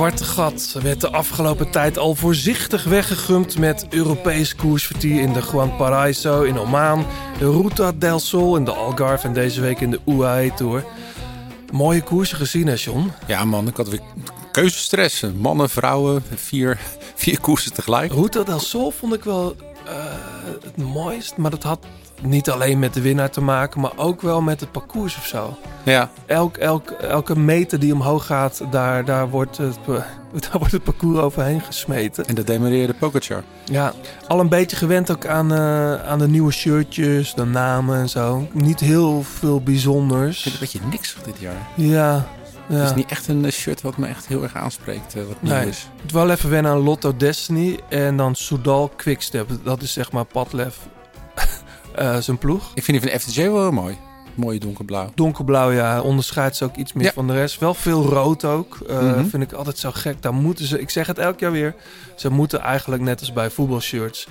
zwarte gat werd de afgelopen tijd al voorzichtig weggegumpt met Europees koersvertier in de Juan Paraiso in Oman, de Ruta del Sol in de Algarve en deze week in de UAE Tour. Mooie koersen gezien, hè, John? Ja, man, ik had weer keuzestress. Mannen, vrouwen, vier, vier koersen tegelijk. Ruta del Sol vond ik wel uh, het mooist, maar dat had niet alleen met de winnaar te maken, maar ook wel met het parcours of zo. Ja. Elk, elk, elke meter die omhoog gaat, daar, daar, wordt het, daar wordt het parcours overheen gesmeten. En dat demareerde Pogacar. Ja, al een beetje gewend ook aan, uh, aan de nieuwe shirtjes, de namen en zo. Niet heel veel bijzonders. Ik vind een beetje niks van dit jaar. Ja, ja. Het is niet echt een shirt wat me echt heel erg aanspreekt. Uh, wat nieuw nee. is. Het wel even wennen aan Lotto Destiny en dan Soudal Quickstep. Dat is zeg maar Padlef uh, zijn ploeg. Ik vind die van FTJ wel heel mooi. Mooie donkerblauw. Donkerblauw, ja. Onderscheidt ze ook iets meer Ja. van de rest. Wel veel rood ook. Uh, Mhm. Vind ik altijd zo gek. Daar moeten ze, ik zeg het elk jaar weer. Ze moeten eigenlijk net als bij voetbalshirts.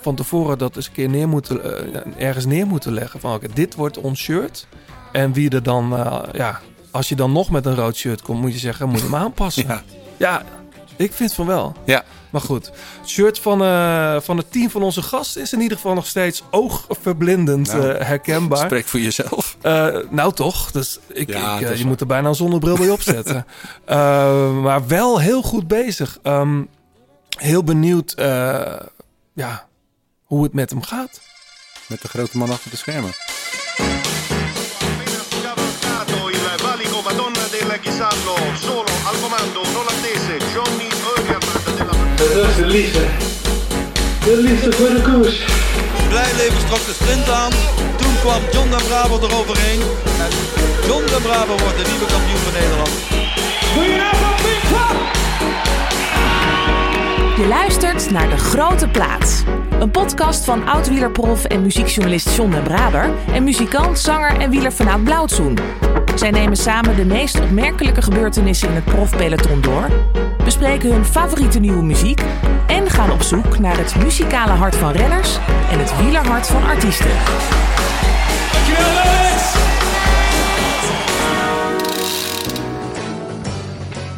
Van tevoren dat eens een keer neer moeten, uh, ergens neer moeten leggen. Van oké, dit wordt ons shirt. En wie er dan, ja, als je dan nog met een rood shirt komt, moet je zeggen, moet je hem aanpassen. Ja. ja, ik vind van wel. Ja. Maar goed, het shirt van, uh, van het team van onze gast is in ieder geval nog steeds oogverblindend Nou, uh, herkenbaar. Spreek voor jezelf. Uh, nou toch, dus ik, Ja, je waar. moet er bijna een zonnebril bij opzetten. uh, maar wel heel goed bezig. Um, heel benieuwd uh, ja, hoe het met hem gaat. Met de grote man achter de schermen. solo al comando Dat was de liefde. De liefde voor de koers. Blijleven trok de sprint aan. Toen kwam John den Braber eroverheen. En John den Braber wordt de nieuwe kampioen van Nederland. Je luistert naar De Grote Plaats. Een podcast van oud-wielerprof en muziekjournalist John den Braber... en muzikant, zanger en wielerfanaat Blauwtsoen. Zij nemen samen de meest opmerkelijke gebeurtenissen in het profpeloton door... bespreken hun favoriete nieuwe muziek... en gaan op zoek naar het muzikale hart van renners... en het wielerhart van artiesten.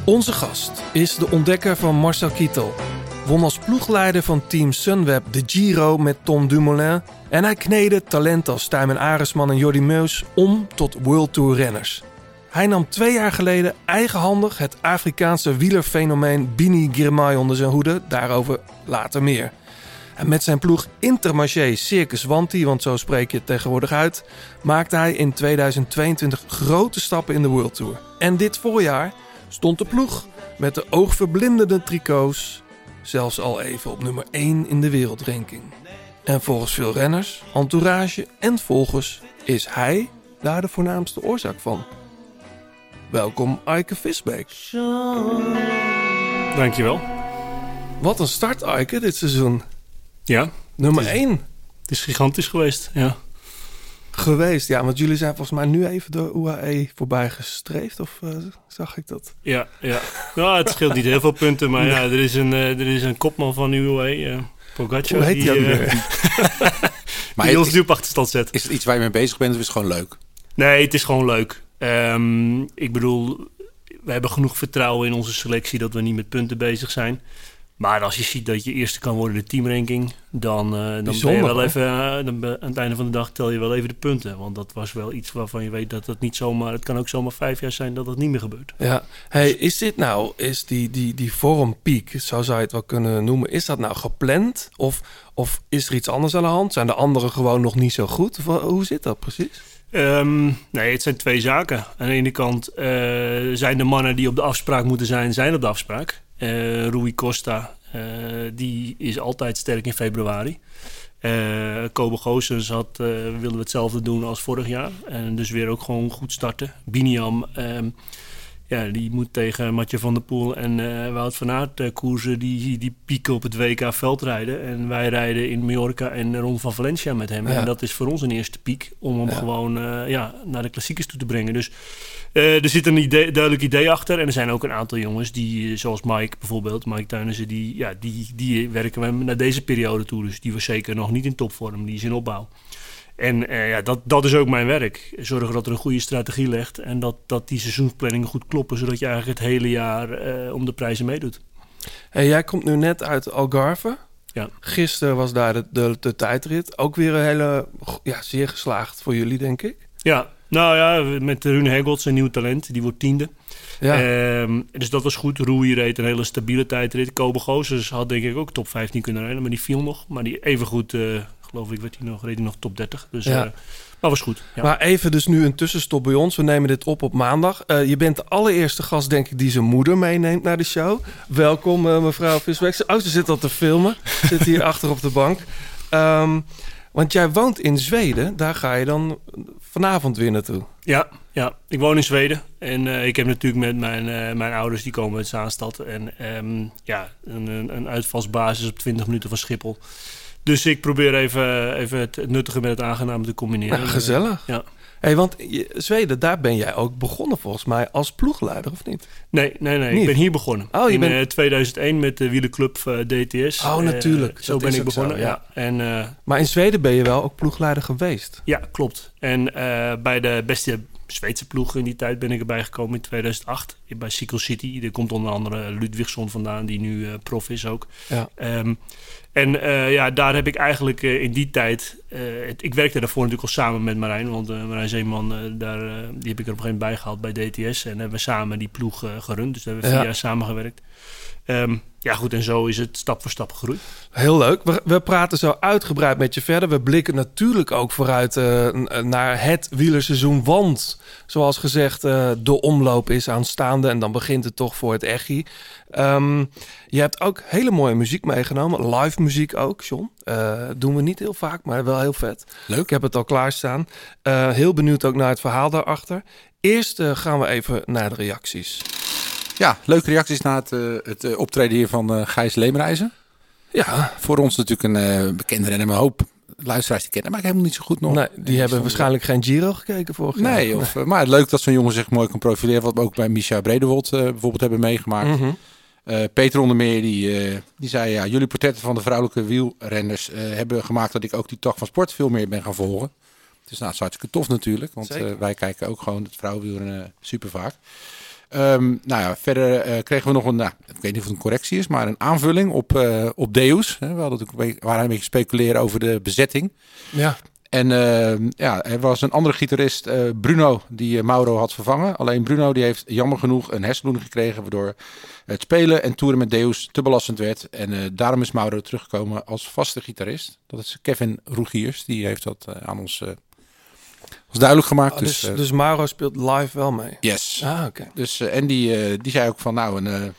Onze gast is de ontdekker van Marcel Kittel. Won als ploegleider van team Sunweb de Giro met Tom Dumoulin... en hij kneedde talenten als Tijmen Aresman en Jordi Meus om tot World Tour renners. Hij nam twee jaar geleden eigenhandig het Afrikaanse wielerfenomeen Bini Girmay onder zijn hoede. Daarover later meer. En met zijn ploeg Intermarché Circus Wanti, want zo spreek je het tegenwoordig uit, maakte hij in 2022 grote stappen in de World Tour. En dit voorjaar stond de ploeg met de oogverblindende tricots zelfs al even op nummer 1 in de wereldranking. En volgens veel renners, entourage en volgers is hij daar de voornaamste oorzaak van. Welkom Eike Visbeek. Dankjewel. Wat een start Eike dit seizoen. Ja, Nummer Het is- 1 het is gigantisch geweest. Ja. Geweest. Ja, want jullie zijn volgens mij nu even de UAE voorbij gestreefd. Of eh, zag ik dat? Ja, ja. Nou, het scheelt niet heel veel punten, maar ja, er is een, eh, er is een kopman van UAE, eh Pogacar, Hoe heet die eh, weer? Maar die ons is, nu op achterstand zet. is het iets waar je mee bezig bent of is het gewoon leuk? Nee, het is gewoon leuk. Ehm, ik bedoel, we hebben genoeg vertrouwen in onze selectie dat we niet met punten bezig zijn. Maar als je ziet dat je eerste kan worden in de teamranking, dan, eh, dan ben je wel even, eh, dan aan het einde van de dag tel je wel even de punten. Want dat was wel iets waarvan je weet dat het niet zomaar, het kan ook zomaar vijf jaar zijn dat het niet meer gebeurt. Ja. Hey, is dit nou, is die, die, die vormpiek, zo zou je het wel kunnen noemen, is dat nou gepland? Of, of is er iets anders aan de hand? Zijn de anderen gewoon nog niet zo goed? Of, wa- hoe zit dat precies? Ehm, nee, het zijn twee zaken. Aan de ene kant eh, zijn de mannen die op de afspraak moeten zijn, zijn op de afspraak. Eh Rui Costa, eh, die is altijd sterk in februari. Eh Kobe Goossens had, eh, wilde hetzelfde doen als vorig jaar. En dus weer ook gewoon goed starten. Biniam, ehm, ja, die moet tegen Matje van der Poel en eh, Wout van Aert eh, koersen. Die, die pieken op het WK veldrijden. En wij rijden in Mallorca en Ron van Valencia met hem. Ja. En dat is voor ons een eerste piek om hem Ja. gewoon eh, ja, naar de klassiekers toe te brengen. Dus er zit een idee, duidelijk idee achter. En er zijn ook een aantal jongens, die, zoals Mike bijvoorbeeld, Mike Tuinissen, die, ja, die, die werken we naar deze periode toe. Dus die was zeker nog niet in topvorm, die is in opbouw. En eh, ja, dat, dat is ook mijn werk. Zorgen dat er een goede strategie ligt en dat, dat die seizoensplanningen goed kloppen, zodat je eigenlijk het hele jaar eh, om de prijzen meedoet. Hey, jij komt nu net uit Algarve. Ja. Gisteren was daar de, de, de tijdrit. Ook weer een hele, ja, zeer geslaagd voor jullie, denk ik. Ja, nou ja, met Rune Hegelts, een nieuw talent, die wordt tiende. Ja. Ehm, dus dat was goed. Roei reed een hele stabiele tijdrit. Kobe had denk ik ook top 15 kunnen rijden, maar die viel nog. Maar die even goed, eh, geloof ik, werd hij nog, reed hij nog top 30. Dus Ja. ja. maar was goed. Ja. Maar even dus nu een tussenstop bij ons. We nemen dit op op maandag. Eh, je bent de allereerste gast, denk ik, die zijn moeder meeneemt naar de show. Welkom, eh, mevrouw Visweks. Oh, ze zit al te filmen. zit hier achter op de bank. Ehm, want jij woont in Zweden. Daar ga je dan vanavond weer naartoe. Ja, ja, ik woon in Zweden. En eh, ik heb natuurlijk met mijn, eh, mijn ouders, die komen uit Zaanstad. En ehm, ja, een, een, een uitvalsbasis op 20 minuten van Schiphol. Dus ik probeer even, even het nuttige met het aangename te combineren. Nou, gezellig. Ja. Hey, want Zweden, daar ben jij ook begonnen volgens mij als ploegleider, of niet? Nee, nee, nee. Niet? Ik ben hier begonnen. Oh, je in bent- eh, 2001 met de wielerclub eh, DTS. Oh, natuurlijk. Eh, zo Dat ben ik zo, begonnen, ja. ja. En eh, Maar in Zweden ben je wel ook ploegleider geweest. Ja, klopt. En eh, bij de beste Zweedse ploeg in die tijd ben ik erbij gekomen in 2008. Bij Cycle City. Er komt onder andere Ludwigsson vandaan, die nu eh, prof is ook. Ja. Ehm, en eh, ja, daar heb ik eigenlijk eh, in die tijd... het- ik werkte daarvoor natuurlijk al samen met Marijn. Want Marijn Zeeman, daar, die heb ik er op een gegeven moment bij gehaald bij DTS. En hebben we samen die ploeg gerund. Dus daar hebben we vier Ja. jaar samengewerkt. Ehm, ja goed, en zo is het stap voor stap gegroeid. Heel leuk. We, we praten zo uitgebreid met je verder. We blikken natuurlijk ook vooruit eh, n- naar het wielerseizoen. Want, zoals gezegd, eh, de omloop is aanstaande. En dan begint het toch voor het Echi. Ehm, je hebt ook hele mooie muziek meegenomen. Live muziek ook, John. Eh, doen we niet heel vaak, maar wel heel vet. Leuk. Ik heb het al klaarstaan. Eh heel benieuwd ook naar het verhaal daarachter. Eerst eh, gaan we even naar de reacties. Ja, leuke reacties na het, eh, het eh, optreden hier van eh, Gijs Leemreizen. Ja, Voor ons natuurlijk een eh, bekende renner, maar een hoop luisteraars die kennen, maar ik helemaal niet zo goed nog. nee, die hebben waarschijnlijk geen Giro gekeken vorig jaar. Nee, of, maar leuk dat zo'n jongen zich mooi kan profileren. Wat we ook bij Micha Bredewold bijvoorbeeld hebben meegemaakt. Mhm. Peter onder meer, die, die zei... Ja, jullie portretten van de vrouwelijke wielrenners hebben gemaakt... dat ik ook die tak van sport veel meer ben gaan volgen. Dus nou, het is hartstikke tof natuurlijk. Want wij kijken ook gewoon het vrouwenwielrennen super vaak. Ehm, nou ja, verder eh, kregen we nog een... Nou, ik weet niet of het een correctie is, maar een aanvulling op, eh, op Deus. Hè. We hadden natuurlijk een beetje, waren een beetje speculeren over de bezetting. Ja, En eh, ja, er was een andere gitarist, eh, Bruno, die Mauro had vervangen. Alleen Bruno die heeft jammer genoeg een hersenbloeding gekregen, waardoor het spelen en toeren met Deus te belastend werd. En daarom is Mauro teruggekomen als vaste gitarist. Dat is Kevin Roegiers, die heeft dat aan ons, ons duidelijk gemaakt. Oh, dus, dus, eh, dus Mauro speelt live wel mee. yes. Ah, oké. Dus, eh, en die, eh, die zei ook van nou, een,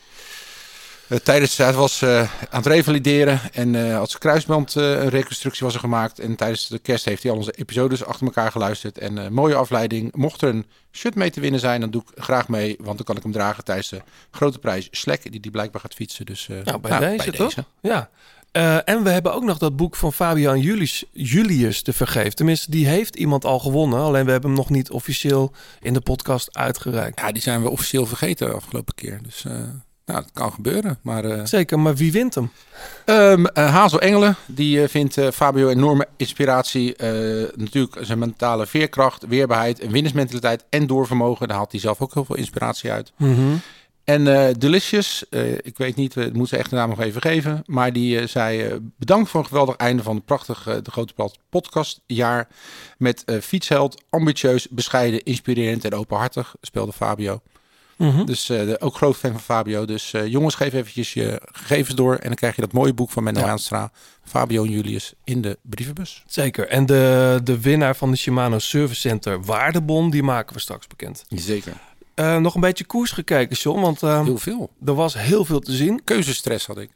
tijdens hij was aan het revalideren en als kruisband een reconstructie was er gemaakt. En tijdens de kerst heeft hij al onze episodes achter elkaar geluisterd. En mooie afleiding. Mocht er een shirt mee te winnen zijn, dan doe ik graag mee. Want dan kan ik hem dragen tijdens de grote prijs Slek, die die blijkbaar gaat fietsen. Dus eh, Nou, bij deze toch? Ja. Eh, en we hebben ook nog dat boek van Fabian Julius, Julius te vergeven. Tenminste, die heeft iemand al gewonnen. Alleen we hebben hem nog niet officieel in de podcast uitgereikt. Ja, die zijn we officieel vergeten de afgelopen keer. Dus eh, nou, dat kan gebeuren. Maar eh, Zeker, maar wie wint hem? Ehm, eh, Hazel Engelen, die eh, vindt eh, Fabio enorme inspiratie. Eh, natuurlijk zijn mentale veerkracht, weerbaarheid, en winnersmentaliteit en doorvermogen. Daar haalt hij zelf ook heel veel inspiratie uit. En eh, Delicious, eh, ik weet niet, we moeten echt de naam nog even geven. Maar die eh, zei eh, bedankt voor een geweldig einde van het prachtige De Grote Plat podcastjaar. Met eh, fietsheld, ambitieus, bescheiden, inspirerend en openhartig, speelde Fabio. Mhm. Dus eh, de- ook groot fan van Fabio. Dus eh, jongens, geef eventjes je gegevens door. En dan krijg je dat mooie boek van Menno Ja. Haanstra. Fabio en Julius in de brievenbus. Zeker. En de, de winnaar van de Shimano Service Center Waardebon, die maken we straks bekend. Zeker. Eh, nog een beetje koers gekeken, John, want eh, Heel veel. er was heel veel te zien. Keuzestress had ik.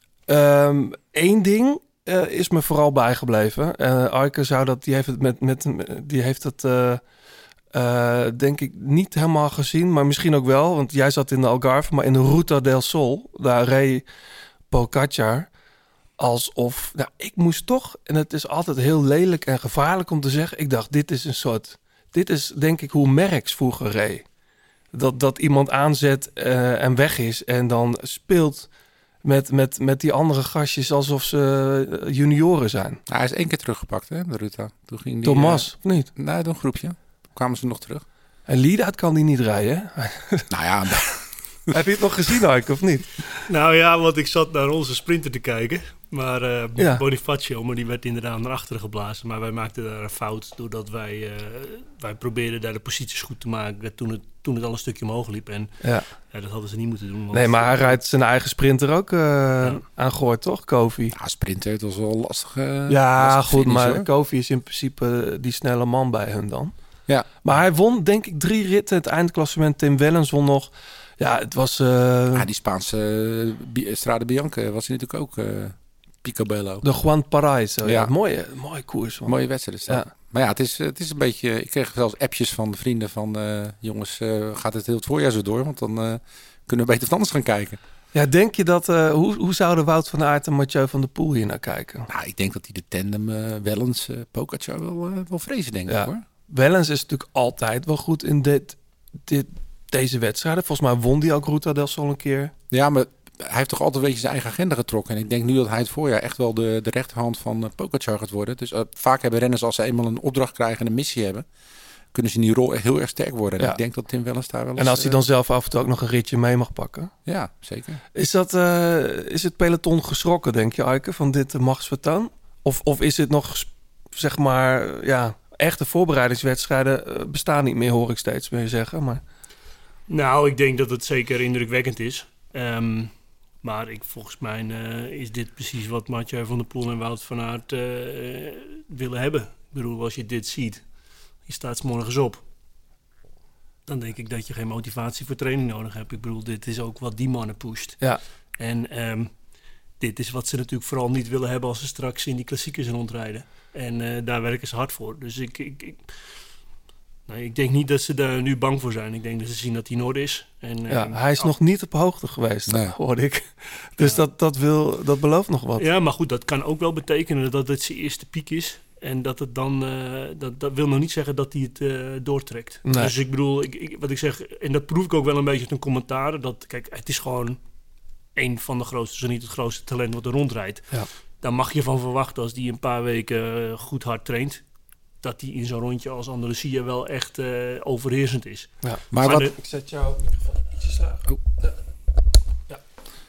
Eén ding eh, is me vooral bijgebleven. Eh Arke zou dat, die heeft het met, met die heeft het denk ik niet helemaal gezien, maar misschien ook wel, want jij zat in de Algarve, maar in de Ruta del Sol, daar reed Pogacar alsof, nou, ik moest toch, en het is altijd heel lelijk en gevaarlijk om te zeggen, ik dacht, dit is een soort, dit is denk ik hoe Merckx vroeger reed. Dat, dat iemand aanzet eh, en weg is en dan speelt met, met, met die andere gastjes alsof ze eh, junioren zijn. hij is één keer teruggepakt, hè, de Ruta. Toen ging die, Thomas, of niet? eh, nee, door een groepje. kwamen ze nog terug. En Liedert kan die niet rijden. hè? Nou ja, Heb je het nog gezien, Ike, of niet? Nou ja, want ik zat naar onze sprinter te kijken. Maar eh Ja. Bonifacio, maar die werd inderdaad naar achteren geblazen. Maar wij maakten daar een fout doordat wij, eh, wij probeerden daar de posities goed te maken toen het, toen het al een stukje omhoog liep. En Ja. ja, dat hadden ze niet moeten doen. want- Nee, maar hij rijdt zijn eigen sprinter ook eh Ja. aan Goort, toch, Kofi? ja, sprinter, het was wel lastig. eh, Ja, lastig goed, finish, maar hoor. Kofi is in principe die snelle man bij hun dan. Ja. Maar hij won, denk ik, drie ritten. Het eindklassement Tim Wellens won nog. Ja, het was... eh, Ja, die Spaanse Strade Bianca was hij natuurlijk ook eh picobello. de Juan Paraiso. Ja. Ja. mooie, mooie koers. man. Mooie wedstrijd is dat. Ja. Maar ja, het is, het is een beetje... Ik kreeg zelfs appjes van de vrienden van... eh, jongens, eh, gaat het heel het voorjaar zo door? Want dan eh, kunnen we beter wat anders gaan kijken. Ja, denk je dat... eh, hoe, hoe zouden Wout van Aert en Mathieu van der Poel hier naar kijken? Nou, ik denk dat die de tandem eh Wellens, eh Pogacar wel, eh, wel vrezen, denk Ja. ik hoor. Wellens is natuurlijk altijd wel goed in dit, dit, deze wedstrijden. Volgens mij won die ook Ruta del Sol een keer. Ja, maar hij heeft toch altijd een beetje zijn eigen agenda getrokken. En ik denk nu dat hij het voorjaar echt wel de, de rechterhand van uh, Pogacar gaat worden. Dus eh, vaak hebben renners als ze eenmaal een opdracht krijgen en een missie hebben... kunnen ze in die rol echt heel erg sterk worden. En Ja. ik denk dat Tim Wellens daar wel eens... En als hij eh, dan zelf af en toe ook nog een ritje mee mag pakken. Ja, zeker. Is, dat, eh, is het peloton geschrokken, denk je, Eike, van dit machtsvertoon? Of, of is het nog, zeg maar, ja, echte voorbereidingswedstrijden bestaan niet meer, hoor ik steeds meer zeggen. Maar Nou, ik denk dat het zeker indrukwekkend is. Ehm, maar ik, volgens mij eh, is dit precies wat Mathieu van der Poel en Wout van Aert eh, willen hebben. Ik bedoel, als je dit ziet, je staat 's morgens op. Dan denk ik dat je geen motivatie voor training nodig hebt. Ik bedoel, dit is ook wat die mannen pusht. ja, En ehm, dit is wat ze natuurlijk vooral niet willen hebben als ze straks in die klassiekers rondrijden. En eh, daar werken ze hard voor. Dus ik, ik, ik, nee, ik denk niet dat ze daar nu bang voor zijn. Ik denk dat ze zien dat hij in orde is. En, ja, ehm, hij is af- nog niet op hoogte geweest, Nee. hoorde ik. Dus dat, dat, wil, dat belooft nog wat. Ja, maar goed, dat kan ook wel betekenen dat het zijn eerste piek is. En dat het dan, eh, dat, dat wil nog niet zeggen dat hij het eh, doortrekt. Nee. Dus ik bedoel, ik, ik- wat ik zeg, en dat proef ik ook wel een beetje uit een commentaar. Dat, kijk, het is gewoon een van de grootste, zo niet het grootste talent wat er rondrijdt. Ja. Daar mag je van verwachten als die een paar weken eh, goed hard traint. Dat die in zo'n rondje als Andalusia wel echt eh, overheersend is. Ja. Maar, Maar wat, de- Ik zet jouw microfoon ietsjes lager.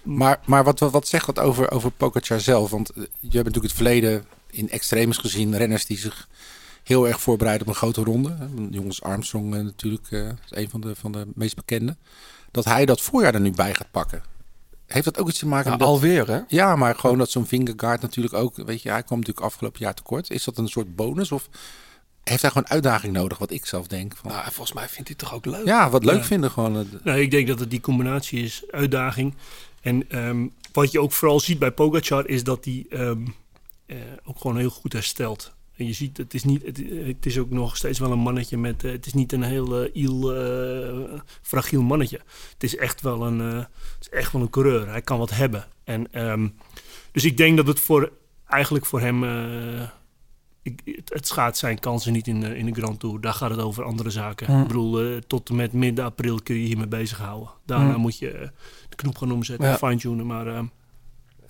maar, maar wat, wat, wat zegt dat over, over Pogacar zelf? Want eh, je hebt natuurlijk het verleden in extremes gezien. Renners die zich heel erg voorbereiden op een grote ronde. hè. Jongens Armstrong eh, natuurlijk eh, is een van de, van de meest bekende. Dat hij dat voorjaar er nu bij gaat pakken. Heeft dat ook iets te maken met... alweer, hè? Ja, maar gewoon dat zo'n Vingegaard natuurlijk ook... Weet je, hij kwam natuurlijk afgelopen jaar tekort. Is dat een soort bonus of heeft hij gewoon uitdaging nodig? Wat ik zelf denk. Van, Nou, volgens mij vindt hij het toch ook leuk? ja, wat leuk Ja. vinden gewoon. eh, Nou, ik denk dat het die combinatie is, uitdaging. En ehm, wat je ook vooral ziet bij Pogacar is dat hij ehm, eh, ook gewoon heel goed herstelt. En je ziet, het is, niet, het, het is ook nog steeds wel een mannetje met... eh, het is niet een heel iel, eh, fragiel mannetje. Het is echt wel een, het is echt wel een coureur. Hij kan wat hebben. En, ehm, dus ik denk dat het voor, eigenlijk voor hem... ik, het, het schaadt zijn kansen niet in de, in de Grand Tour. Daar gaat het over andere zaken. Ik bedoel, tot en met midden april kun je hiermee bezighouden. Daarna moet je de knoop gaan omzetten Ja. en fine-tunen. Maar eh,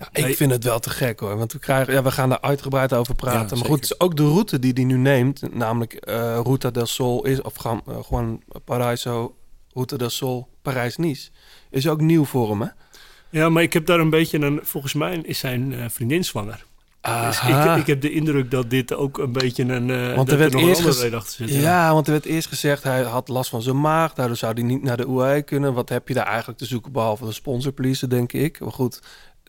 Ja, ik Nee. vind het wel te gek hoor. Want we, krijgen, ja, we gaan daar uitgebreid over praten. Ja, maar zeker. goed, het is ook de route die hij nu neemt. Namelijk eh Ruta del Sol is, of gewoon, eh, gewoon Paraiso, Ruta del Sol, Parijs-Nice. Is ook nieuw voor hem, hè? ja, maar ik heb daar een beetje een... Volgens mij is zijn eh, vriendin zwanger. Dus ik, ik heb de indruk dat dit ook een beetje een... eh Want er werd eerst. Ja, want er werd eerst gezegd hij had last van zijn maag. Daardoor zou hij niet naar de UAE kunnen. Wat heb je daar eigenlijk te zoeken behalve de sponsorpolice, denk ik. Maar goed,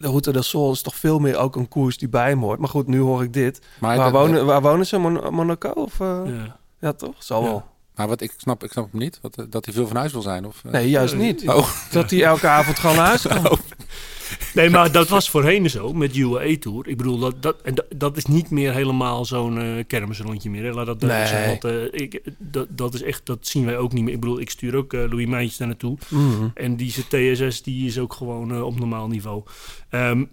de Route del Sol is toch veel meer ook een koers die bij hem hoort. Maar goed, nu hoor ik dit. maar, Waar wonen, waar wonen ze? Mon- Monaco? Of, eh? ja. Ja. toch? Zal Ja. wel. maar wat ik snap, ik snap hem niet. Wat, eh, dat hij veel van huis wil zijn. Of, eh? Nee, juist niet. Oh, Dat hij elke avond gewoon naar huis kan. Nee, maar dat was voorheen zo met UAE Tour. Ik bedoel, dat, dat, en dat, dat is niet meer helemaal zo'n eh kermisrondje meer. Hè. Laat dat Nee. zijn. Want, eh, ik, dat, dat is echt, dat zien wij ook niet meer. Ik bedoel, ik stuur ook eh, Louis Meijtjes daar naartoe. Mhm. En die TSS die is ook gewoon op normaal niveau. Ehm,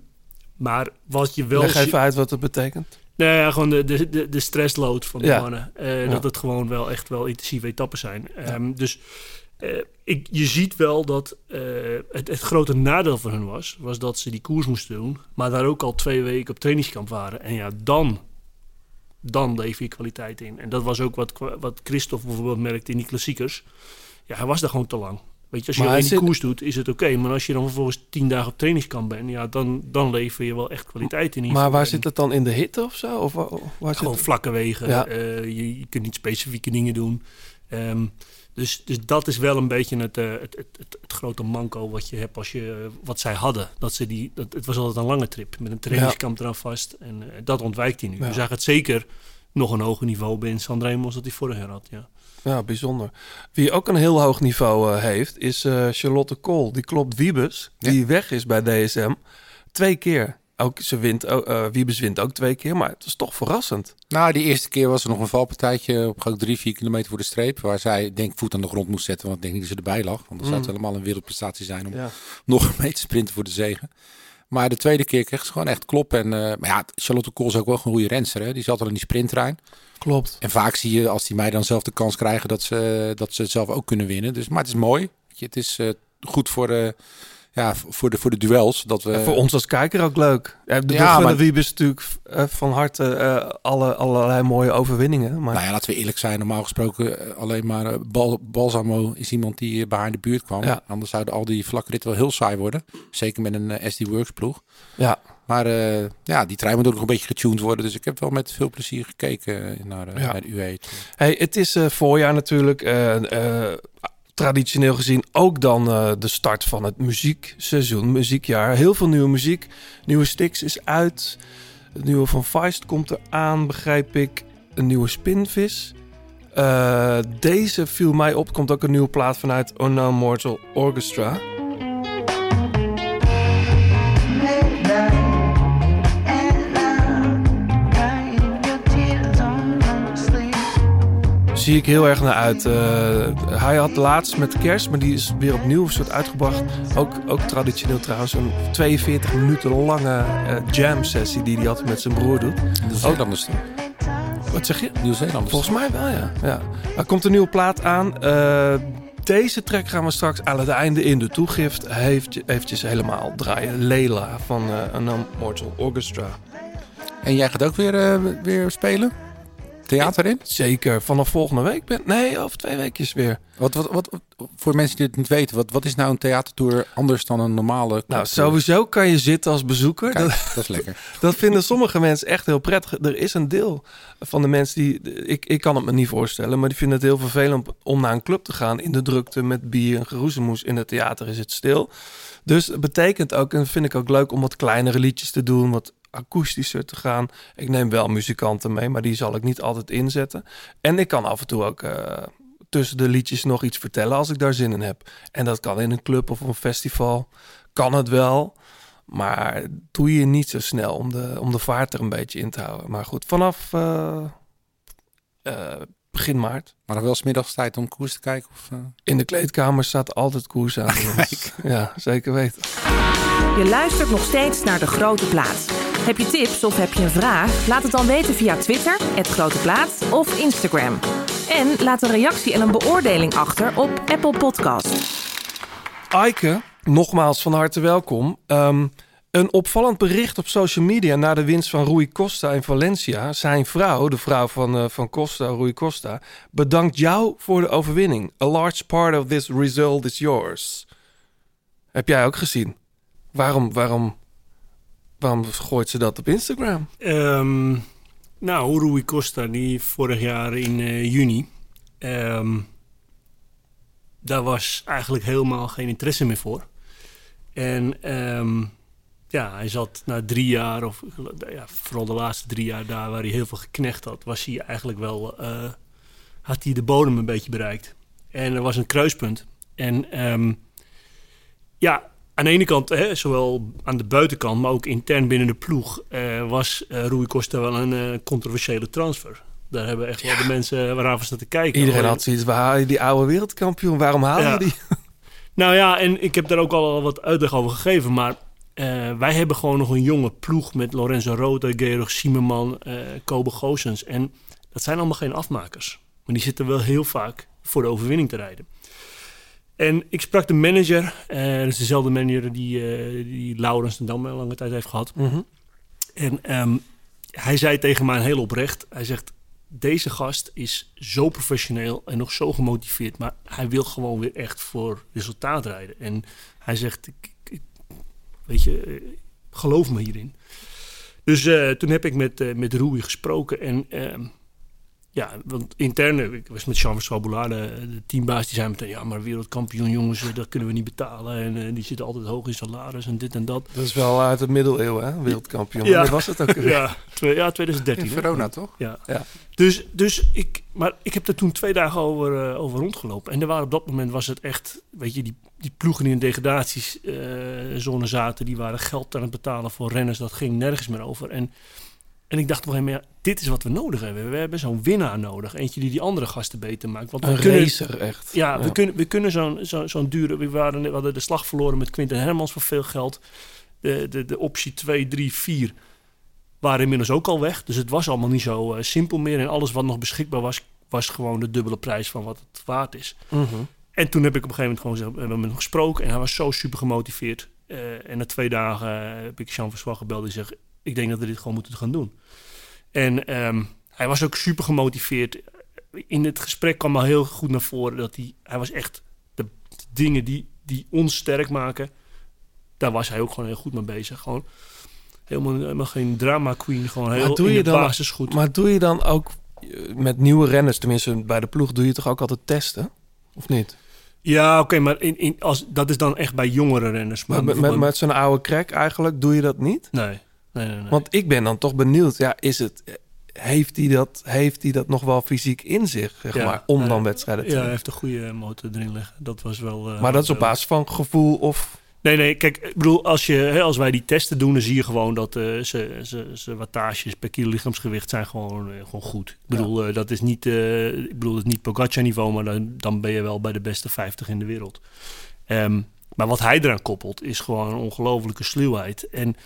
maar wat je wel Leg even uit wat het betekent. Nou ja, gewoon de, de, de, de stressload van de Ja. mannen. Ja. Dat het gewoon wel echt wel intensieve etappes zijn. Ehm, Dus Eh, ik, je ziet wel dat eh, het, het grote nadeel voor hun was, was dat ze die koers moesten doen, maar daar ook al twee weken op trainingskamp waren. En ja, dan, dan leef je kwaliteit in. En dat was ook wat, wat Christophe bijvoorbeeld merkte in die klassiekers. Ja, hij was daar gewoon te lang. Weet je, als je alleen die zit- koers doet, is het oké. Maar als je dan vervolgens tien dagen op trainingskamp bent, ja, dan, dan lever je wel echt kwaliteit in. Maar waar En zit het dan in de hitte of zo? Of wa- waar zit Gewoon vlakke wegen. Ja. eh, je, je kunt niet specifieke dingen doen. Ehm, dus, dus dat is wel een beetje het, eh, het, het, het, het grote manco wat je hebt als je wat zij hadden. Dat ze die, dat, het was altijd een lange trip met een trainingskamp eraan vast. En eh, dat ontwijkt hij nu. Ja. Dus hij gaat zeker nog een hoger niveau bij San Remo dat hij vorig jaar had. Ja. Ja, bijzonder. Wie ook een heel hoog niveau eh, heeft, is eh, Charlotte Kool. Die klopt Wiebes, Ja. die weg is bij DSM. Twee keer. Ook, ze wint, ook, eh, Wiebes wint ook twee keer, maar het is toch verrassend. Nou, die eerste keer was er nog een valpartijtje op ik drie, vier kilometer voor de streep. Waar zij denk ik voet aan de grond moest zetten. Want ik denk niet dat ze erbij lag. Want dan zou het helemaal een wereldprestatie zijn om Ja. nog mee te sprinten voor de zegen. Maar de tweede keer kreeg ze gewoon echt klop. En, eh, maar ja, Charlotte Kool is ook wel een goede renster. Hè? Die zat al in die sprinttrein. Klopt. En vaak zie je als die mij dan zelf de kans krijgen dat ze, dat ze het zelf ook kunnen winnen. Dus, maar het is mooi. Het is eh, goed voor, de ja, voor, de, voor de duels. Dat we, voor ons als kijker ook leuk. De Ja, maar- Wiebes natuurlijk eh, van harte eh, alle, allerlei mooie overwinningen. Maar Nou ja, laten we eerlijk zijn. Normaal gesproken eh, alleen maar Bal, Balsamo is iemand die bij haar in de buurt kwam. Ja. Anders zouden al die vlakritten wel heel saai worden. Zeker met een SD Works ploeg. ja, Maar ja, die trein moet ook nog een beetje getuned worden. Dus ik heb wel met veel plezier gekeken naar, Ja. naar de UE. Hey, het is voorjaar natuurlijk. Traditioneel gezien ook dan eh, de start van het muziekseizoen, muziekjaar. Heel veel nieuwe muziek. Nieuwe Stix is uit. Het nieuwe van Feist komt eraan, begrijp ik. Een nieuwe Spinvis. Eh, deze viel mij op. Komt ook een nieuwe plaat vanuit Unknown Mortal Orchestra. Zie ik heel erg naar uit. Eh, hij had laatst met kerst, maar die is weer opnieuw een soort uitgebracht. Ook, ook traditioneel trouwens. Een 42 minuten lange eh, jam sessie die hij had met zijn broer doet. Nieuw-Zeelanders. toch? Wat zeg je? Nieuw-Zeelanders. Volgens mij wel, ja. ja. Er komt een nieuwe plaat aan. Eh, deze track gaan we straks aan het einde in de toegift heeft, eventjes helemaal draaien. Leila van Unknown Mortal Orchestra. En jij gaat ook weer, weer spelen? Theater in? Zeker, vanaf volgende week ben Nee, over twee weekjes weer. Wat, wat, wat, wat- voor mensen die het niet weten, wat, wat is nou een theatertour anders dan een normale? Nou, sowieso kan je zitten als bezoeker. Kijk, Dat, dat is lekker. dat vinden sommige mensen echt heel prettig. Er is een deel van de mensen die... Ik, ik kan het me niet voorstellen, maar die vinden het heel vervelend om naar een club te gaan in de drukte met bier en geroezemoes. In het theater is het stil. Dus het betekent ook, en vind ik ook leuk om wat kleinere liedjes te doen, wat akoestischer te gaan. Ik neem wel muzikanten mee, maar die zal ik niet altijd inzetten. En ik kan af en toe ook eh, tussen de liedjes nog iets vertellen als ik daar zin in heb. En dat kan in een club of een festival. Kan het wel. Maar doe je niet zo snel om de, om de vaart er een beetje in te houden. Maar goed, vanaf eh, eh, begin maart. Maar nog wel smiddags tijd om koers te kijken? Of, eh? In de kleedkamer staat altijd koers aan. ja, zeker weten. Je luistert nog steeds naar De Grote Plaat. Heb je tips of heb je een vraag? Laat het dan weten via Twitter, het Grote Plaat of Instagram. En laat een reactie en een beoordeling achter op Apple Podcast. Eike, nogmaals van harte welkom. Ehm, een opvallend bericht op social media na de winst van Rui Costa in Valencia. Zijn vrouw, de vrouw van, eh, van Costa, Rui Costa, bedankt jou voor de overwinning. A large part of this result is yours. Heb jij ook gezien? Waarom, waarom, waarom gooit ze dat op Instagram? Ehm, nou, Rui Costa, die vorig jaar in eh, juni. ehm, daar was eigenlijk helemaal geen interesse meer voor. En ehm, ja, hij zat na drie jaar, of ja, vooral de laatste drie jaar daar waar hij heel veel geknecht had, was hij eigenlijk wel, eh, had hij de bodem een beetje bereikt. En er was een kruispunt. En ja, aan de ene kant, hè, zowel aan de buitenkant, maar ook intern binnen de ploeg, eh, was eh Rui Costa wel een eh, controversiële transfer. Daar hebben echt wel de mensen waaraan staan te kijken. Iedereen had zoiets, waar haal je die oude wereldkampioen? Waarom haal Ja. je die? Nou ja, en ik heb daar ook al wat uitleg over gegeven. Maar wij hebben gewoon nog een jonge ploeg met Lorenzo Rota, Georg Siemerman, eh Kobe Goossens. En dat zijn allemaal geen afmakers. Maar die zitten wel heel vaak voor de overwinning te rijden. En ik sprak de manager. eh, dat is dezelfde manager die, eh die Laurens de Dam lange tijd heeft gehad. Mhm. En ehm, hij zei tegen mij heel oprecht. Hij zegt, deze gast is zo professioneel en nog zo gemotiveerd. Maar hij wil gewoon weer echt voor resultaat rijden. En hij zegt, ik, ik- weet je, eh, geloof me hierin. Dus toen heb ik met, eh met Rui gesproken. En ehm, ja, want intern, eh, ik was met Jean-François Boulard, de, de teambaas, die zei meteen... ja, maar wereldkampioen jongens, eh, dat kunnen we niet betalen. En eh, die zitten altijd hoog in salaris en dit en dat. Dat is wel uit de middeleeuwen, hè? Wereldkampioen. Ja. Wanneer was het ook weer? Ja, ja 2013. In hè? Verona, toch? Ja. Ja. Dus, dus ik, maar ik heb er toen twee dagen over, eh, over rondgelopen. En er waren op dat moment was het echt, weet je, die, die ploegen die in degradatiezone zaten, die waren geld aan het betalen voor renners. Dat ging nergens meer over. En, en ik dacht op een gegeven moment, ja, dit is wat we nodig hebben. We hebben zo'n winnaar nodig. Eentje die die andere gasten beter maakt. Want we Een kunnen, racer, echt. ja, we kunnen, we kunnen zo'n zo, zo'n dure... We, waren, we hadden de slag verloren met Quinten Hermans voor veel geld. De, de, de optie 2, 3, 4 waren inmiddels ook al weg. Dus het was allemaal niet zo eh, simpel meer. En alles wat nog beschikbaar was, was gewoon de dubbele prijs van wat het waard is. Mhm. En toen heb ik op een gegeven moment gewoon gezegd, we hebben met hem gesproken. En hij was zo super gemotiveerd. Eh, en na twee dagen eh, heb ik Jean Verswag gebeld. Die zegt, ik denk dat we dit gewoon moeten gaan doen. En ehm, hij was ook super gemotiveerd. In het gesprek kwam al heel goed naar voren dat hij, hij was echt de, de dingen die, die ons sterk maken. Daar was hij ook gewoon heel goed mee bezig. Gewoon helemaal, helemaal geen drama queen. Gewoon heel doe in je de dan- basis goed. Maar doe je dan ook eh, met nieuwe renners, tenminste bij de ploeg, doe je toch ook altijd testen? Of niet? ja, oké, maar in, in, als, dat is dan echt bij jongere renners. Maar Maar met, met, met zo'n oude crack eigenlijk, doe je dat niet? Nee, nee, nee. nee. Want ik ben dan toch benieuwd, ja, is het, heeft hij dat, heeft hij dat nog wel fysiek in zich, zeg Ja, maar, om dan wedstrijden te Ja, hij heeft een goede motor erin liggen. Dat was wel... eh, Maar dat is op basis van gevoel of... Nee, nee, kijk, ik bedoel, als, je, hè, als wij die testen doen, dan zie je gewoon dat eh, ze, ze, ze wattages per kilo lichaamsgewicht zijn gewoon, eh, gewoon goed. Ik bedoel, dat is niet, ik bedoel, het is niet Pogacar-niveau, maar dan, dan ben je wel bij de beste 50 in de wereld. Ehm, maar wat hij eraan koppelt, is gewoon een ongelofelijke sluwheid. En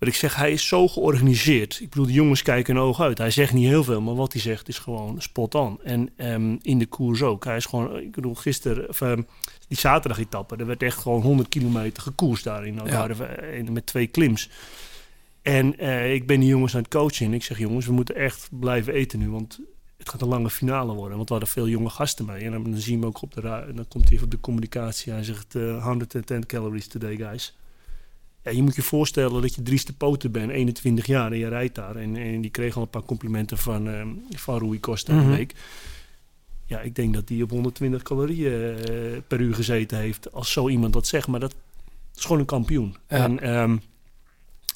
wat ik zeg, hij is zo georganiseerd. Ik bedoel, de jongens kijken een oog uit. Hij zegt niet heel veel, maar wat hij zegt is gewoon spot on. En ehm, in de koers ook. Hij is gewoon, ik bedoel, gisteren, of, ehm, die zaterdag-etappe, er werd echt gewoon 100 kilometer gekoerst daarin. Nou, Ja. waren we, eh, met twee klims. En eh, ik ben die jongens aan het coachen. En ik zeg, jongens, we moeten echt blijven eten nu. Want het gaat een lange finale worden. Want we hadden veel jonge gasten mee. En dan, dan zien we ook op de, dan komt hij even op de communicatie. Hij zegt, eh 110 calories today, guys. Ja, je moet je voorstellen dat je Dries de Poten bent, 21 jaar, en je rijdt daar. En, en die kreeg al een paar complimenten van, ehm van Rui Costa Mhm. die week. Ja, ik denk dat hij op 120 calorieën eh, per uur gezeten heeft. Als zo iemand dat zegt. Maar dat is gewoon een kampioen. Ja. En, ehm,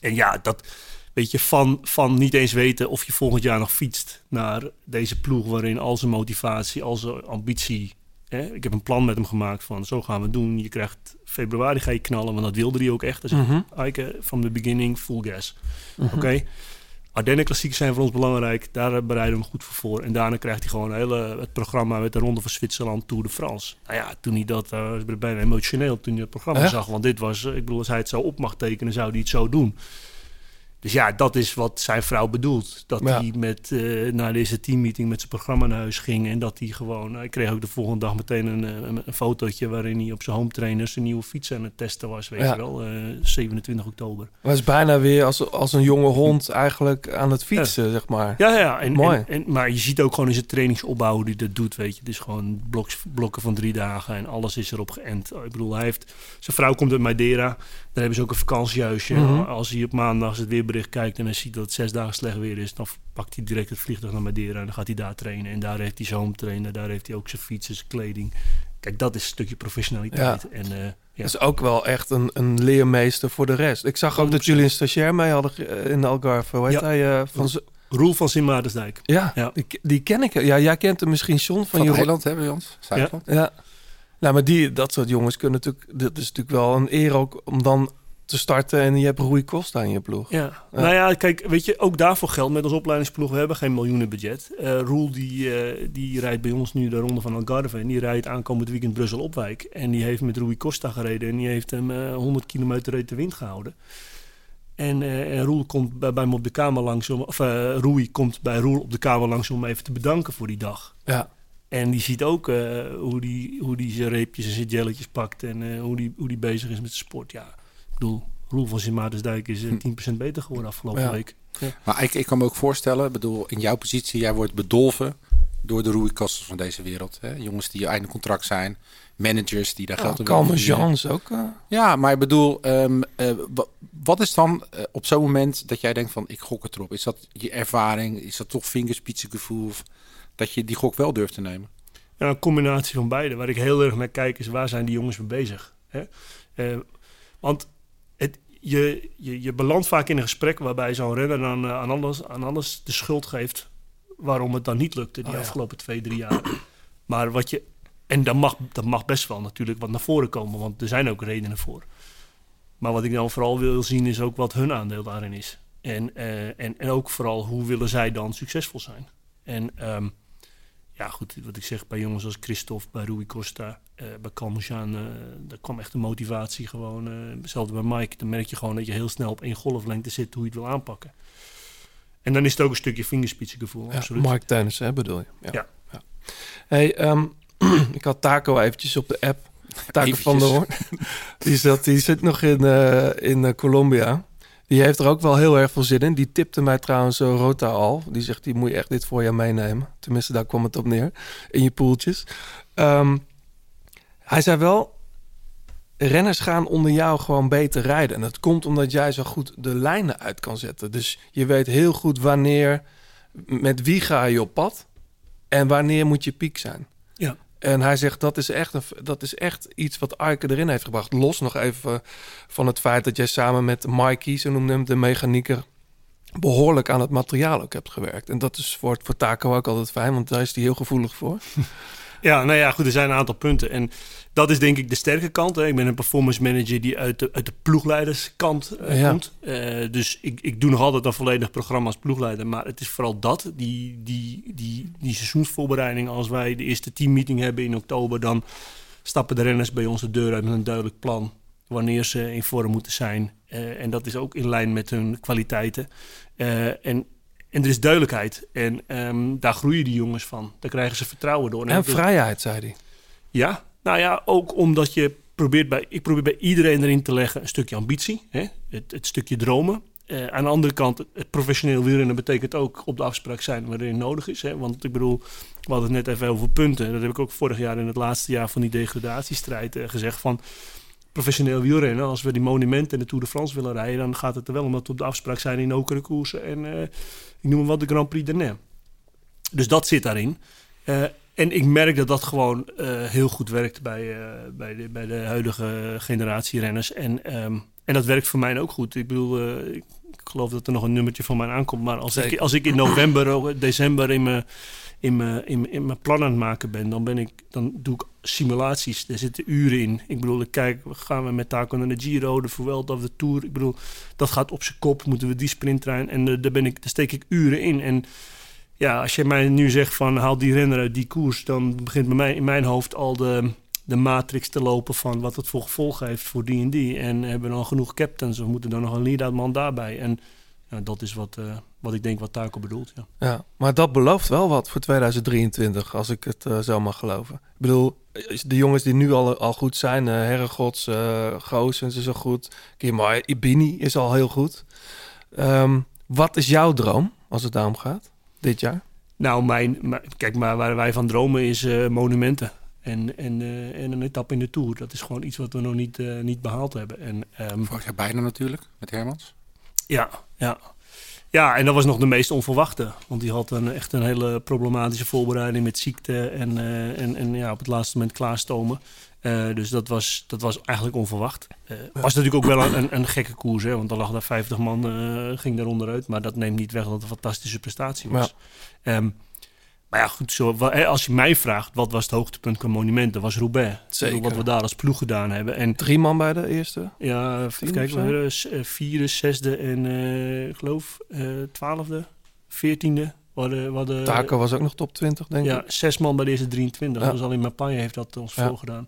en ja, dat weet je, van, van niet eens weten of je volgend jaar nog fietst naar deze ploeg waarin al zijn motivatie, al zijn ambitie. Hè, ik heb een plan met hem gemaakt van zo gaan we het doen. Je krijgt februari ga je knallen, want dat wilde hij ook echt. Mhm. Eike, from the beginning, full gas. Mhm. Oké. Ardennen klassieken zijn voor ons belangrijk. Daar bereiden we hem goed voor voor. En daarna krijgt hij gewoon hele, het programma met de Ronde van Zwitserland, Tour de France. Nou ja, toen hij dat, eh, was bijna emotioneel toen hij het programma Echt? zag. Want dit was, eh, ik bedoel, als hij het zo op mag tekenen, zou hij het zo doen. Dus ja, dat is wat zijn vrouw bedoelt. Dat Ja. hij met, eh na deze teammeeting met zijn programma naar huis ging. En dat hij gewoon... nou, ik kreeg ook de volgende dag meteen een, eh, een, een fotootje... waarin hij op zijn home trainer zijn nieuwe fiets aan het testen was. Weet Ja. je wel, eh, 27 oktober. Maar het is bijna weer als, als een jonge hond eigenlijk aan het fietsen, zeg maar. Ja, ja. En, Mooi. En, en- maar je ziet ook gewoon in zijn trainingsopbouw hij dat doet, weet je. Is gewoon bloks, blokken van drie dagen en alles is erop geënt. Ik bedoel, hij heeft... Zijn vrouw komt uit Madeira. Daar hebben ze ook een vakantiehuisje. Mhm. Als hij op maandag het weerbericht kijkt en hij ziet dat het zes dagen slecht weer is... dan pakt hij direct het vliegtuig naar Madeira en dan gaat hij daar trainen. En daar heeft hij zijn home trainer, daar heeft hij ook zijn fietsen, zijn kleding. Kijk, dat is een stukje professionaliteit. En, eh, ja. Dat is ook wel echt een, een leermeester voor de rest. Ik zag ook dat jullie een stagiair mee hadden ge- in de Algarve. Hoe heet Ja. hij? eh, van Roel van Sint-Maartensdijk. ja, Ja. Die, die ken ik. Ja, jij kent hem misschien, John, van, Van je Nederland hebben we ons. Zuidland. Ja. Nou, maar die, dat soort jongens kunnen natuurlijk... Dat is natuurlijk wel een eer ook om dan te starten en je hebt Rui Costa in je ploeg. Ja. Ja. nou ja, kijk, weet je, ook daarvoor geldt met ons opleidingsploeg. We hebben geen miljoenenbudget. Eh Roel, die, eh, die rijdt bij ons nu de ronde van Algarve. En die rijdt aankomend weekend Brussel-Opwijk. En die heeft met Rui Costa gereden. En die heeft hem eh 100 kilometer uit de wind gehouden. En, eh, en Roel komt bij, bij me op de kamer langs. Om, of eh Rui komt bij Roel op de kamer langs om even te bedanken voor die dag. Ja. En die ziet ook eh, hoe die, hoe die zijn reepjes en zijn jelletjes pakt en eh, hoe, die, hoe die bezig is met de sport. Ja, ik bedoel, Roel van Sint-Maartensdijk is eh, 10% beter geworden afgelopen Ja. week. Maar ik, ik kan me ook voorstellen, bedoel, in jouw positie, jij wordt bedolven door de Costas van deze wereld. Hè? Jongens die einde contract zijn, managers die daar geld in willen Kalme ook... Ja, maar ik bedoel, ehm, eh, wa- wat is dan op zo'n moment dat jij denkt van ik gok het erop? Is dat je ervaring? Is dat toch vingerspitsengevoel? Of dat je die gok wel durft te nemen? Ja, een combinatie van beide. Waar ik heel erg naar kijk is waar zijn die jongens mee bezig. Hè? Eh, want het, je, je, je belandt vaak in een gesprek waarbij zo'n renner dan eh, aan, alles, aan alles de schuld geeft waarom het dan niet lukte die Oh ja. afgelopen twee, drie jaar. Maar wat je. En dat mag, dat mag best wel natuurlijk wat naar voren komen, want er zijn ook redenen voor. Maar wat ik dan vooral wil zien is ook wat hun aandeel daarin is. En, eh, en, en ook vooral hoe willen zij dan succesvol zijn. En ehm, ja, goed, wat ik zeg bij jongens als Christophe, bij Rui Costa, eh, bij Calmejaan, eh daar kwam echt de motivatie gewoon. eh hetzelfde bij Mike, dan merk je gewoon dat je heel snel op één golflengte zit hoe je het wil aanpakken. En dan is het ook een stukje vingerspitsengevoel, Ja, absoluut. Mark Tennis, hè, bedoel je? Ja. Hey, ehm, ik had Taco eventjes op de app. Taco van der Hoorn. Die, zat, die zit nog in, eh, in Colombia. Die heeft er ook wel heel erg veel zin in. Die tipte mij trouwens eh, Rota al. Die zegt, die moet je echt dit voorjaar meenemen. Tenminste, daar kwam het op neer. In je poeltjes. Ehm, hij zei wel, renners gaan onder jou gewoon beter rijden. En dat komt omdat jij zo goed de lijnen uit kan zetten. Dus je weet heel goed wanneer, met wie ga je op pad en wanneer moet je piek zijn. Ja. En hij zegt dat is echt, een, dat is echt iets wat Arke erin heeft gebracht. Los nog even van het feit dat jij samen met Mikey, zo noemde hem de mechanieker, behoorlijk aan het materiaal ook hebt gewerkt. En dat is voor, voor Taco ook altijd fijn, want daar is hij heel gevoelig voor. Ja, nou ja, goed, er zijn een aantal punten. En dat is denk ik de sterke kant. Hè. Ik ben een performance manager die uit de, uit de ploegleiderskant eh, Ja. komt. Eh, dus ik, ik doe nog altijd een volledig programma als ploegleider. Maar het is vooral dat, die, die, die, die seizoensvoorbereiding. Als wij de eerste teammeeting hebben in oktober, dan stappen de renners bij ons de deur uit met een duidelijk plan. Wanneer ze in vorm moeten zijn. Eh, en dat is ook in lijn met hun kwaliteiten. En, en er is duidelijkheid. En ehm, daar groeien die jongens van. Daar krijgen ze vertrouwen door. En is- vrijheid, zei hij. ja, nou ja, ook omdat je probeert bij, ik probeer bij iedereen erin te leggen een stukje ambitie, hè? Het, het stukje dromen. Eh, aan de andere kant, het professioneel wielrennen betekent ook op de afspraak zijn het nodig is. Hè? Want ik bedoel, we hadden het net even over punten. Dat heb ik ook vorig jaar in het laatste jaar van die degradatiestrijd eh, gezegd van professioneel wielrennen. Als we die monumenten en de Tour de France willen rijden, dan gaat het er wel om dat we op de afspraak zijn in okere koersen en eh, ik noem maar wat de Grand Prix de. Dus dat zit daarin. En ik merk dat dat gewoon eh, heel goed werkt bij, eh, bij, de, bij de huidige generatie renners. En, ehm, en dat werkt voor mij ook goed. Ik bedoel, eh, ik, geloof dat er nog een nummertje van mij aankomt. Maar als, ik, als ik in november, of december in mijn, in, mijn, in, mijn, in mijn plan aan het maken ben, dan, ben ik, dan doe ik simulaties. Er zitten uren in. Ik bedoel, ik kijk, gaan we met Taco naar de Giro, de Vuelta of de Tour. Ik bedoel, dat gaat op zijn kop. Moeten we die sprinttrein? En daar, ben ik, daar steek ik uren in. En ja, als je mij nu zegt van haal die renner uit die koers, dan begint bij mij in mijn hoofd al de, de matrix te lopen van wat het voor gevolgen heeft voor die en die. En hebben we dan genoeg captains of moeten er nog een lead-out man daarbij? En ja, dat is wat, eh, wat ik denk wat Taco bedoelt. Ja. Ja, maar dat belooft wel wat voor 2023, als ik het eh, zo mag geloven. Ik bedoel, de jongens die nu al, al goed zijn, eh Herregods, eh Goossens is al goed. Kimai, Ibini is al heel goed. Ehm, wat is jouw droom als het daarom gaat, dit jaar? Nou, mijn, mijn- kijk maar, waar wij van dromen is eh, monumenten. En, en, eh, en een etappe in de Tour. Dat is gewoon iets wat we nog niet, eh, niet behaald hebben. En, ehm, Vorig jaar bijna natuurlijk, met Hermans. Ja, ja. Ja, en dat was nog de meest onverwachte. Want die had een, echt een hele problematische voorbereiding met ziekte en, eh, en, en ja, op het laatste moment klaarstomen. Eh, dus dat was, dat was eigenlijk onverwacht. Eh was natuurlijk ook wel een, een, een gekke koers, hè, want er lag daar 50 man, ging daar onderuit. Maar dat neemt niet weg dat het een fantastische prestatie was. Ehm, maar ja, goed, zo, als je mij vraagt wat was het hoogtepunt qua monumenten, was Roubaix. Zeker. Wat we daar als ploeg gedaan hebben. En Drie man bij de eerste? ja, Tien zo? we eh, vierde, zesde en eh, ik geloof eh, twaalfde, veertiende. Hadden, Taco was ook nog top 20, denk ja, ik. zes man bij deze 23. Ja. Dat was al in Mapagne heeft dat ons Ja. voorgedaan.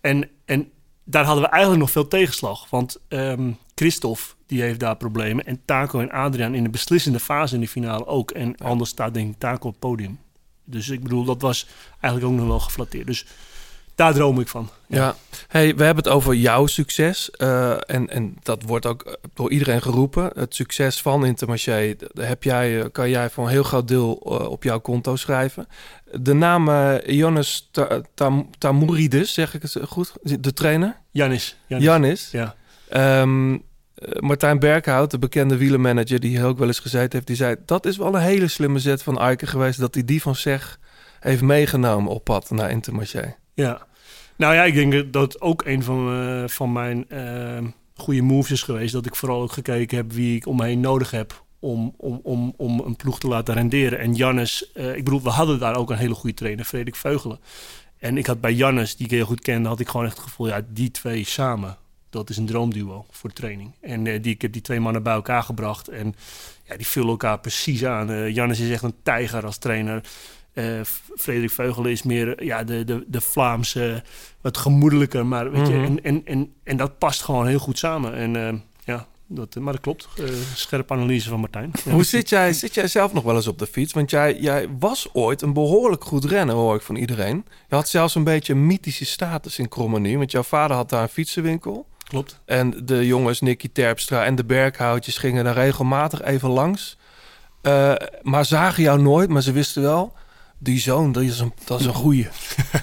En, en daar hadden we eigenlijk nog veel tegenslag. Want ehm Christophe, die heeft daar problemen. En Taco en Adriaan in de beslissende fase in de finale ook. En anders staat denk ik Taco op het podium. Dus ik bedoel, dat was eigenlijk ook nog wel geflatteerd. Dus daar droom ik van. Ja, hey, we hebben het over jouw succes. eh, en, en dat wordt ook door iedereen geroepen. Het succes van Intermarché heb jij, eh, kan jij voor een heel groot deel eh, op jouw konto schrijven. De naam eh Jonas Ta- Tam- Tamouridis, zeg ik het goed? De trainer? Janis. Janis. Janis. Ja. Ehm, eh, Martijn Berghout, de bekende wielermanager die hier ook wel eens gezeten heeft, die zei dat is wel een hele slimme zet van Eiken geweest dat hij die van zeg heeft meegenomen op pad naar Intermarché. Ja. Nou ja, ik denk dat ook een van, eh, van mijn eh, goede moves is geweest. Dat ik vooral ook gekeken heb wie ik om me heen nodig heb om, om, om, om een ploeg te laten renderen. En Jannes, eh, ik bedoel, we hadden daar ook een hele goede trainer, Frederik Veugelen. En ik had bij Jannes, die ik heel goed kende, had ik gewoon echt het gevoel, ja, die twee samen, dat is een droomduo voor de training. En eh, die, ik heb die twee mannen bij elkaar gebracht en ja, die vullen elkaar precies aan. Eh Jannes is echt een tijger als trainer. F- Frederik Veugelen is meer ja, de, de, de Vlaamse, wat gemoedelijker. Maar, weet je, Mhm. en, en, en, en dat past gewoon heel goed samen. En ja, dat, maar dat klopt. Scherpe analyse van Martijn. Ja. Hoe zit jij, zit jij zelf nog wel eens op de fiets? Want jij, jij was ooit een behoorlijk goed renner, hoor ik van iedereen. Je had zelfs een beetje een mythische status in Krommenie, want jouw vader had daar een fietsenwinkel. Klopt. En de jongens Nicky Terpstra en de Berghoutjes gingen daar regelmatig even langs. Eh, maar zagen jou nooit, maar ze wisten wel... die zoon, dat is een, dat is een goeie.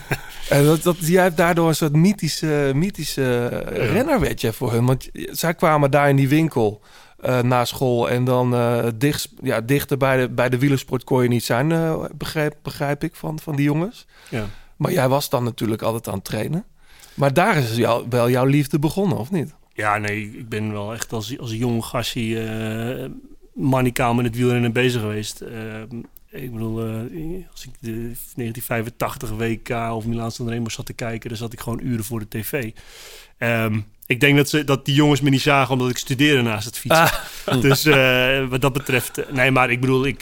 en dat, dat, jij hebt daardoor een soort mythische, mythische renner werd je voor hun. Want zij kwamen daar in die winkel eh, na school... en dan eh, dicht, ja, dichter bij de, bij de wielersport kon je niet zijn... begrijp, begrijp ik, van, van die jongens. Ja. Maar jij was dan natuurlijk altijd aan het trainen. Maar daar is jou, wel jouw liefde begonnen, of niet? Ja, nee, ik ben wel echt als, als jong gassie eh manicaal met het wielrennen bezig geweest. Eh, ik bedoel, eh, als ik de 1985 WK of Milaan San Remo zat te kijken, dan zat ik gewoon uren voor de tv. Ehm, ik denk dat, ze, dat die jongens me niet zagen omdat ik studeerde naast het fietsen. Dus eh, wat dat betreft, nee, maar ik bedoel, ik,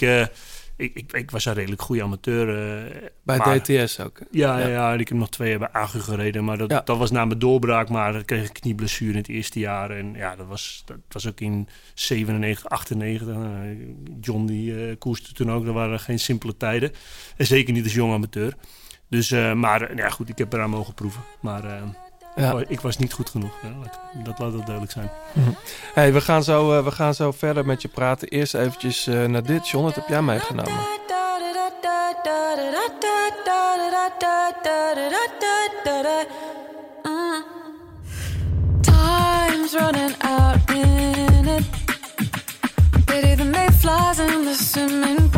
ik, ik, ik was een redelijk goede amateur. eh, Bij maar- DTS ook. ja, ja. ja, ik heb nog twee jaar bij Agu gereden. Maar dat, Ja. dat was na mijn doorbraak. Maar dan kreeg ik knieblessure in het eerste jaar. En ja, dat was, dat was ook in 97, 98. Eh, John die eh koerste toen ook. Dat waren geen simpele tijden. En zeker niet als jong amateur. Dus, eh, maar ja, goed, ik heb eraan mogen proeven. Maar Ja. ik was niet goed genoeg. Dat laat dat duidelijk zijn. Hey, we, gaan zo, eh, we gaan zo verder met je praten. Eerst eventjes eh, naar dit. John, wat heb jij meegenomen? Time's running out in it. Pity the mayflies in the swimming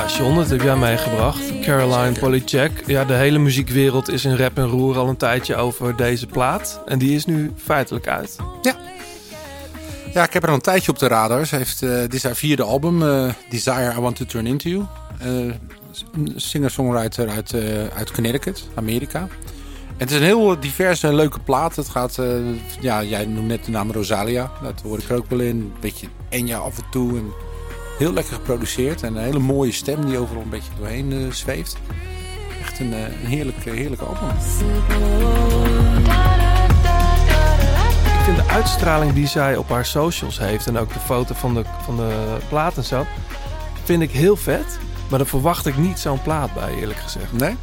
Ja, John, dat heb jij meegebracht. Caroline Polachek. Ja, de hele muziekwereld is in rap en roer al een tijdje over deze plaat. En die is nu feitelijk uit. Ja, ik heb er al een tijdje op de radar. Heeft, eh, dit is haar vierde album, eh, Desire I Want to Turn Into You. Eh, singer-songwriter uit, uit Connecticut, Amerika. En het is een heel diverse en leuke plaat. Het gaat, ja, jij noemt net de naam Rosalia. Dat hoor ik er ook wel in. Een beetje Enya af en toe. En heel lekker geproduceerd. En een hele mooie stem die overal een beetje doorheen eh, zweeft. Echt een, eh, een heerlijk, eh, heerlijk album. Ik vind de uitstraling die zij op haar socials heeft... en ook de foto van de, van de plaat en zo... vind ik heel vet. Maar daar verwacht ik niet zo'n plaat bij, eerlijk gezegd. Nee?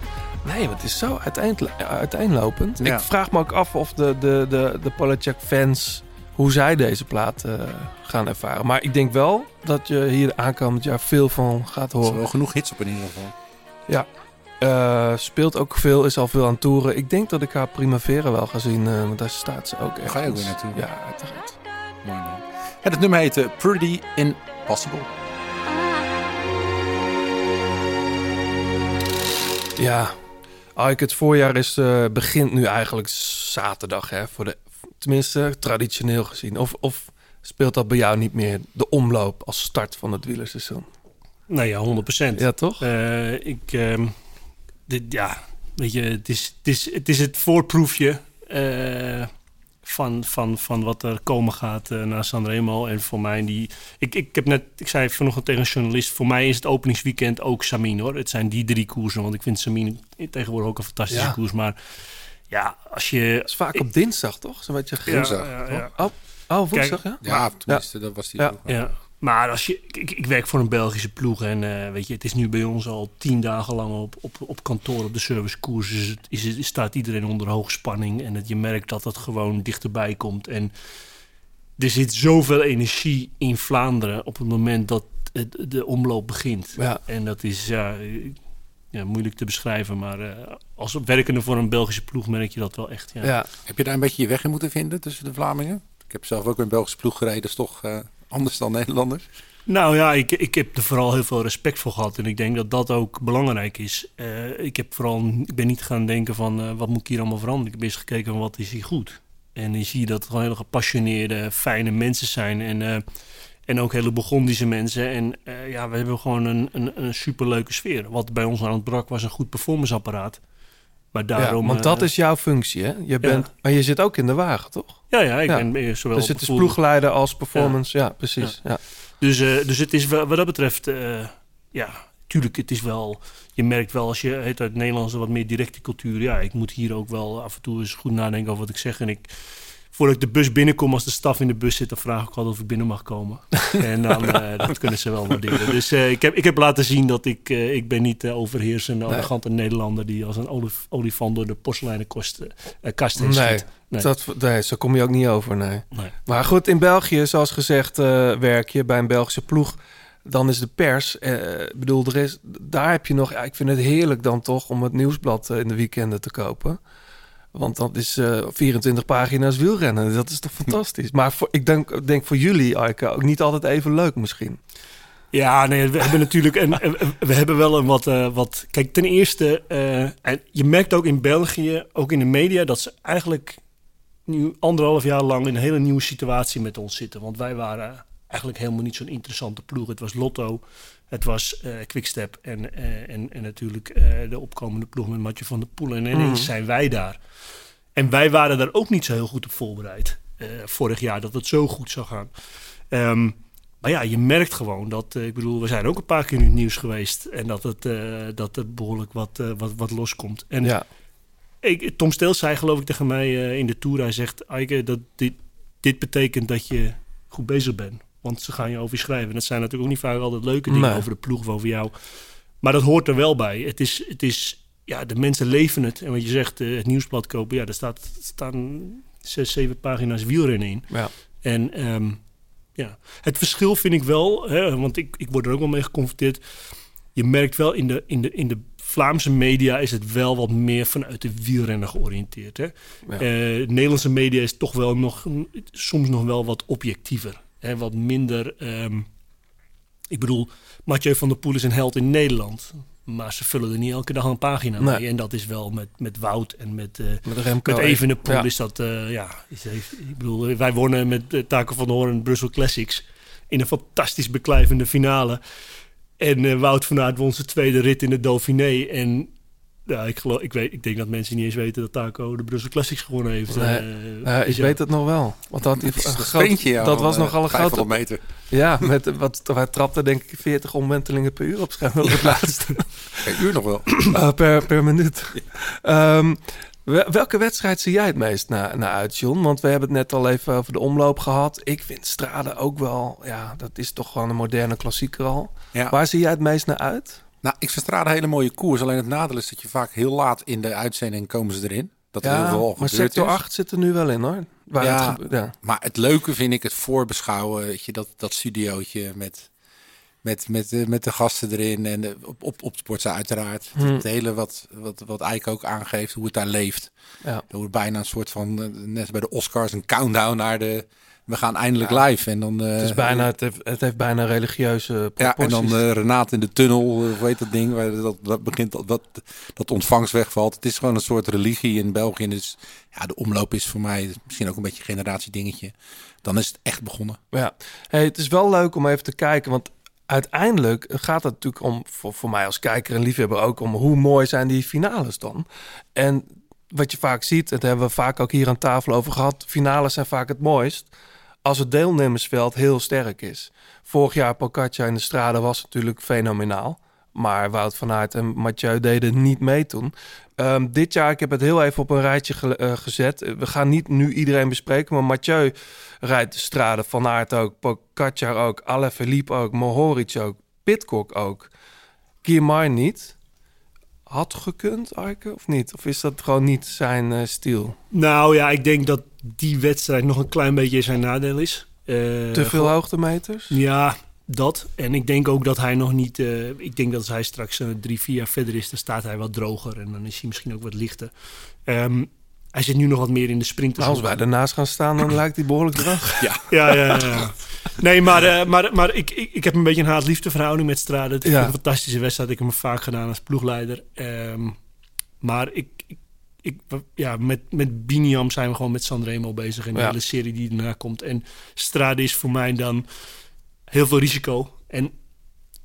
Nee, want het is zo uiteen, uiteenlopend. Ja. Ik vraag me ook af of de, de, de, de Polachek-fans... hoe zij deze plaat eh, gaan ervaren. Maar ik denk wel dat je hier aankomend jaar veel van gaat Er is horen. wel genoeg hits op in ieder geval. Eh, speelt ook veel, is al veel aan toeren. Ik denk dat ik haar Primavera wel ga zien, eh, want daar staat ze ook echt. ga je ook weer naartoe. Ja, uiteraard. Mooi man. En het nummer heet Pretty Impossible. Ja, Ike, het voorjaar is, begint nu eigenlijk zaterdag, hè, voor de, tenminste traditioneel gezien. Of, of speelt dat bij jou niet meer de omloop als start van het wielerseizoen? Nee, ja, 100 procent. Ja, toch? Eh, ik, ehm, dit, ja, weet je, het is het, is, het, is het voorproefje eh, van, van, van wat er komen gaat eh, naar Sanremo. En voor mij, die, ik, ik heb net, ik zei vanochtend tegen een journalist, voor mij is het openingsweekend ook Samin hoor. Het zijn die drie koersen, want ik vind Samin tegenwoordig ook een fantastische Ja. koers. Maar ja, als je... Dat is vaak op dinsdag, toch? Zo wat je Ja, woensdag, ja, ja. Oh, oh, woensdag, ja? Ja, tenminste, dat was die. Ja. Ja, maar als je, ik, ik werk voor een Belgische ploeg en eh, weet je, het is nu bij ons al tien dagen lang op, op, op kantoor op de servicekoers. Dus het is, het staat iedereen onder hoogspanning en dat je merkt dat het gewoon dichterbij komt. En er zit zoveel energie in Vlaanderen op het moment dat het, de omloop begint. Ja. En dat is ja, eh, ja, moeilijk te beschrijven, maar eh, als werkende voor een Belgische ploeg merk je dat wel echt. Ja. Ja. Heb je daar een beetje je weg in moeten vinden tussen de Vlamingen? Ik heb zelf ook een Belgische ploeg gereden, dat is toch eh, anders dan Nederlanders. Nou ja, ik, ik heb er vooral heel veel respect voor gehad. En ik denk dat dat ook belangrijk is. Eh, ik, heb vooral, ik ben niet gaan denken van eh, wat moet ik hier allemaal veranderen. Ik heb eerst gekeken van wat is hier goed. En dan zie je dat het gewoon hele gepassioneerde, fijne mensen zijn. En, eh, en ook hele Burgondische mensen. En eh, ja, we hebben gewoon een, een, een superleuke sfeer. Wat bij ons aan het brak was een goed performanceapparaat. Maar Ja, daarom... want eh, dat is jouw functie, hè? Je bent, Maar je zit ook in de wagen, toch? Ja, ja, ik Ja. ben eh, zowel Dus het is ploegleider als performance. Ja, precies. Ja. Dus, dus het is wat dat betreft, ja, tuurlijk, het is wel, je merkt wel als je heet uit Nederlands een wat meer directe cultuur, ja, ik moet hier ook wel af en toe eens goed nadenken over wat ik zeg. En ik, voordat ik de bus binnenkom, als de staf in de bus zit, dan vraag ik altijd of ik binnen mag komen. en dan, eh, dat kunnen ze wel waarderen. Dus eh, ik, heb, ik heb laten zien dat ik, eh, ik ben niet de overheersende, arrogante Nederlander die als een olif- olifant door de porseleinen kost, kast heen Nee. Nee. Dat, nee, zo kom je ook niet over, nee. Nee. Maar goed, in België, zoals gezegd, werk je bij een Belgische ploeg. Dan is de pers, eh, ik bedoel, er is, daar heb je nog... Ja, ik vind het heerlijk dan toch om het nieuwsblad in de weekenden te kopen. Want dat is eh 24 pagina's wielrennen. Dat is toch fantastisch. Maar ik denk, denk voor jullie, Aike, ook niet altijd even leuk misschien. Ja, nee, we hebben natuurlijk en en we hebben wel een wat, eh, wat. Kijk, ten eerste, eh, en je merkt ook in België, ook in de media, dat ze eigenlijk nu anderhalf jaar lang in een hele nieuwe situatie met ons zitten. Want wij waren eigenlijk helemaal niet zo'n interessante ploeg. Het was Lotto, het was eh Quickstep en, eh, en, en natuurlijk eh, de opkomende ploeg met Matje van der Poel. En ineens zijn wij daar. En wij waren daar ook niet zo heel goed op voorbereid. vorig jaar dat het zo goed zou gaan. Ehm, maar ja, je merkt gewoon dat, ik bedoel, we zijn ook een paar keer in het nieuws geweest. En dat het, dat er behoorlijk wat, wat, wat loskomt. En Ja, ik, Tom Steels zei geloof ik tegen mij in de Tour. Hij zegt, Eike, dat dit, dit betekent dat je goed bezig bent. Want ze gaan je over je schrijven. En dat zijn natuurlijk ook niet vaak altijd leuke dingen Nee. over de ploeg of over jou. Maar dat hoort er wel bij. Het is, het is ja, de mensen leven het. En wat je zegt, eh, het nieuwsblad kopen. Ja, daar staat, staan zes, zeven pagina's wielrennen in. ja. En ehm, ja, het verschil vind ik wel, hè, want ik, ik word er ook wel mee geconfronteerd. Je merkt wel in de, in, de, in de Vlaamse media is het wel wat meer vanuit de wielrennen georiënteerd. Hè? Ja. Eh, Nederlandse media is toch wel nog soms nog wel wat objectiever. Wat minder. ehm, ik bedoel, Mathieu van der Poel is een held in Nederland. Maar ze vullen er niet elke dag een pagina Nee. mee. En dat is wel met, met Wout en met, eh, Met Remco. met Evenepoel Ja. is dat, eh, ja, is, ik bedoel, wij wonnen met uh, Taco van der Hoorn Brussel Classics in een fantastisch beklijvende finale. En eh, Wout van Aert won zijn tweede rit in de Dauphiné. En ja, ik, geloof, ik, weet, ik denk dat mensen niet eens weten dat Taco de Brussel Classics gewonnen heeft. Nee. Eh, dus ik ja. weet het nog wel. Want dat, Dat is een een groot- sprintje, ja, dat was eh, nogal een grote... 500 meter. Ja, met, wat, hij trapte denk ik 40 omwentelingen per uur op scherm op het laatste. Een uur nog wel. Eh, per, per minuut. Ehm, wel- welke wedstrijd zie jij het meest naar, naar uit, John? Want we hebben het net al even over de omloop gehad. Ik vind Strade ook wel... Ja, dat is toch gewoon een moderne klassieker al. Ja. Waar zie jij het meest naar uit? Nou, ik vind een hele mooie koers. Alleen het nadeel is dat je vaak heel laat in de uitzending komen ze erin. Dat er heel veel al maar gebeurd sector is. 8 zit er nu wel in, hoor. Waar Ja. het gebe- ja. Maar het leuke vind ik het voorbeschouwen. Weet je, dat, dat studiootje met, met, met, met de gasten erin. En de, op, op, op Sportza uiteraard. Hmm. Het hele wat, wat, wat Eike ook aangeeft, hoe het daar leeft. Ja. Er wordt bijna een soort van, eh, net bij de Oscars, een countdown naar de... We gaan eindelijk live. En dan, eh, Het, is bijna, het, heeft, het heeft bijna religieuze Ja, en proporties. dan eh Renate in de tunnel, eh, hoe heet dat ding, waar dat, dat begint, dat, dat, dat ontvangst wegvalt. Het is gewoon een soort religie in België. Dus ja, de omloop is voor mij misschien ook een beetje een generatiedingetje. Dan is het echt begonnen. Ja, hey, het is wel leuk om even te kijken, want uiteindelijk gaat het natuurlijk om, voor, voor mij als kijker en liefhebber ook, om hoe mooi zijn die finales dan. En wat je vaak ziet, dat hebben we vaak ook hier aan tafel over gehad. Finales zijn vaak het mooist als het deelnemersveld heel sterk is. Vorig jaar Pocaccia in de strade was natuurlijk fenomenaal. Maar Wout van Aert en Mathieu deden niet mee toen. Ehm, dit jaar, ik heb het heel even op een rijtje eh, gezet. We gaan niet nu iedereen bespreken, maar Mathieu rijdt de strade. Van Aert ook, Pogacar ook, Alaphilippe ook, Mohoric ook, Pitcock ook. Kiermaier niet. Had gekund, Arke, of niet? Of is dat gewoon niet zijn eh stijl? Nou ja, ik denk dat die wedstrijd nog een klein beetje zijn nadeel is. Eh, Te veel hoogtemeters? Ja, dat. En ik denk ook dat hij nog niet... eh, ik denk dat als hij straks eh, drie, vier jaar verder is... dan staat hij wat droger en dan is hij misschien ook wat lichter. Ehm, hij zit nu nog wat meer in de sprint. Nou, als wij ernaast gaan staan, dan lijkt hij behoorlijk droog. Ja. Ja, ja, ja, ja. Nee, maar, eh, maar, maar ik, ik, ik heb een beetje een haat-liefde verhouding met Strade. Het is Ja. een fantastische wedstrijd. Ik heb hem vaak gedaan als ploegleider. Ehm, maar ik, ik, ik, ja, met, met Biniam zijn we gewoon met Sanremo bezig. En de Ja. hele serie die erna komt. En Strade is voor mij dan heel veel risico. En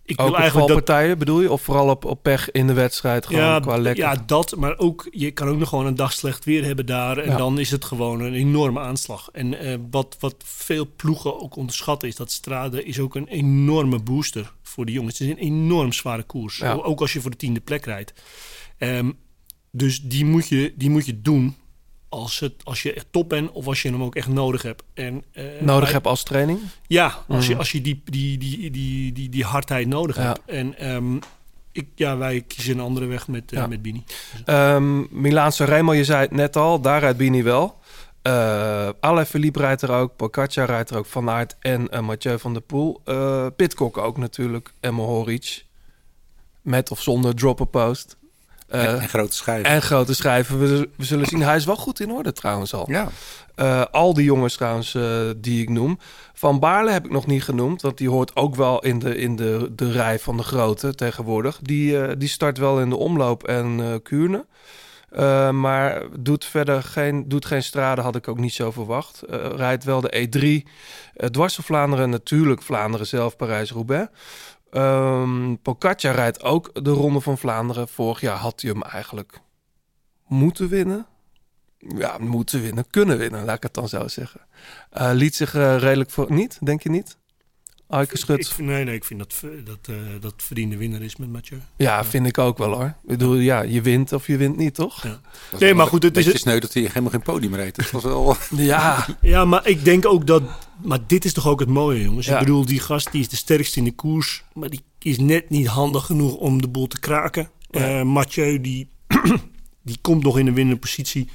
ik Ook wil eigenlijk dat... valpartijen bedoel je? Of vooral op, op pech in de wedstrijd? Gewoon Ja, qua lekker. ja, dat. Maar ook, je kan ook nog gewoon een dag slecht weer hebben daar. En Ja. dan is het gewoon een enorme aanslag. En eh, wat, wat veel ploegen ook onderschatten is dat Strade is ook een enorme booster voor de jongens. Het is een enorm zware koers. Ja. Ook als je voor de tiende plek rijdt. Ehm, dus die moet, je, die moet je doen als, het, als je echt top bent of als je hem ook echt nodig hebt. En, eh, Nodig heb als training? Ja, als je, Mhm. als je die, die, die, die, die, die hardheid nodig Ja. hebt. En ehm, ik, ja, wij kiezen een andere weg met, eh Ja. met Bini. Ehm Milaan Sanremo, je zei het net al, daar rijdt Bini wel. Eh Alaphilippe rijdt er ook, Pogacar rijdt er ook, Van Aert en Mathieu van der Poel. Pitcock ook natuurlijk, en Mohoric. Met of zonder drop post. Eh, en, en grote schijven. en grote schrijven, we, we zullen zien. Hij is wel goed in orde trouwens al. ja. Eh, al die jongens trouwens eh, die ik noem. Van Baarle heb ik nog niet genoemd. Want die hoort ook wel in de, in de, de rij van de grote tegenwoordig. Die, eh, die start wel in de omloop en eh Kuurne. Eh, maar doet verder geen, doet geen strade, had ik ook niet zo verwacht. Eh, rijdt wel de E3. Eh dwars door Vlaanderen natuurlijk Vlaanderen zelf, Parijs-Roubaix. Ehm Pogacar rijdt ook de Ronde van Vlaanderen. Vorig jaar had hij hem eigenlijk moeten winnen. Ja, moeten winnen, kunnen winnen, laat ik het dan zo zeggen. Eh, liet zich eh, redelijk voor... Niet, denk je niet? Aike Ik, Schut. nee, nee, ik vind dat v- dat, eh, dat verdiende winnaar is met Mathieu. Ja, vind ik ook wel hoor. Ik bedoel, ja, je wint of je wint niet, toch? Ja. Nee, maar goed, het is het- sneu dat hij helemaal geen podium reed. Dat was wel... Ja, Ja, maar ik denk ook dat... Maar dit is toch ook het mooie, jongens. Ja. Ik bedoel, die gast die is de sterkste in de koers. Maar die is net niet handig genoeg om de boel te kraken. Ja. Eh, Mathieu, die, die komt nog in een winnende positie.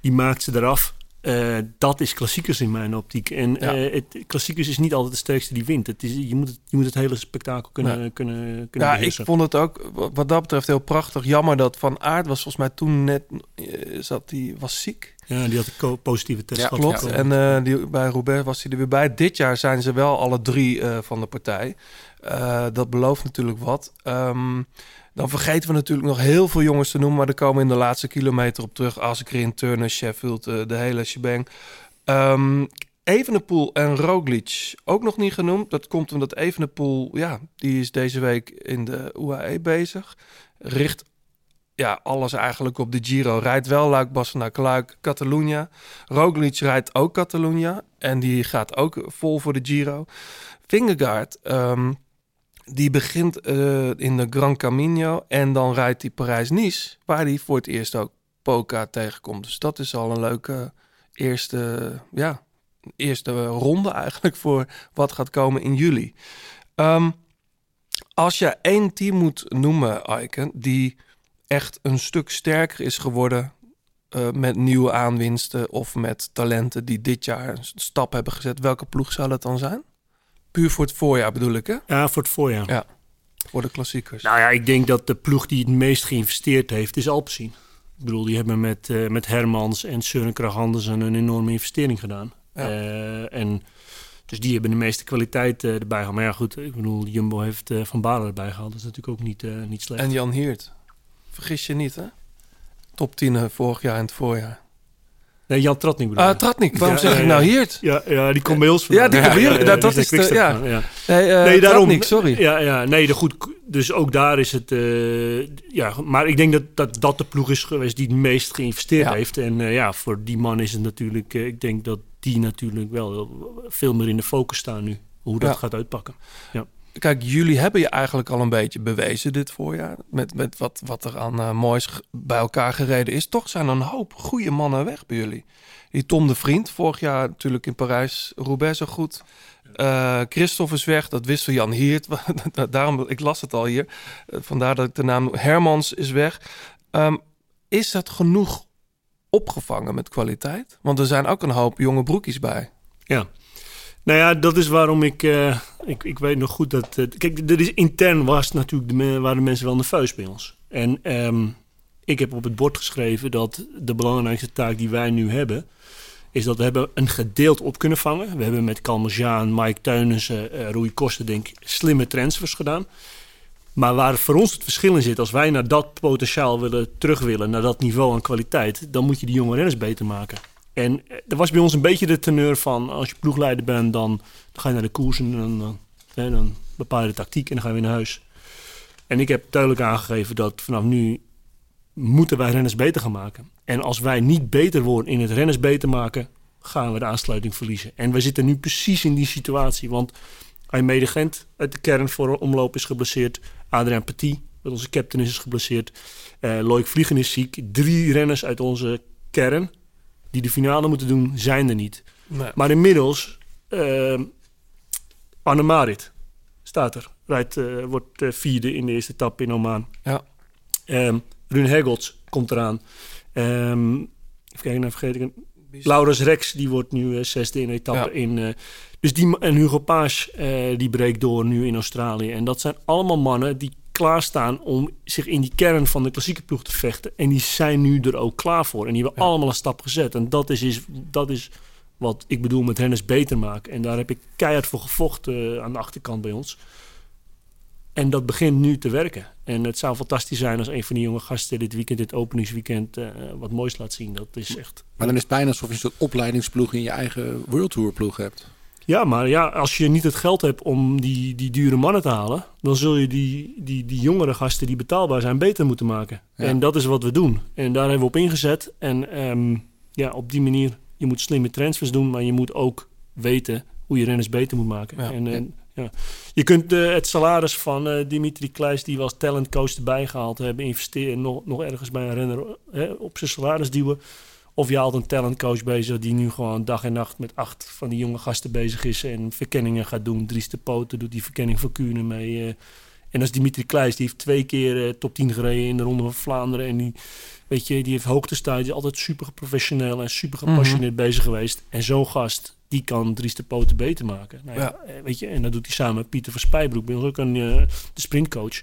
Die maakt ze eraf. Eh, dat is klassiekers in mijn optiek. En Ja. eh, het, klassiekers is niet altijd de sterkste die wint. Het is, je, moet het, je moet het hele spektakel kunnen, Ja. kunnen, kunnen ja ik vond het ook wa- wat dat betreft heel prachtig. Jammer dat Van Aert was volgens mij toen net... eh, Zat die, was ziek. Ja, die had een positieve test Ja. Klopt. Ja. En eh, die, bij Roubaix was hij er weer bij. Dit jaar zijn ze wel alle drie eh, van de partij. Eh, dat belooft natuurlijk wat. Ehm, dan vergeten we natuurlijk nog heel veel jongens te noemen. Maar er komen in de laatste kilometer op terug. Askren, Turner, Sheffield, eh, de hele shebang. Ehm Evenepoel en Roglic ook nog niet genoemd. Dat komt omdat Evenepoel, ja, die is deze week in de UAE bezig. Richt ja, alles eigenlijk op de Giro. Rijdt wel Luik, Bastenaak, Luik, Catalunya. Roglic rijdt ook Catalunya. En die gaat ook vol voor de Giro. Vingegaard, ehm, die begint eh, in de Gran Camino. En dan rijdt hij Parijs-Nice. Waar hij voor het eerst ook Poca tegenkomt. Dus dat is al een leuke eerste, ja, eerste ronde eigenlijk voor wat gaat komen in juli. Ehm, als je één team moet noemen, Aiken, die echt een stuk sterker is geworden eh, met nieuwe aanwinsten of met talenten die dit jaar een stap hebben gezet, welke ploeg zou dat dan zijn? Puur voor het voorjaar bedoel ik, hè? Ja, voor het voorjaar. Ja. Voor de klassiekers. Nou ja, ik denk dat de ploeg die het meest geïnvesteerd heeft, is Alpecin. Ik bedoel, die hebben met, eh, met Hermans en Søren Andersen een enorme investering gedaan. Ja. Eh, en dus die hebben de meeste kwaliteit eh, erbij gehaald. Maar ja, goed, ik bedoel, Jumbo heeft Van Balen erbij gehaald. Dat is natuurlijk ook niet, niet slecht. En Jan Hiert. Vergis je niet, hè? Top 10 eh, vorig jaar in het voorjaar. Nee, Jan Tratnik bedoel Ah, ik. Tratnik. Waarom Ja, zeg ja, ik nou ja. Hiert? Ja, ja, die komt bij ons Ja, die komt jullie. Dat- dat is de- ja. ja. Nee, eh Nee, daarom. Tratnik, sorry. Ja, ja, nee, de goed. dus ook daar is het. eh, ja, maar ik denk dat, dat dat de ploeg is geweest die het meest geïnvesteerd Ja. heeft. En eh, ja, voor die man is het natuurlijk. eh, ik denk dat die natuurlijk wel veel meer in de focus staan nu. Hoe dat Ja. gaat uitpakken. Kijk, jullie hebben je eigenlijk al een beetje bewezen dit voorjaar. Met, met wat, wat er aan eh, moois bij elkaar gereden is. Toch zijn er een hoop goede mannen weg bij jullie. Die Tom de Vriend, vorig jaar natuurlijk in Parijs-Roubaix zo goed. Eh Christophe is weg, dat wist Jan Hiert. Daarom, ik las het al hier. Eh, vandaar dat ik de naam Hermans is weg. Ehm, is dat genoeg opgevangen met kwaliteit? Want er zijn ook een hoop jonge broekjes bij. Ja. Nou ja, dat is waarom ik. eh, ik, ik weet nog goed dat. eh, kijk, er is intern was natuurlijk de, waren mensen wel nerveus bij ons. En ehm, ik heb op het bord geschreven dat de belangrijkste taak die wij nu hebben. is dat we hebben een gedeeld op kunnen vangen. We hebben met Kalmazaan, Mike Teunissen, Rui Koster, denk ik, slimme transfers gedaan. Maar waar voor ons het verschil in zit, als wij naar dat potentiaal willen terug willen, naar dat niveau aan kwaliteit, dan moet je die jonge renners beter maken. En eh, er was bij ons een beetje de teneur van, als je ploegleider bent, dan, ga je naar de koers en dan, hè, dan bepaal je de tactiek en dan ga je weer naar huis. En ik heb duidelijk aangegeven dat vanaf nu moeten wij renners beter gaan maken. En als wij niet beter worden in het renners beter maken, gaan we de aansluiting verliezen. En we zitten nu precies in die situatie, want Aimee Gent uit de kern voor omloop is geblesseerd. Adriaan Petit, met onze captain, is geblesseerd. Eh Loïc Vliegen is ziek. Drie renners uit onze kern die de finale moeten doen, zijn er niet. Maar inmiddels, uh, Anne Marit staat er. Rijdt, eh, wordt eh, vierde in de eerste etappe in Oman. Ja. Ehm Run Hegelts komt eraan. Ehm even kijken, nou vergeet ik een. Laurens Rex, die wordt nu eh, zesde in de etappe Ja. in. dus die, en Hugo Paas, die breekt door nu in Australië. En dat zijn allemaal mannen die klaarstaan om zich in die kern van de klassieke ploeg te vechten. En die zijn nu er ook klaar voor. En die hebben allemaal een stap gezet. En dat is, is, dat is wat ik bedoel met renners beter maken. En daar heb ik keihard voor gevochten eh, aan de achterkant bij ons. En dat begint nu te werken. En het zou fantastisch zijn als een van die jonge gasten dit weekend, dit openingsweekend, eh, wat moois laat zien. Dat is echt. Maar dan is het bijna alsof je een soort opleidingsploeg in je eigen World Tour ploeg hebt. Ja, maar ja, als je niet het geld hebt om die, die dure mannen te halen, dan zul je die, die, die jongere gasten die betaalbaar zijn beter moeten maken. Ja. En dat is wat we doen. En daar hebben we op ingezet. En ehm, ja, op die manier, je moet slimme transfers doen, maar je moet ook weten hoe je renners beter moet maken. Ja. En, en, ja. Je kunt eh, het salaris van eh, Dimitri Kleis, die we als talentcoach erbij gehaald hebben, investeren, nog, nog ergens bij een renner hè, op zijn salaris duwen. Of je haalt een talentcoach bezig die nu gewoon dag en nacht met acht van die jonge gasten bezig is en verkenningen gaat doen. Dries de Poten doet die verkenning van Kuurne mee. eh. en dat is Dimitri Kleis, die heeft twee keer eh, top 10 gereden in de Ronde van Vlaanderen. En die, weet je, die heeft hoogtestijd, die is altijd super professioneel en super gepassioneerd bezig geweest. En zo'n gast, die kan Dries de Poten beter maken. Nou ja, eh, weet je, en dat doet hij samen met Pieter van Spijbroek, ons ook een, de sprintcoach.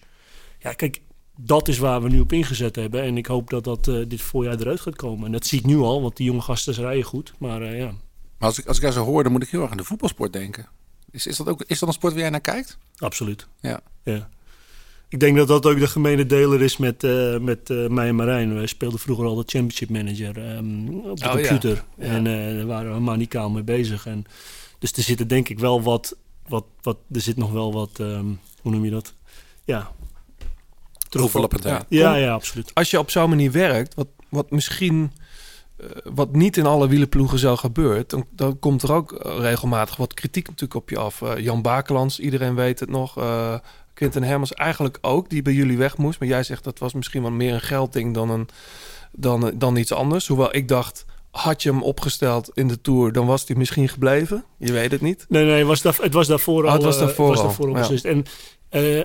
Ja, kijk, dat is waar we nu op ingezet hebben. En ik hoop dat dat eh, dit voorjaar eruit gaat komen. En dat zie ik nu al, want die jonge gasten rijden goed. Maar eh, ja, Maar als ik, als ik jou zo hoor, dan moet ik heel erg aan de voetbalsport denken. Is, is, dat ook, is dat een sport waar jij naar kijkt? absoluut. Ja. Ja. Ik denk dat dat ook de gemene deler is met, eh, met mij en Marijn. Wij speelden vroeger al de championship manager ehm, op de Oh, computer. Ja. En daar waren we manicaal mee bezig. En, dus er zit er denk ik wel wat, wat, wat er zit nog wel wat, ehm, hoe noem je dat? Ja. Terug- Overlappendheid. Ja, ja, absoluut. Als je op zo'n manier werkt, wat, wat misschien eh, wat niet in alle wielenploegen zo gebeurt, dan, dan komt er ook eh, regelmatig wat kritiek natuurlijk op je af. Eh, Jan Bakelands, iedereen weet het nog. eh Quinten Hermans eigenlijk ook, die bij jullie weg moest. Maar jij zegt dat was misschien wel meer een geldding dan, een, dan, dan iets anders. Hoewel ik dacht, had je hem opgesteld in de Tour, dan was hij misschien gebleven. Je weet het niet. Nee, nee, het was, daar, het was daarvoor al. Oh, het was daarvoor was al, daarvoor al ja. beslist. En eh,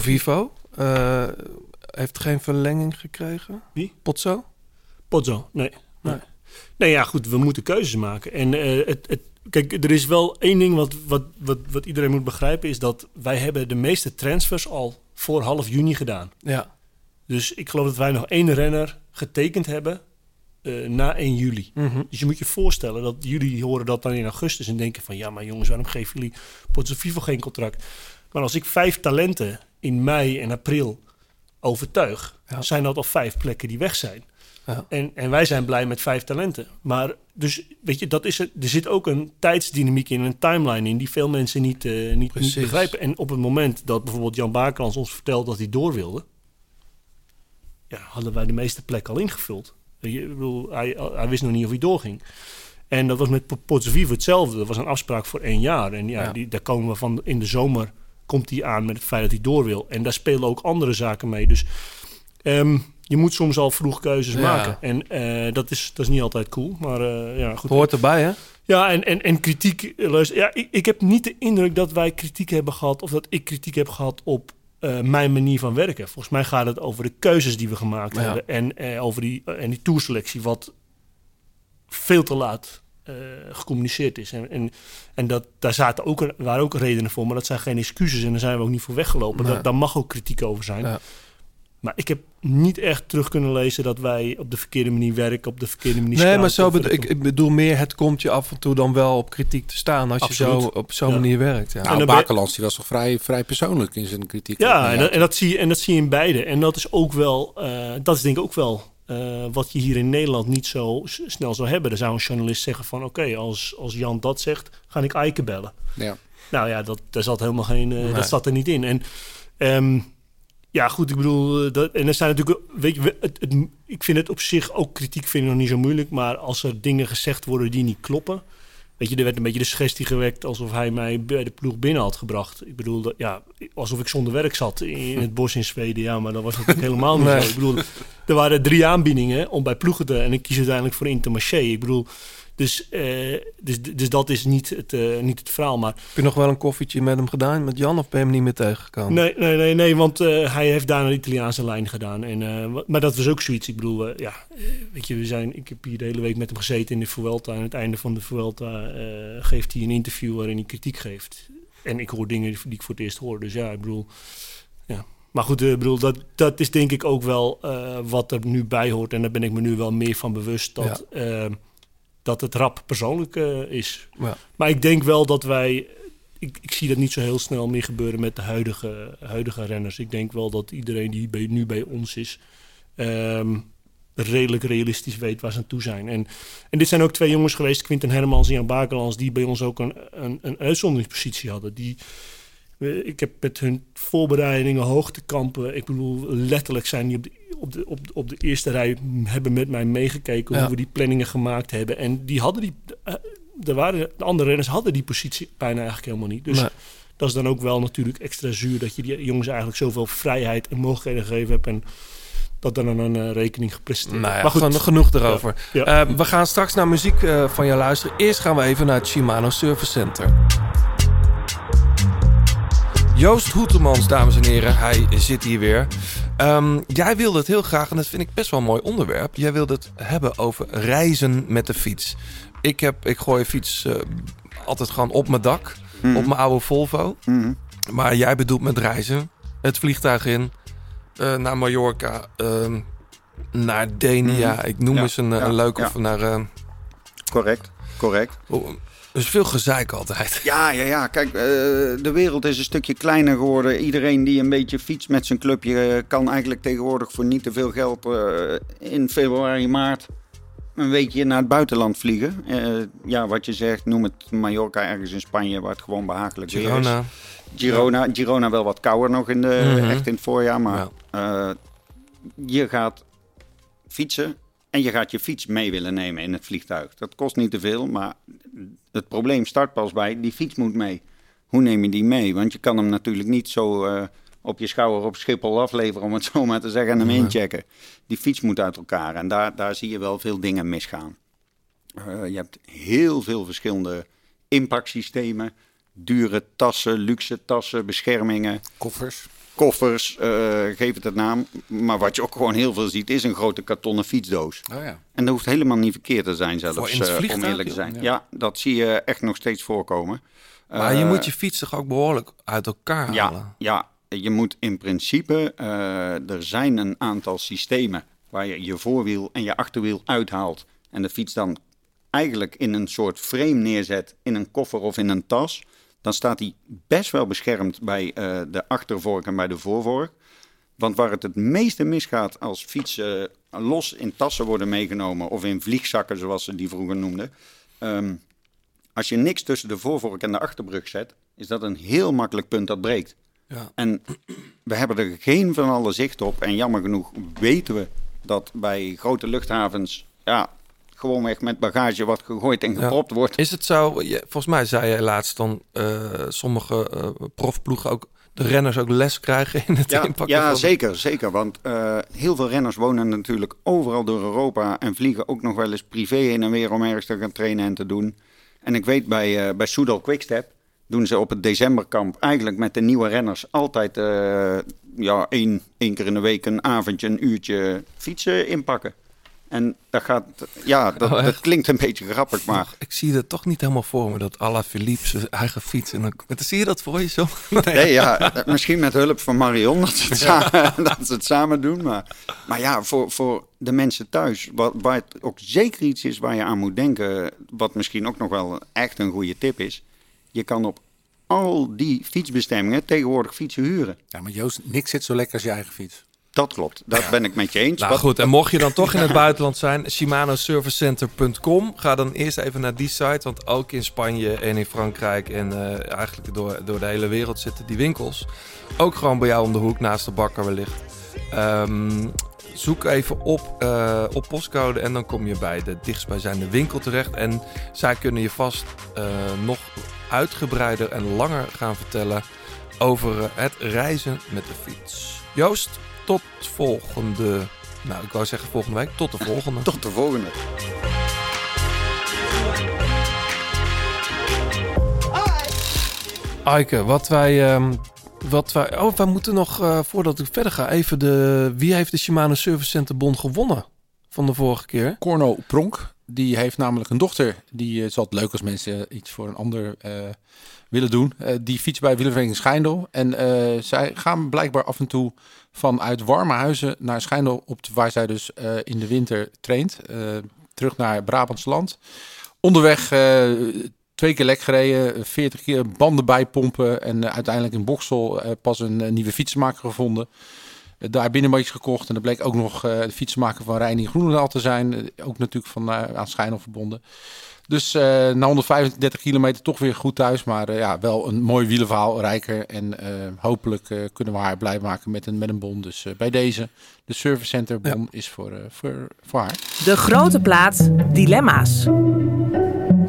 Vivo eh, heeft geen verlenging gekregen. Wie? Potso? Pozzo, nee. nee. Nee, ja, goed, we moeten keuzes maken. En eh, het, het, kijk, er is wel één ding wat, wat, wat, wat iedereen moet begrijpen... is dat wij hebben de meeste transfers al voor half juni gedaan. Ja. Dus ik geloof dat wij nog één renner getekend hebben eh, na 1 juli. Mhm. Dus je moet je voorstellen dat jullie horen dat dan in augustus... en denken van, ja, maar jongens, waarom geven jullie Pozzo Vivo geen contract? Maar als ik vijf talenten in mei en april overtuig... Ja. zijn dat al vijf plekken die weg zijn. Ja. En, en wij zijn blij met vijf talenten. Maar dus, weet je, dat is het, er zit ook een tijdsdynamiek in, een timeline in... die veel mensen niet, eh, niet, begrijpen. En op het moment dat bijvoorbeeld Jan Bakerlands ons vertelt dat hij door wilde... Ja, hadden wij de meeste plekken al ingevuld. Je, bedoel, hij, hij wist nog niet of hij doorging. En dat was met Porto Vivo hetzelfde. Dat was een afspraak voor één jaar. En ja, Ja. Die, daar komen we van in de zomer komt hij aan met het feit dat hij door wil. En daar spelen ook andere zaken mee. Dus ehm, je moet soms al vroeg keuzes Ja. maken. En eh, dat, is, dat is niet altijd cool. Maar eh, ja, goed. Hoort erbij, hè? Ja, en, en, en kritiek. eh, Luister, ja, ik, ik heb niet de indruk dat wij kritiek hebben gehad. of dat ik kritiek heb gehad op mijn manier van werken. Volgens mij gaat het over de keuzes die we gemaakt Ja. hebben. En over die, en die toerselectie, wat veel te laat eh, gecommuniceerd is. En, en, en dat, daar zaten ook, waren ook redenen voor, maar dat zijn geen excuses. En daar zijn we ook niet voor weggelopen. Nee. Daar, daar mag ook kritiek over zijn. Ja. Maar ik heb niet echt terug kunnen lezen dat wij op de verkeerde manier werken, op de verkeerde manier Nee, maar zo bedo- ik, ik bedoel meer, het komt je af en toe dan wel op kritiek te staan als je zo op zo'n Ja. manier werkt. Ja. Nou, je- Bakelands die was toch vrij, vrij persoonlijk in zijn kritiek. Ja, en, dat, en, dat zie je, en dat zie je in beide. En dat is ook wel, eh, dat is denk ik ook wel eh, wat je hier in Nederland niet zo snel zou hebben. Er zou een journalist zeggen van, oké, als, als Jan dat zegt, ga ik Eiken bellen. Ja. Nou ja, dat, daar zat helemaal geen, eh, Nee. dat zat er niet in. En ehm, ja, goed, ik bedoel, eh, dat, en er zijn natuurlijk, weet je, we- het, het, ik vind het op zich ook kritiek vind ik nog niet zo moeilijk, maar als er dingen gezegd worden die niet kloppen, weet je, er werd een beetje de suggestie gewekt alsof hij mij bij de ploeg binnen had gebracht. Ik bedoel, dat, ja, alsof ik zonder werk zat in het bos in Zweden, ja, maar dat was natuurlijk helemaal niet Nee. zo. Ik bedoel, er waren drie aanbiedingen om bij ploegen te, en ik kies uiteindelijk voor Intermarché. Ik bedoel, dus, eh, dus, dus dat is niet het, eh, niet het verhaal, maar Heb je nog wel een koffietje met hem gedaan, met Jan, of ben je hem niet meer tegengekomen? Nee, nee, nee, nee want eh, hij heeft daar een Italiaanse lijn gedaan. En, maar dat was ook zoiets. Ik bedoel, ja, weet je, we zijn, ik heb hier de hele week met hem gezeten in de Vuelta. En aan het einde van de Vuelta geeft hij een interview waarin hij kritiek geeft. En ik hoor dingen die ik voor het eerst hoor. Dus ja, ik bedoel, ja. Maar goed, ik bedoel, dat, dat is denk ik ook wel wat er nu bij hoort. En daar ben ik me nu wel meer van bewust dat, eh, dat het rap persoonlijk eh, is. Ja. Maar ik denk wel dat wij. Ik, ik zie dat niet zo heel snel meer gebeuren met de huidige, huidige renners. Ik denk wel dat iedereen die bij, nu bij ons is. ehm, redelijk realistisch weet waar ze aan toe zijn. En, en dit zijn ook twee jongens geweest, Quinten Hermans en Jan Bakelands, die bij ons ook een, een, een uitzonderingspositie hadden. Die, ik heb met hun voorbereidingen, hoogtekampen, ik bedoel, letterlijk zijn die op de, op de, op de, op de eerste rij, hebben met mij meegekeken Ja. hoe we die planningen gemaakt hebben. En die hadden die, eh, er waren, de andere renners hadden die positie bijna eigenlijk helemaal niet. Dus Nee. dat is dan ook wel natuurlijk extra zuur dat je die jongens eigenlijk zoveel vrijheid en mogelijkheden gegeven hebt. En dat dan een eh, rekening gepresenteerd Nou ja. Maar goed, genoeg erover. Ja. Eh, we gaan straks naar muziek van jou luisteren. Eerst gaan we even naar het Shimano Service Center. Joost Hoetemans, dames en heren, hij zit hier weer. Ehm, jij wilde het heel graag, en dat vind ik best wel een mooi onderwerp. Jij wilde het hebben over reizen met de fiets. Ik, heb, ik gooi fiets eh, altijd gewoon op mijn dak, op mijn oude Volvo. Maar jij bedoelt met reizen, het vliegtuig in, eh, naar Mallorca, ehm, naar Denia. Ik noem Ja, eens een, eh, ja, een leuk ja. of naar... Correct, correct. oh, is veel gezeik altijd. Ja, ja, ja. Kijk, eh, de wereld is een stukje kleiner geworden. Iedereen die een beetje fietst met zijn clubje eh, kan eigenlijk tegenwoordig voor niet te veel geld eh, in februari, maart een weekje naar het buitenland vliegen. Ja, wat je zegt, noem het Mallorca ergens in Spanje waar het gewoon behagelijk weer is. Girona. Girona, Girona wel wat kouder nog in de, Mhm. echt in het voorjaar. Maar je gaat fietsen en je gaat je fiets mee willen nemen in het vliegtuig. Dat kost niet te veel, maar het probleem start pas bij die fiets moet mee. Hoe neem je die mee? Want je kan hem natuurlijk niet zo eh, op je schouder op Schiphol afleveren, om het zo maar te zeggen, en hem inchecken. Die fiets moet uit elkaar en daar, daar zie je wel veel dingen misgaan. Eh, je hebt heel veel verschillende inpaksystemen. Dure tassen, luxe tassen, beschermingen. Koffers. Koffers, eh, geef het een naam. Maar wat je ook gewoon heel veel ziet, is een grote kartonnen fietsdoos. Oh ja. En dat hoeft helemaal niet verkeerd te zijn zelfs, eh, om eerlijk te zijn. Ja. Ja. dat zie je echt nog steeds voorkomen. Maar je Eh, moet je fiets toch ook behoorlijk uit elkaar halen? ja, ja, je moet in principe, er zijn een aantal systemen waar je je voorwiel en je achterwiel uithaalt. En de fiets dan eigenlijk in een soort frame neerzet in een koffer of in een tas. Dan staat hij best wel beschermd bij eh, de achtervork en bij de voorvork. Want waar het het meeste misgaat als fietsen los in tassen worden meegenomen of in vliegzakken, zoals ze die vroeger noemden. Ehm, als je niks tussen de voorvork en de achterbrug zet, is dat een heel makkelijk punt dat breekt. Ja. En we hebben er geen van alle zicht op. En jammer genoeg weten we dat bij grote luchthavens ja, gewoonweg met bagage wat gegooid en gepropt wordt. Is het zo, volgens mij zei je laatst dan eh, sommige eh, profploegen ook de renners ook les krijgen in het Ja, inpakken ja van... zeker, zeker. Want eh, heel veel renners wonen natuurlijk overal door Europa en vliegen ook nog wel eens privé heen en weer om ergens te gaan trainen en te doen. En ik weet bij, eh bij Soudal Quickstep doen ze op het decemberkamp eigenlijk met de nieuwe renners altijd ja, één, één keer in de week een avondje, een uurtje fietsen inpakken. En dat gaat, ja, dat, Oh, dat klinkt een beetje grappig, maar Ik zie het toch niet helemaal voor me, dat Ala Philippe zijn eigen fiets... En dan, zie je dat voor je zo? Nee, ja, eh, misschien met hulp van Marion dat ze het, samen, dat ze het samen doen. Maar, maar ja, voor, voor de mensen thuis, wat, waar het ook zeker iets is waar je aan moet denken, wat misschien ook nog wel echt een goede tip is. Je kan op al die fietsbestemmingen tegenwoordig fietsen huren. Ja, maar Joost, niks zit zo lekker als je eigen fiets. Dat klopt, dat ben ik met je eens. Nou Wat- goed, en mocht je dan toch in het buitenland zijn, shimanoservicecenter.com. Ga dan eerst even naar die site, want ook in Spanje en in Frankrijk en eh, eigenlijk door, door de hele wereld zitten die winkels. Ook gewoon bij jou om de hoek, naast de bakker wellicht. Ehm, zoek even op, eh, op postcode en dan kom je bij de dichtstbijzijnde winkel terecht. En zij kunnen je vast eh, nog uitgebreider en langer gaan vertellen over het reizen met de fiets. Joost, tot volgende. Nou, ik wou zeggen volgende week. Tot de volgende. Tot de volgende. Aike, wat wij. ehm, wat wij oh, wij moeten nog, eh, voordat ik verder ga, even de. Wie heeft de Shimano Service Center Bon gewonnen van de vorige keer? Corno Pronk, die heeft namelijk een dochter. Die eh, is altijd leuk als mensen iets voor een ander eh, willen doen. Eh, die fietst bij Wielervereniging Schijndel. En eh, zij gaan blijkbaar af en toe vanuit warme huizen naar Schijndel, op waar zij dus eh, in de winter traint. eh, terug naar Brabants land. Onderweg eh, twee keer lek gereden, 40 keer banden bijpompen. En uiteindelijk in Boksel pas een nieuwe fietsenmaker gevonden. Daar binnenbandjes gekocht. En er bleek ook nog de fietsenmaker van Reining Groenendaal te zijn. Ook natuurlijk van aan Schijnel verbonden. Dus eh, na 135 kilometer toch weer goed thuis. Maar eh, ja, wel een mooi wielenverhaal, rijker. En eh, hopelijk eh, kunnen we haar blij maken met een, met een bon. Dus eh, bij deze, de Service Center bon is voor, eh, voor, voor haar. De grote plaat Dilemma's.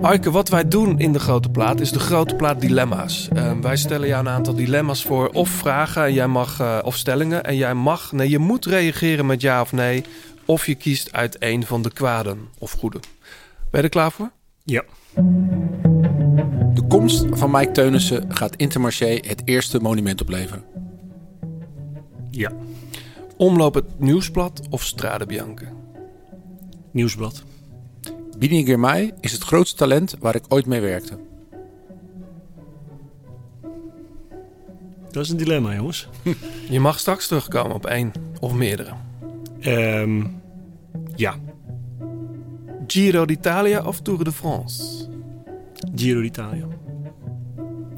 Aike, wat wij doen in de grote plaat is de grote plaat dilemma's. Ehm, wij stellen jou een aantal dilemma's voor of vragen en jij mag, eh, of stellingen. En jij mag, nee, je moet reageren met ja of nee. Of je kiest uit een van de kwaden of goede. Ben je er klaar voor? Ja. De komst van Mike Teunissen gaat Intermarché het eerste monument opleveren. Ja. Omloop het Nieuwsblad of Strade Bianca? Nieuwsblad. Bini Girmay is het grootste talent waar ik ooit mee werkte. Dat is een dilemma, jongens. Je mag straks terugkomen op één of meerdere. Ehm, ja. Giro d'Italia of Tour de France? Giro d'Italia.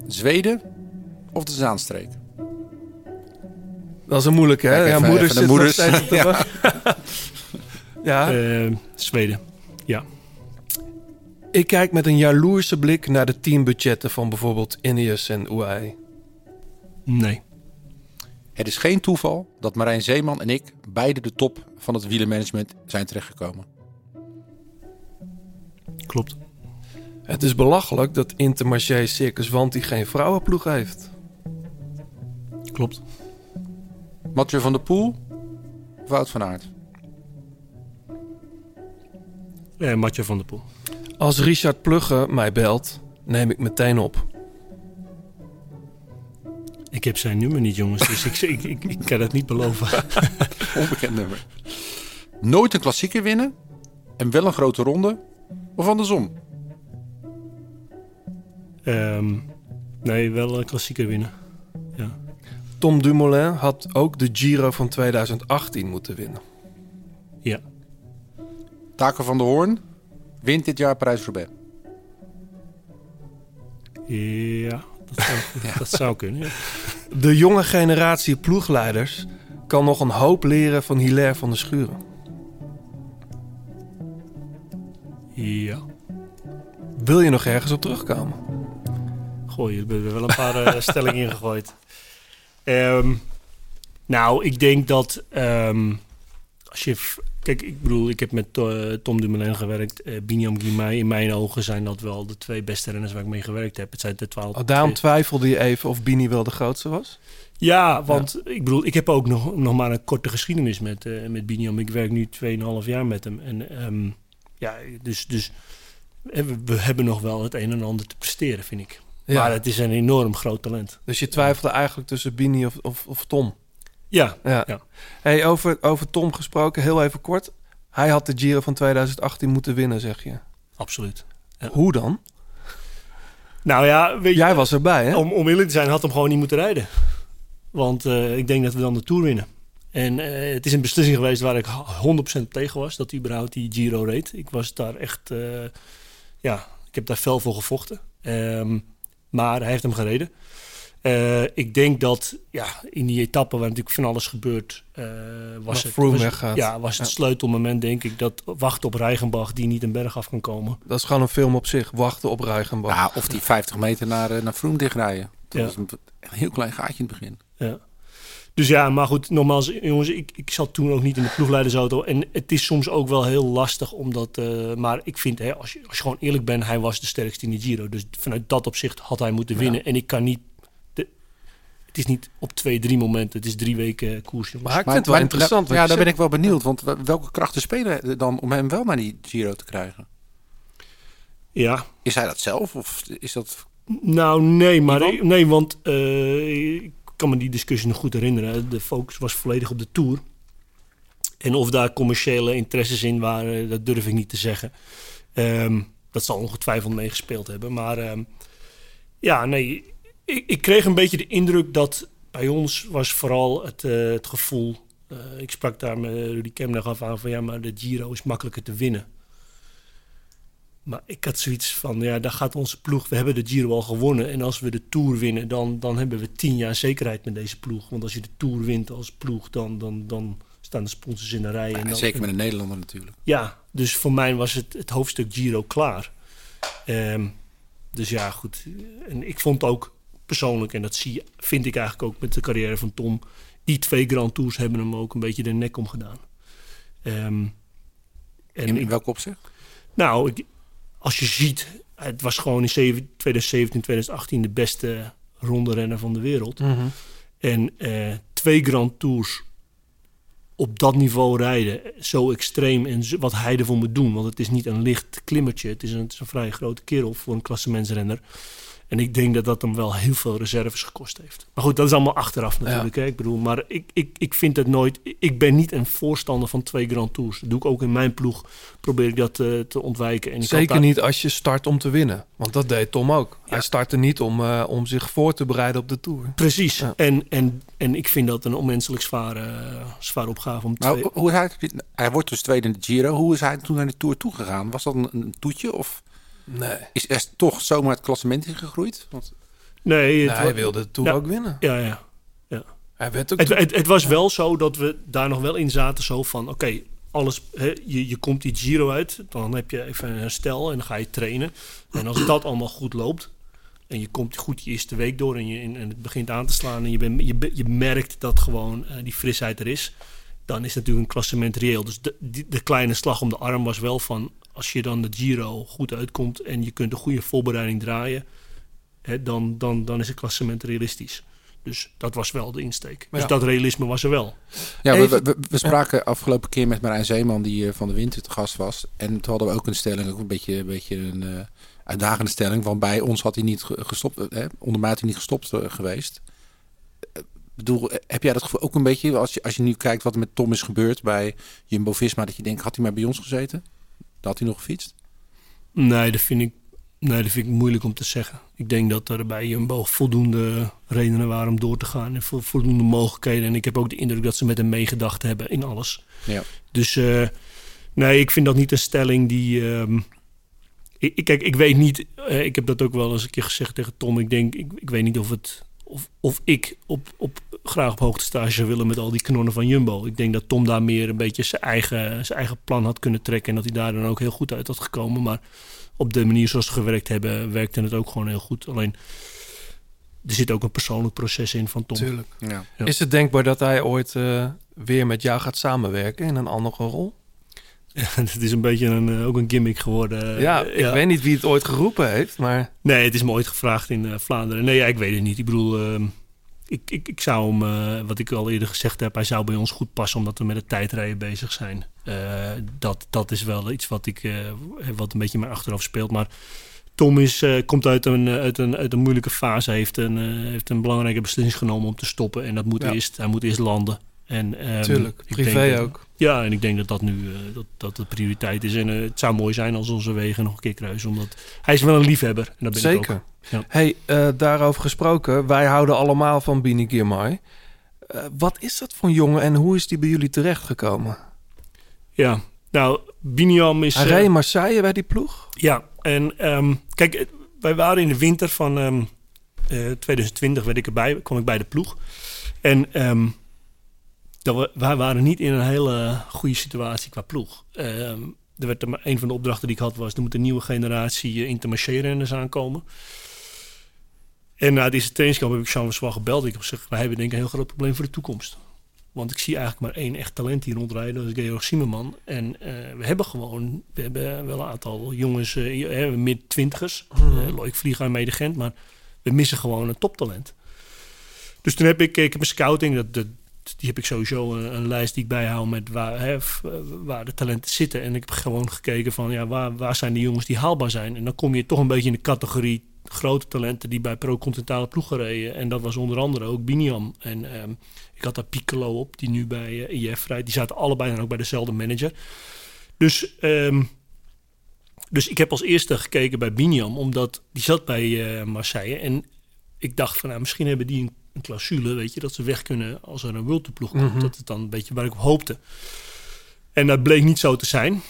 Zweden of de Zaanstreek? Dat is een moeilijke, hè? Ja, moeders even de zit nog moeders. Ja. Ehm, Zweden. Ja. Ik kijk met een jaloerse blik naar de teambudgetten van bijvoorbeeld Ineos en UAE. Nee. Het is geen toeval dat Marijn Zeeman en ik beide de top van het wielermanagement zijn terechtgekomen. Klopt. Het is belachelijk dat Intermarché Circus Wanty geen vrouwenploeg heeft. Klopt. Mathieu van der Poel, Wout van Aert. Eh, Matje van der Poel. Als Richard Plugge mij belt, neem ik meteen op. Ik heb zijn nummer niet, jongens. Dus ik, ik, ik, ik kan het niet beloven. Onbekend nummer. Nooit een klassieker winnen en wel een grote ronde of andersom. Ehm, nee, wel een klassieker winnen. Ja. Tom Dumoulin had ook de Giro van 2018 moeten winnen. Ja. Taken van der Hoorn wint dit jaar Parijs-Roubaix. Ja, dat zou, dat zou kunnen. Ja. De jonge generatie ploegleiders kan nog een hoop leren van Hilaire van der Schuren. Ja. Wil je nog ergens op terugkomen? Gooi, je hebt er wel een paar eh, stellingen in gegooid. Ehm, nou, ik denk dat ehm, als je... Kijk, ik bedoel, ik heb met eh, Tom Dumoulin gewerkt. eh Binyam Guimay, in mijn ogen zijn dat wel de twee beste renners waar ik mee gewerkt heb. Het zijn de twaalf... Oh, daarom twijfelde je even of Bini wel de grootste was? Ja, want ik bedoel, ik heb ook nog, nog maar een korte geschiedenis met, met Binyam. Ik werk nu 2,5 jaar met hem. En ehm, ja, dus, dus we, hebben nog wel het een en ander te presteren, vind ik. Ja. Maar het is een enorm groot talent. Dus je twijfelde eigenlijk tussen Bini of, of, of Tom? Ja, Ja. ja. Hey, over, over Tom gesproken, heel even kort. Hij had de Giro van 2018 moeten winnen, zeg je. absoluut. Ja. Hoe dan? Nou ja, weet je, Jij was erbij, hè? om, om eerlijk te zijn, had hem gewoon niet moeten rijden. Want eh, ik denk dat we dan de Tour winnen. En eh, het is een beslissing geweest waar ik 100% tegen was, dat hij überhaupt die Giro reed. Ik was daar echt, eh, ja, ik heb daar fel voor gevochten. Ehm, maar hij heeft hem gereden. Eh, ik denk dat ja, in die etappe waar natuurlijk van alles gebeurt, eh, was het, was, weggaat. ja, was het Ja. sleutelmoment, denk ik, dat wachten op Reichenbach die niet een berg af kan komen. Dat is gewoon een film op zich. Wachten op Reichenbach. Ja, of die 50 meter naar, naar Froome dichtrijden. Dat Ja. was een, een heel klein gaatje in het begin. Ja. Dus ja, maar goed, nogmaals, jongens, ik, ik zat toen ook niet in de ploegleidersauto. En het is soms ook wel heel lastig, omdat... eh, maar ik vind, hè, als, je, als je gewoon eerlijk bent, hij was de sterkste in de Giro. Dus vanuit dat opzicht had hij moeten winnen. En ik kan niet... De, het is niet op twee, drie momenten. Het is drie weken koers, jongens. Maar ik vind het wel interessant. Ja, daar ben ik wel benieuwd. Want wel- welke krachten spelen er dan om hem wel naar die Giro te krijgen? Ja, Is hij dat zelf? Of is dat... Nou, nee, maar nee, want eh, ik kan me die discussie nog goed herinneren. De focus was volledig op de Tour. En of daar commerciële interesses in waren, dat durf ik niet te zeggen. Ehm, dat zal ongetwijfeld meegespeeld hebben. Maar ehm, ja, nee, ik, ik kreeg een beetje de indruk dat bij ons was vooral het, eh, het gevoel... eh, ik sprak daar met Rudy Kemner af aan van ja, maar de Giro is makkelijker te winnen. Maar ik had zoiets van, ja, daar gaat onze ploeg. We hebben de Giro al gewonnen. En als we de Tour winnen, dan, dan hebben we tien jaar zekerheid met deze ploeg. Want als je de Tour wint als ploeg, dan, dan, dan staan de sponsors in de rij. en dan, Zeker met een Nederlander natuurlijk. Ja, dus voor mij was het, het hoofdstuk Giro klaar. Ehm, dus ja, goed. En ik vond ook persoonlijk, en dat zie je, vind ik eigenlijk ook met de carrière van Tom... die twee Grand Tours hebben hem ook een beetje de nek omgedaan. Ehm en In, in welk opzicht? nou, ik- als je ziet, het was gewoon in zeven- 2017, 2018 de beste ronde renner van de wereld. Mhm. En eh, twee Grand Tours op dat niveau rijden, zo extreem en zo- wat hij ervoor moet doen. Want het is niet een licht klimmertje, het is een, het is een vrij grote kerel voor een klassementsrenner. En ik denk dat dat hem wel heel veel reserves gekost heeft. Maar goed, dat is allemaal achteraf natuurlijk. Hè? Ik bedoel, maar ik, ik, ik vind het nooit... Ik ben niet een voorstander van twee Grand Tours. Dat doe ik ook in mijn ploeg. Probeer ik dat eh, te ontwijken. En Zeker daar- niet als je start om te winnen. Want dat deed Tom ook. Hij startte niet om, eh, om zich voor te bereiden op de Tour. Precies. Ja. En, en, en ik vind dat een onmenselijk zware, zware opgave om twee... Nou, hoe is hij, hij wordt dus tweede in de Giro. Hoe is hij toen naar de Tour toegegaan? Was dat een, een toetje? Of Nee. is er toch zomaar het klassement ingegroeid? Want nee, het wa- hij wilde Ja. ook winnen. Ja, ja. Hij werd ook Het, het, het was wel zo dat we daar nog wel in zaten. Zo van, oké, alles, hè, je, je komt die Giro uit. Dan heb je even een herstel en dan ga je trainen. En als dat allemaal goed loopt... en je komt goed die eerste week door... en, je, en en het begint aan te slaan... en je, bent je, je merkt dat gewoon eh, die frisheid er is... dan is natuurlijk een klassement reëel. Dus de, die- de kleine slag om de arm was wel van... als je dan de Giro goed uitkomt... en je kunt een goede voorbereiding draaien... Hè, dan, dan, dan is het klassement realistisch. Dus dat was wel de insteek. Dus Ja. dat realisme was er wel. Ja, we, Even- we, we spraken afgelopen keer met Marijn Zeeman, die eh, van de winter te gast was. En toen hadden we ook een stelling, ook een beetje, een, beetje een eh, uitdagende stelling. Want bij ons had hij niet ge- gestopt, eh, hè, onder mij had hij niet gestopt geweest. Eh, bedoel, heb jij dat gevoel ook een beetje, als je, als je nu kijkt wat er met Tom is gebeurd bij Jumbo-Visma, dat je denkt, had hij maar bij ons gezeten? Had hij nog gefietst? Nee, dat vind ik, nee, dat vind ik moeilijk om te zeggen. Ik denk dat er bij Jumbo voldoende redenen waren om door te gaan. En vo- voldoende mogelijkheden. En ik heb ook de indruk dat ze met hem meegedacht hebben in alles. Ja. Dus eh, nee, ik vind dat niet een stelling die. ehm, ik, ik- kijk, ik weet niet. eh, ik heb dat ook wel eens een keer gezegd tegen Tom. Ik denk, ik, ik weet niet of het. Of, of ik op, op graag op hoogtestage zou willen met al die kanonnen van Jumbo. Ik denk dat Tom daar meer een beetje zijn eigen, zijn eigen plan had kunnen trekken. En dat hij daar dan ook heel goed uit had gekomen. Maar op de manier zoals ze gewerkt hebben, werkte het ook gewoon heel goed. Alleen, er zit ook een persoonlijk proces in van Tom. Tuurlijk. Ja. Ja. Is het denkbaar dat hij ooit eh, weer met jou gaat samenwerken in een andere rol? het is een beetje een, eh, ook een gimmick geworden. ja, ik weet niet wie het ooit geroepen heeft, maar Nee, het is me ooit gevraagd in eh, Vlaanderen. Nee, ja, ik weet het niet. Ik bedoel, ehm, ik, ik, ik zou hem, eh, wat ik al eerder gezegd heb, hij zou bij ons goed passen omdat we met het tijdrijden bezig zijn. Eh, dat, dat is wel iets wat, ik, eh, wat een beetje in mijn achterhoofd speelt. Maar Tom is, komt uit een, uit, een, uit een moeilijke fase, heeft een, heeft een belangrijke beslissing genomen om te stoppen. En dat moet Ja. eerst, hij moet eerst landen. En, ehm, tuurlijk, privé ook. Ja, en ik denk dat dat nu eh, dat, dat de prioriteit is. En eh, het zou mooi zijn als onze wegen nog een keer kruisen. Omdat hij is wel een liefhebber. En dat ben ik ook. Zeker. Ja. Hey, eh, daarover gesproken, wij houden allemaal van Bini Girmay. Wat is dat voor een jongen en hoe is die bij jullie terechtgekomen? Ja, nou, Biniam is... Hij reed Marseille bij die ploeg? Ja, en ehm, kijk, wij waren in de winter van ehm, eh, 2020, werd ik erbij, kwam ik bij de ploeg. En ehm, dat we, wij waren niet in een hele goede situatie qua ploeg. Ehm, er werd er maar een van de opdrachten die ik had was, er moet een nieuwe generatie uh, intermarché-renners aankomen. En na deze trainingskamp heb ik Jean-François gebeld. Ik heb gezegd, wij hebben denk ik een heel groot probleem voor de toekomst. Want ik zie eigenlijk maar één echt talent hier rondrijden. Dat is Georg Zimmerman. En eh, we hebben gewoon... We hebben wel een aantal jongens, uh, mid-twintigers. Mm. Uh, Loïc Vlieger en Mede Gent. Maar we missen gewoon een toptalent. Dus toen heb ik... Ik heb een scouting. Dat, dat, die heb ik sowieso een, een, lijst die ik bijhoud met waar, hè, waar de talenten zitten. En ik heb gewoon gekeken van... Ja, waar, waar zijn de jongens die haalbaar zijn? En dan kom je toch een beetje in de categorie grote talenten die bij pro-continentale ploegen reden. En dat was onder andere ook Biniam. En um, ik had daar Piccolo op, die nu bij uh, IF rijdt. Die zaten allebei dan ook bij dezelfde manager. Dus, um, dus ik heb als eerste gekeken bij Biniam, omdat die zat bij uh, Marseille. En ik dacht van, nou, misschien hebben die een, een clausule, weet je, dat ze weg kunnen als er een World ploeg komt. Mm -hmm. Dat het dan een beetje waar ik op hoopte. En dat bleek niet zo te zijn.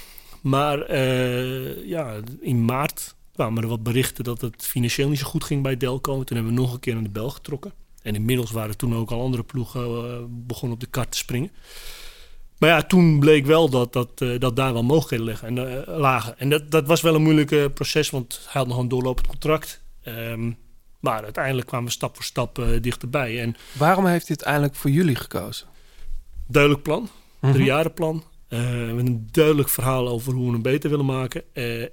Maar uh, ja, in maart kwamen er wat berichten dat het financieel niet zo goed ging bij Delco. Toen hebben we nog een keer aan de bel getrokken. En inmiddels waren toen ook al andere ploegen uh, begonnen op de kart te springen. Maar ja, toen bleek wel dat, dat, uh, dat daar wel mogelijkheden liggen en, lagen. En dat, dat was wel een moeilijk proces, want hij had nog een doorlopend contract. Um, maar uiteindelijk kwamen we stap voor stap dichterbij. En Waarom heeft hij uiteindelijk voor jullie gekozen? Duidelijk plan, mm -hmm. driejarenplan. met een duidelijk verhaal over hoe we hem beter willen maken.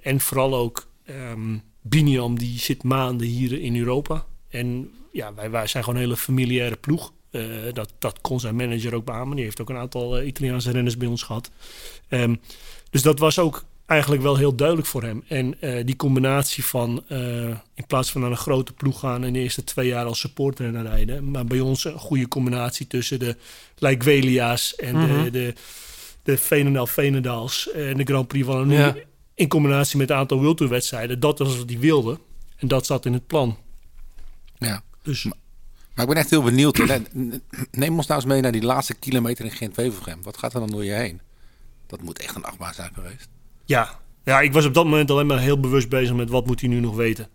en vooral ook Um, Biniam die zit maanden hier in Europa. En ja, wij, wij zijn gewoon een hele familiaire ploeg. Uh, dat, dat kon zijn manager ook beamen. Die heeft ook een aantal Italiaanse renners bij ons gehad. Um, dus dat was ook eigenlijk wel heel duidelijk voor hem. En uh, die combinatie van in plaats van naar een grote ploeg gaan... en de eerste twee jaar als supportrenner rijden... maar bij ons een goede combinatie tussen de Lijkwelia's... en mm -hmm. de, de, de Veenendaal Veenendaals en de Grand Prix van ja in combinatie met een aantal World Tour wedstrijden. Dat was wat hij wilde. En dat zat in het plan. Ja. Dus. Maar, maar ik ben echt heel benieuwd. Neem ons nou eens mee naar die laatste kilometer in Gent-Wevelgem. Wat gaat er dan door je heen? Dat moet echt een achtbaan zijn geweest. Ja. ja, ik was op dat moment alleen maar heel bewust bezig met wat moet hij nu nog weten.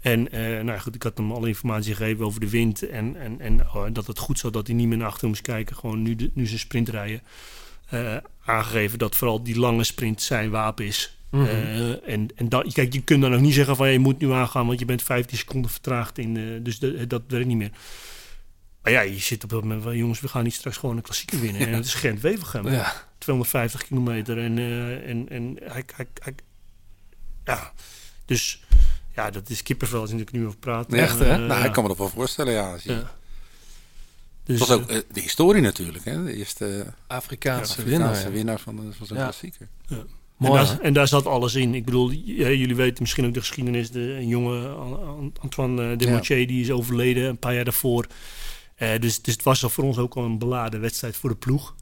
En uh, nou goed, ik had hem alle informatie gegeven over de wind. En, en, en oh, dat het goed zat dat hij niet meer naar achter moest kijken. Gewoon nu, de, nu zijn sprint rijden. Uh, aangegeven dat vooral die lange sprint zijn wapen is. Mm -hmm. uh, en en dat, kijk, je kunt dan nog niet zeggen van je moet nu aangaan, want je bent 15 seconden vertraagd in. Uh, dus de, dat werkt niet meer. Maar ja, je zit op dat moment van jongens, we gaan niet straks gewoon een klassieker winnen. Ja. En het is Gent Wevelgem. Ja. 250 kilometer. En, uh, en, en hij, hij, hij, ja, dus ja, dat is kippenvel als ik nu over praat. Echt, hè? nou, ja. ik kan me dat wel voorstellen, ja. Je... ja. Dus, dat was ook de historie natuurlijk, hè? De eerste Afrikaanse, Afrikaanse winnaar, winnaar van, van zo'n klassieker. Ja. Mooi, en, daar, en, daar, zat alles in. Ik bedoel, jullie weten misschien ook de geschiedenis. De, een jonge Antoine Demotier, ja. die is overleden een paar jaar daarvoor. Uh, dus, dus het was al voor ons ook al een beladen wedstrijd voor de ploeg.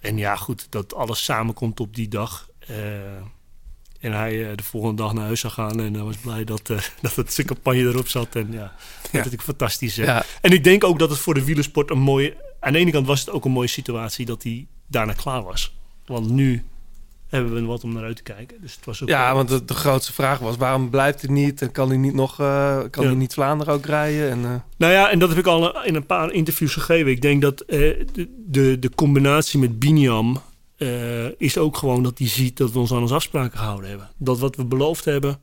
En ja, goed, dat alles samenkomt op die dag. Uh, en hij uh, de volgende dag naar huis zou gaan. En hij was blij dat, dat het zijn campagne erop zat. En ja, dat ja. natuurlijk fantastisch. Ja. En ik denk ook dat het voor de wielersport een mooie... Aan de ene kant was het ook een mooie situatie dat hij daarna klaar was. Want nu hebben we wat om naar uit te kijken. Dus het was ook Ja, want de, de grootste vraag was: waarom blijft hij niet? En kan hij niet nog, eh, kan Ja. hij niet Vlaanderen ook rijden? En, eh, Nou ja, en dat heb ik al in een paar interviews gegeven. Ik denk dat eh, de, de, de combinatie met Biniam is ook gewoon dat hij ziet dat we ons aan onze afspraken gehouden hebben. Dat wat we beloofd hebben,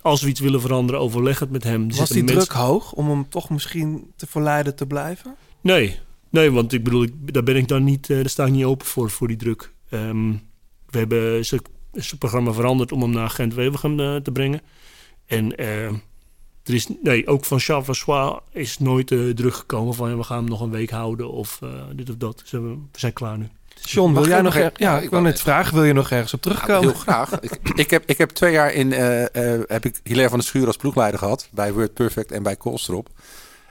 als we iets willen veranderen, overleg het met hem. Er was die mensen- druk hoog om hem toch misschien te verleiden te blijven? Nee, nee, want ik bedoel, ik, daar ben ik dan niet, daar sta ik niet open voor, voor die druk. Ehm, we hebben zijn programma veranderd om hem naar Gent-Wevelgem eh, te brengen. En eh, er is, nee, ook van Charles François is nooit eh, druk gekomen van ja, we gaan hem nog een week houden of eh, dit of dat. We zijn klaar nu. John, wil Mag jij nog er- Ja, ik wil wou net vragen. Wil je nog ergens op terugkomen? heel graag. ik, ik, heb, ik heb twee jaar in eh, eh, heb ik Hilaire van der Schuur als ploegleider gehad. Bij Word Perfect en bij Koolstrop.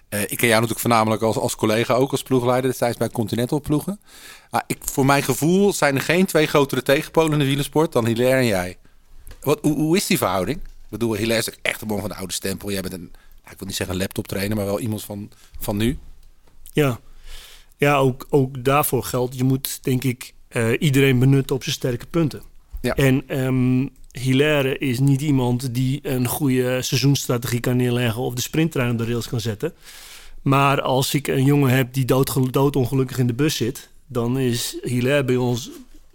Eh, ik ken jou natuurlijk voornamelijk als, als collega ook als ploegleider. Destijds bij Continental ploegen. Maar ik, voor mijn gevoel zijn er geen twee grotere tegenpolen in de wielersport dan Hilaire en jij. Wat, hoe, hoe is die verhouding? Ik bedoel, Hilaire is echt een man van de oude stempel. Jij bent een, nou, ik wil niet zeggen een laptop trainer, maar wel iemand van, van nu. Ja, ja ook, ook daarvoor geldt, je moet denk ik eh, iedereen benutten op zijn sterke punten. Ja. En ehm Hilaire is niet iemand die een goede seizoensstrategie kan neerleggen of de sprinttrein op de rails kan zetten. Maar als ik een jongen heb die dood, doodongelukkig in de bus zit, dan is Hilaire bij ons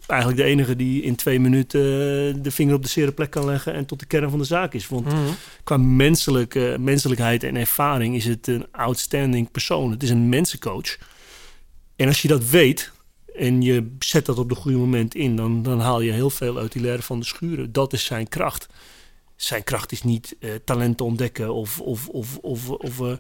eigenlijk de enige die in twee minuten eh, de vinger op de zere plek kan leggen en tot de kern van de zaak is. Want Mhm. qua menselijke, menselijkheid en ervaring is het een outstanding persoon. Het is een mensencoach. En als je dat weet en je zet dat op de goede moment in, dan, dan haal je heel veel uit leren van de schuren. Dat is zijn kracht. Zijn kracht is niet eh, talenten ontdekken of, of, of, of, of eh, eh,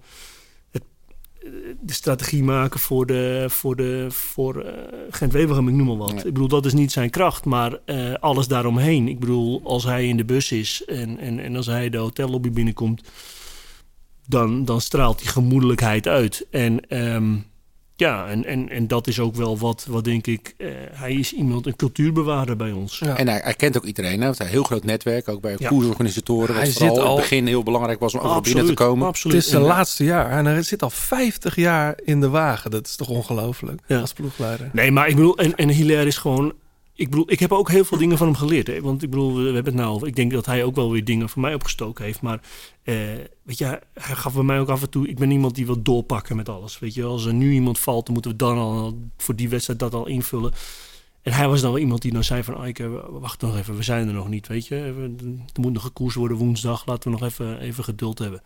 de strategie maken voor, de, voor, de, voor eh, Gent-Wevelgem, ik noem maar wat. Nee. Ik bedoel, dat is niet zijn kracht, maar eh, alles daaromheen. Ik bedoel, als hij in de bus is en, en, en als hij de hotellobby binnenkomt, dan, dan straalt die gemoedelijkheid uit. En ehm, ja, en, en, en dat is ook wel wat, wat denk ik, eh, hij is iemand, een cultuurbewaarder bij ons. Ja. En hij, hij kent ook iedereen. Hè? Want hij heeft een heel groot netwerk, ook bij Ja. koersorganisatoren. Wat Hij vooral zit in al- het begin heel belangrijk was om overal binnen te komen. Absoluut. Het is zijn laatste jaar en hij zit al 50 jaar in de wagen. Dat is toch ongelooflijk Ja. als ploegleider. Nee, maar ik bedoel, en, en Hilaire is gewoon. Ik bedoel, ik heb ook heel veel dingen van hem geleerd. Hè? Want ik bedoel, we hebben het nou. Ik denk dat hij ook wel weer dingen van mij opgestoken heeft. Maar eh, weet je, hij gaf bij mij ook af en toe. Ik ben iemand die wil doorpakken met alles. Weet je, als er nu iemand valt, dan moeten we dan al voor die wedstrijd dat al invullen. En hij was dan wel iemand die dan zei van, Eike, wacht nog even, we zijn er nog niet, weet je. Er moet nog gekoers worden woensdag, laten we nog even, even geduld hebben.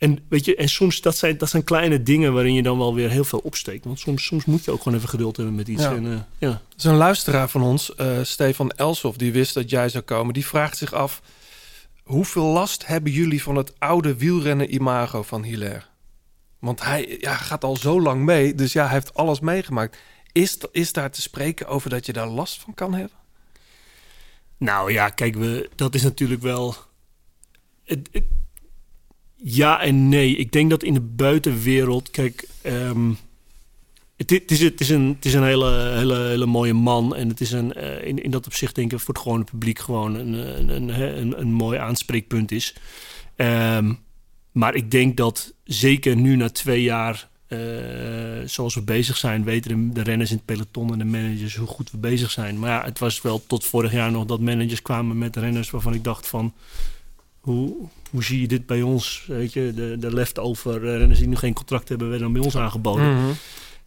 En weet je, en soms dat zijn, dat zijn kleine dingen waarin je dan wel weer heel veel opsteekt. Want soms, soms moet je ook gewoon even geduld hebben met iets. Ja. En, eh, ja. Er een luisteraar van ons, eh, Stefan Elsof, die wist dat jij zou komen. Die vraagt zich af, hoeveel last hebben jullie van het oude wielrennen-imago van Hilaire? Want hij ja, gaat al zo lang mee, dus ja, hij heeft alles meegemaakt. Is, is daar te spreken over dat je daar last van kan hebben? Nou ja, kijk, we, dat is natuurlijk wel. Het, het- ja en nee. Ik denk dat in de buitenwereld, kijk, ehm, het, is, het is een, het is een hele, hele, hele mooie man. En het is een, eh, in, in dat opzicht denk ik voor het gewone publiek gewoon een, een, een, een, een mooi aanspreekpunt is. Ehm, maar ik denk dat zeker nu na twee jaar, eh, zoals we bezig zijn, weten de, de renners in het peloton en de managers hoe goed we bezig zijn. Maar ja, het was wel tot vorig jaar nog dat managers kwamen met renners waarvan ik dacht van, hoe, hoe zie je dit bij ons? Weet je, de, de leftover eh, renners die nu geen contract hebben, werden dan bij ons aangeboden. Mhm.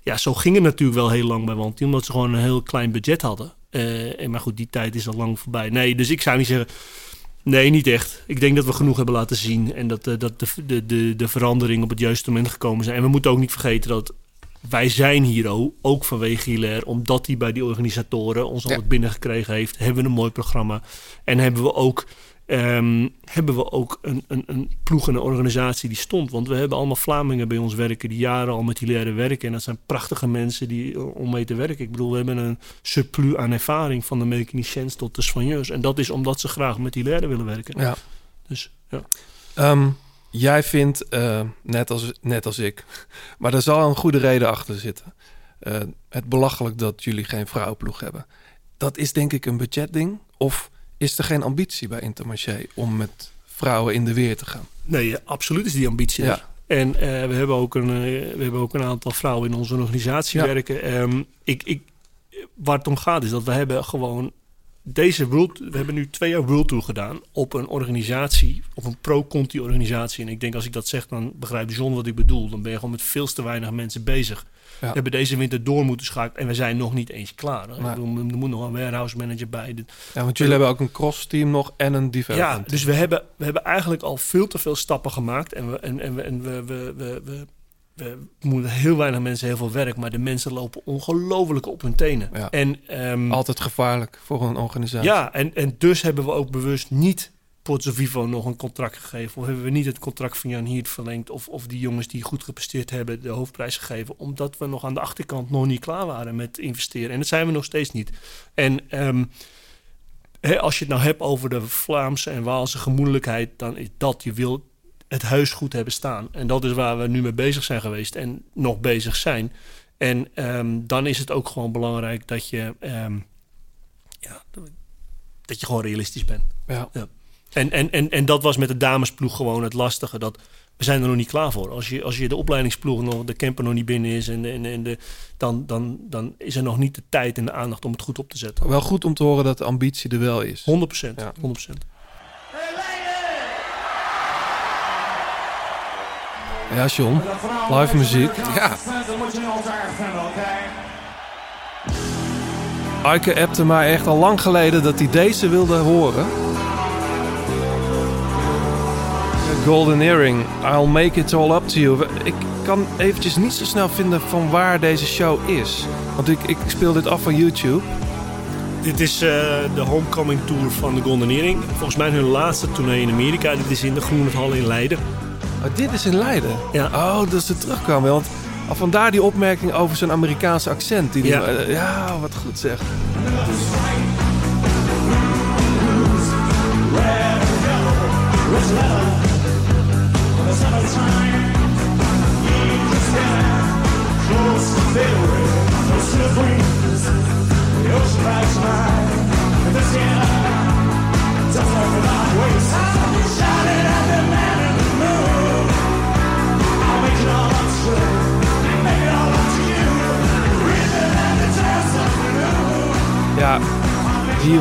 Ja, zo ging het natuurlijk wel heel lang bij Wanty, omdat ze gewoon een heel klein budget hadden. Eh, en maar goed, die tijd is al lang voorbij. Nee, dus ik zou niet zeggen. Nee, niet echt. Ik denk dat we genoeg hebben laten zien en dat, eh, dat de, de, de, de verandering op het juiste moment gekomen zijn. En we moeten ook niet vergeten dat wij zijn hier ook, vanwege Hilaire, omdat hij bij die organisatoren ons Ja. altijd binnengekregen heeft, hebben we een mooi programma. En hebben we ook, ehm, hebben we ook een, een, een ploeg en een organisatie die stond. Want we hebben allemaal Vlamingen bij ons werken die jaren al met Hilaire werken. En dat zijn prachtige mensen die, eh, om mee te werken. Ik bedoel, we hebben een surplus aan ervaring van de mechaniciens tot de soigneurs. En dat is omdat ze graag met Hilaire willen werken. Ja. Dus ja. Ehm, jij vindt, eh, net, als, net als ik, maar daar zal een goede reden achter zitten. eh, het belachelijk dat jullie geen vrouwenploeg hebben. Dat is denk ik een budgetding. Of is er geen ambitie bij Intermarché om met vrouwen in de weer te gaan? Nee, absoluut is die ambitie. Ja. En eh, we, hebben ook een, eh, we hebben ook een aantal vrouwen in onze organisatie Ja. werken. Ehm, ik, ik, waar het om gaat is dat we hebben gewoon deze World, we hebben nu twee jaar World Tour gedaan op een organisatie, op een pro-Conti organisatie. En ik denk als ik dat zeg, dan begrijpt John wat ik bedoel. Dan ben je gewoon met veel te weinig mensen bezig. We hebben deze winter door moeten schakelen en we zijn nog niet eens klaar. Bedoel, Er moet nog een warehouse manager bij. Ja, want jullie hebben ook een cross-team nog en een development. Ja, dus we hebben, we hebben eigenlijk al veel te veel stappen gemaakt. En we, en, en we, en we, we, we, we, we moeten heel weinig mensen heel veel werk, maar de mensen lopen ongelooflijk op hun tenen. Ja. En, ehm, Altijd gevaarlijk voor een organisatie. ja, en, en dus hebben we ook bewust niet Pozzo Vivo nog een contract gegeven. Of hebben we niet het contract van Jan Hiert verlengd. Of, of die jongens die goed gepresteerd hebben de hoofdprijs gegeven. Omdat we nog aan de achterkant nog niet klaar waren met investeren. En dat zijn we nog steeds niet. En ehm, als je het nou hebt over de Vlaamse en Waalse gemoedelijkheid. Dan is dat je wil het huis goed hebben staan. En dat is waar we nu mee bezig zijn geweest. En nog bezig zijn. En ehm, dan is het ook gewoon belangrijk dat je... ehm, ja, dat je gewoon realistisch bent. Ja. En, en, en, en dat was met de damesploeg gewoon het lastige. Dat we zijn er nog niet klaar voor. Als je, als je de opleidingsploeg nog, de camper nog niet binnen is, en, en, en de, dan, dan, dan is er nog niet de tijd en de aandacht om het goed op te zetten. Wel goed om te horen dat de ambitie er wel is. 100 procent. Ja. 100% Ja, John. Live muziek. Ja, Eike appte mij echt al lang geleden dat hij deze wilde horen. Golden Earring, I'll make it all up to you. Ik kan eventjes niet zo snel vinden van waar deze show is. Want ik, ik speel dit af van YouTube. Dit is eh, de homecoming tour van de Golden Earring. Volgens mij hun laatste tournee in Amerika. Dit is in de Groenendhal in Leiden. Oh, dit is in Leiden? Ja. Oh, dat ze terugkwamen. Want oh, vandaar die opmerking over zijn Amerikaanse accent. Die die- Ja. ja, wat goed zeg. Ja,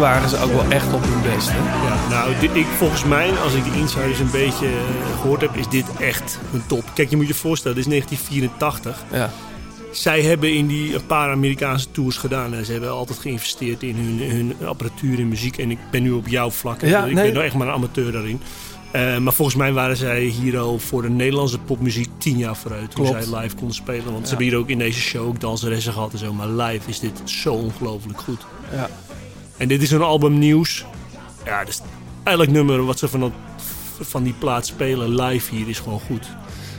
waren ze ook wel echt op hun best. Hè? Ja, nou, dit, ik, volgens mij, als ik de insiders een beetje eh, gehoord heb, is dit echt een top. Kijk, je moet je voorstellen, dit is 1984. Ja. Zij hebben in die een paar Amerikaanse tours gedaan. En ze hebben altijd geïnvesteerd in hun, hun apparatuur en muziek. En ik ben nu op jouw vlak. Ja, ik nee. ben nou echt maar een amateur daarin. Eh, maar volgens mij waren zij hier al voor de Nederlandse popmuziek tien jaar vooruit. Toen Klopt. zij live konden spelen. Want ze hebben hier ook in deze show ook danseressen gehad en zo. Maar live is dit zo ongelooflijk goed. Ja. En dit is een album nieuws. Ja, dus elk nummer wat ze van, dat, van die plaat spelen live hier is gewoon goed.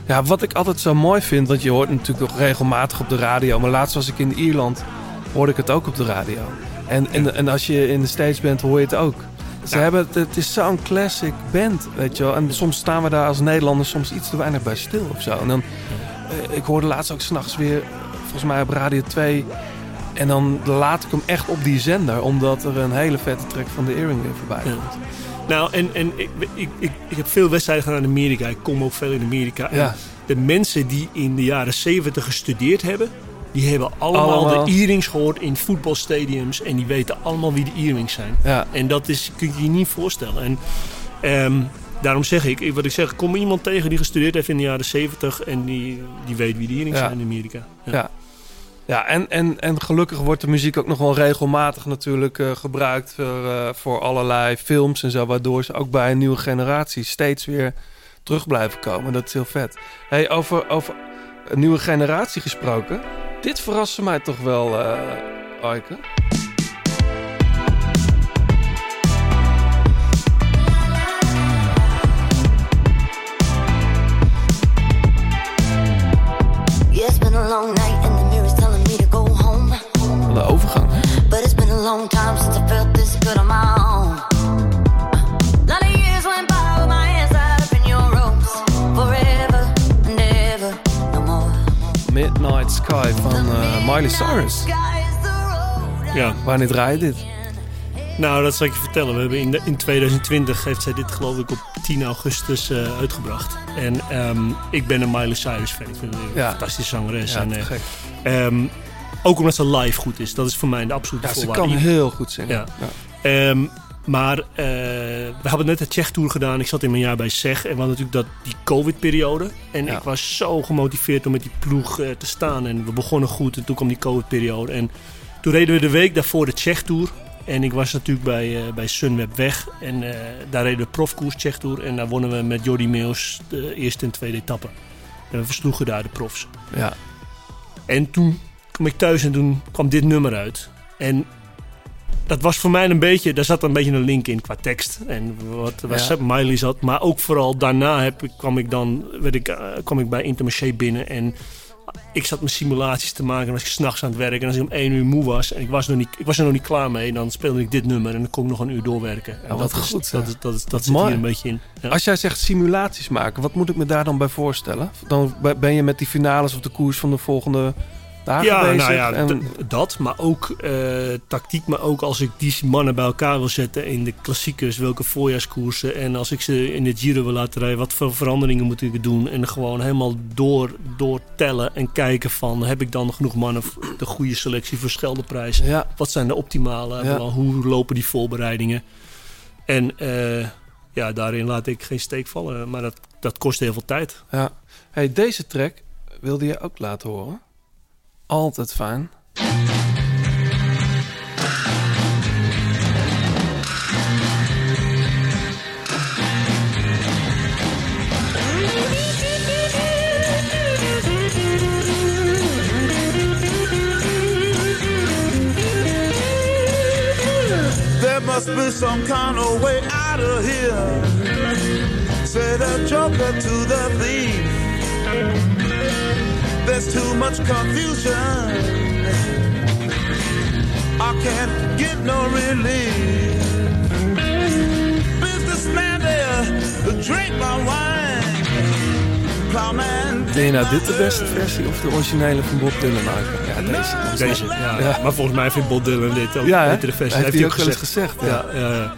Ja, wat ik altijd zo mooi vind, want je hoort natuurlijk nog regelmatig op de radio. Maar laatst was ik in Ierland, hoorde ik het ook op de radio. En, en, en als je in de States bent, hoor je het ook. Ze hebben het, het is zo'n classic band, weet je wel. En soms staan we daar als Nederlanders soms iets te weinig bij stil of zo. En dan, eh, ik hoorde laatst ook s'nachts weer, volgens mij op Radio 2. En dan laat ik hem echt op die zender, omdat er een hele vette track van de Earring weer voorbij Ja. komt. Nou, en, en ik, ik, ik, ik heb veel wedstrijden gedaan in Amerika. Ik kom ook veel in Amerika. En. De mensen die in de jaren 70 gestudeerd hebben, die hebben allemaal, Allemaal. de Earrings gehoord in voetbalstadiums. En die weten allemaal wie de Earrings zijn. Ja. En dat is, kun je je niet voorstellen. En ehm, daarom zeg ik, wat ik zeg, kom iemand tegen die gestudeerd heeft in de jaren 70 en die, die weet wie de Earrings Ja. zijn in Amerika. Ja. Ja, en, en, en gelukkig wordt de muziek ook nog wel regelmatig natuurlijk eh, gebruikt voor, eh, voor allerlei films en zo. Waardoor ze ook bij een nieuwe generatie steeds weer terug blijven komen. Dat is heel vet. Hey, over, over een nieuwe generatie gesproken. Dit verraste mij toch wel, eh Aike. De overgang, hè? But it's been a long time since I felt this good on my own. Lot of years went by with my hands tied up in your ropes. Forever and ever, no more. Midnight Sky van eh, Miley Cyrus. Ja. Wanneer draai je dit? Nou, dat zal ik je vertellen. We hebben in, de- in 2020 heeft zij dit geloof ik op 10 augustus eh, uitgebracht. En ehm, ik ben een Miley Cyrus fan. Ik vind haar een Ja. fantastische zangeres. Ja, en, eh, gek. ehm, ook omdat ze live goed is. Dat is voor mij de absolute Ja, ze voorwaarde. kan heel goed zingen. Ja. Ehm, maar eh, we hebben net de Tsjech Tour gedaan. Ik zat in mijn jaar bij SEG. En we hadden natuurlijk dat, die COVID-periode. En Ja. ik was zo gemotiveerd om met die ploeg eh, te staan. En we begonnen goed. En toen kwam die COVID-periode. En toen reden we de week daarvoor de Tsjech Tour. En ik was natuurlijk bij, eh, bij Sunweb weg. En daar reden we de profkoers Tsjech Tour. En daar wonnen we met Jordi Meus de eerste en tweede etappe. En we versloegen daar de profs. Ja. En toen kwam ik thuis en toen kwam dit nummer uit. En dat was voor mij een beetje, daar zat een beetje een link in qua tekst. En wat, Ja. Miley zat. Maar ook vooral daarna heb, ik- kwam ik dan werd ik, eh, kwam ik bij Intermarché binnen. En ik zat mijn simulaties te maken. En was ik s'nachts aan het werken. En als ik om één uur moe was. En ik was, nog niet, ik was er nog niet klaar mee. Dan speelde ik dit nummer. En dan kon ik nog een uur doorwerken. En wat dat is- goed, Dat, is- dat, is- dat zit Mooi. hier een beetje in. Ja. Als jij zegt simulaties maken, wat moet ik me daar dan bij voorstellen? Dan be- ben je met die finales of de koers van de volgende Ja, bezig. nou ja, en, dat. Maar ook eh, tactiek. Maar ook als ik die mannen bij elkaar wil zetten in de klassiekers. Welke voorjaarskoersen. En als ik ze in de Giro wil laten rijden. Wat voor veranderingen moet ik doen? En gewoon helemaal door, doortellen. En kijken van, heb ik dan genoeg mannen de goede selectie voor Scheldeprijs? ja, Wat zijn de optimale? Ja. Hoe lopen die voorbereidingen? En eh, ja, daarin laat ik geen steek vallen. Maar dat, dat kost heel veel tijd. ja. Hey, deze track wilde je ook laten horen. Altijd fijn. There must be some kind of way out of here. Say the joker to the thief. There's too much confusion. I can't get no relief. Businessman there, drink my wine. Plowman. Vind je nou dit de beste versie of de originele van Bob Dylan eigenlijk? Ja, deze. Deze, ja. Ja. Maar volgens mij vindt Bob Dylan dit ook Ja, betere versie. Heeft hij hij ook wel eens gezegd, ja. Ja, ja, ja.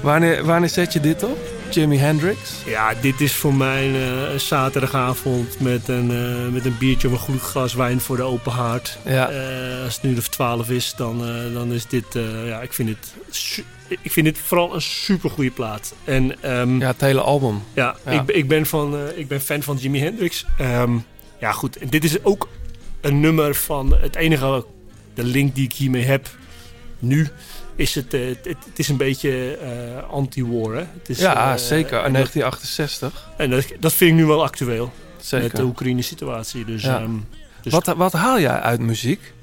Wanneer, wanneer zet je dit op? Jimi Hendrix? Ja, dit is voor mij eh, een zaterdagavond met een, eh, met een biertje of een goed glas wijn voor de open haard. Ja. Eh, als het nu of 12 is, dan, dan is dit, ja, ik vind het, ik vind dit vooral een super goede plaat. En ehm, Ja, het hele album. Ja, Ja. Ik, ben- ik, ben van, ik ben fan van Jimi Hendrix. Ehm, ja, goed. En dit is ook een nummer van het enige, de link die ik hiermee heb nu, is het, eh, het, het is een beetje eh, anti-war. Hè? Het is, Ja, eh, zeker. In en dat, 1968. en dat, dat vind ik nu wel actueel. Zeker. Met de Oekraïne-situatie. Dus, Ja. ehm, dus Wat, wat haal jij uit muziek?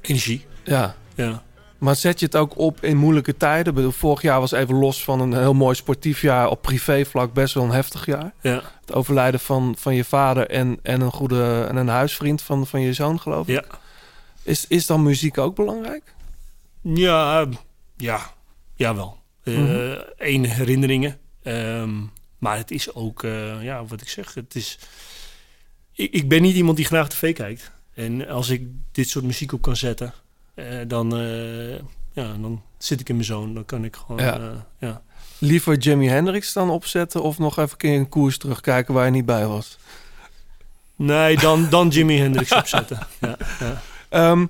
energie. Ja. Ja. Maar zet je het ook op in moeilijke tijden? Bedoel, vorig jaar was even los van een heel mooi sportief jaar op privévlak best wel een heftig jaar. Ja. Het overlijden van, van je vader en, en een goede en een huisvriend van, van je zoon, geloof ik. Ja. Is, is dan muziek ook belangrijk? Ja, ja, jawel. Eh Mhm. Eén herinneringen. Ehm, maar het is ook, eh, ja, wat ik zeg, het is... Ik, ik ben niet iemand die graag tv kijkt. En als ik dit soort muziek op kan zetten, eh, dan, ja, dan zit ik in mijn zoon. Dan kan ik gewoon, Ja. ja. ja. Liever Jimi Hendrix dan opzetten of nog even een koers terugkijken waar je niet bij was? Nee, dan, dan Jimi Hendrix opzetten. Ja, ja.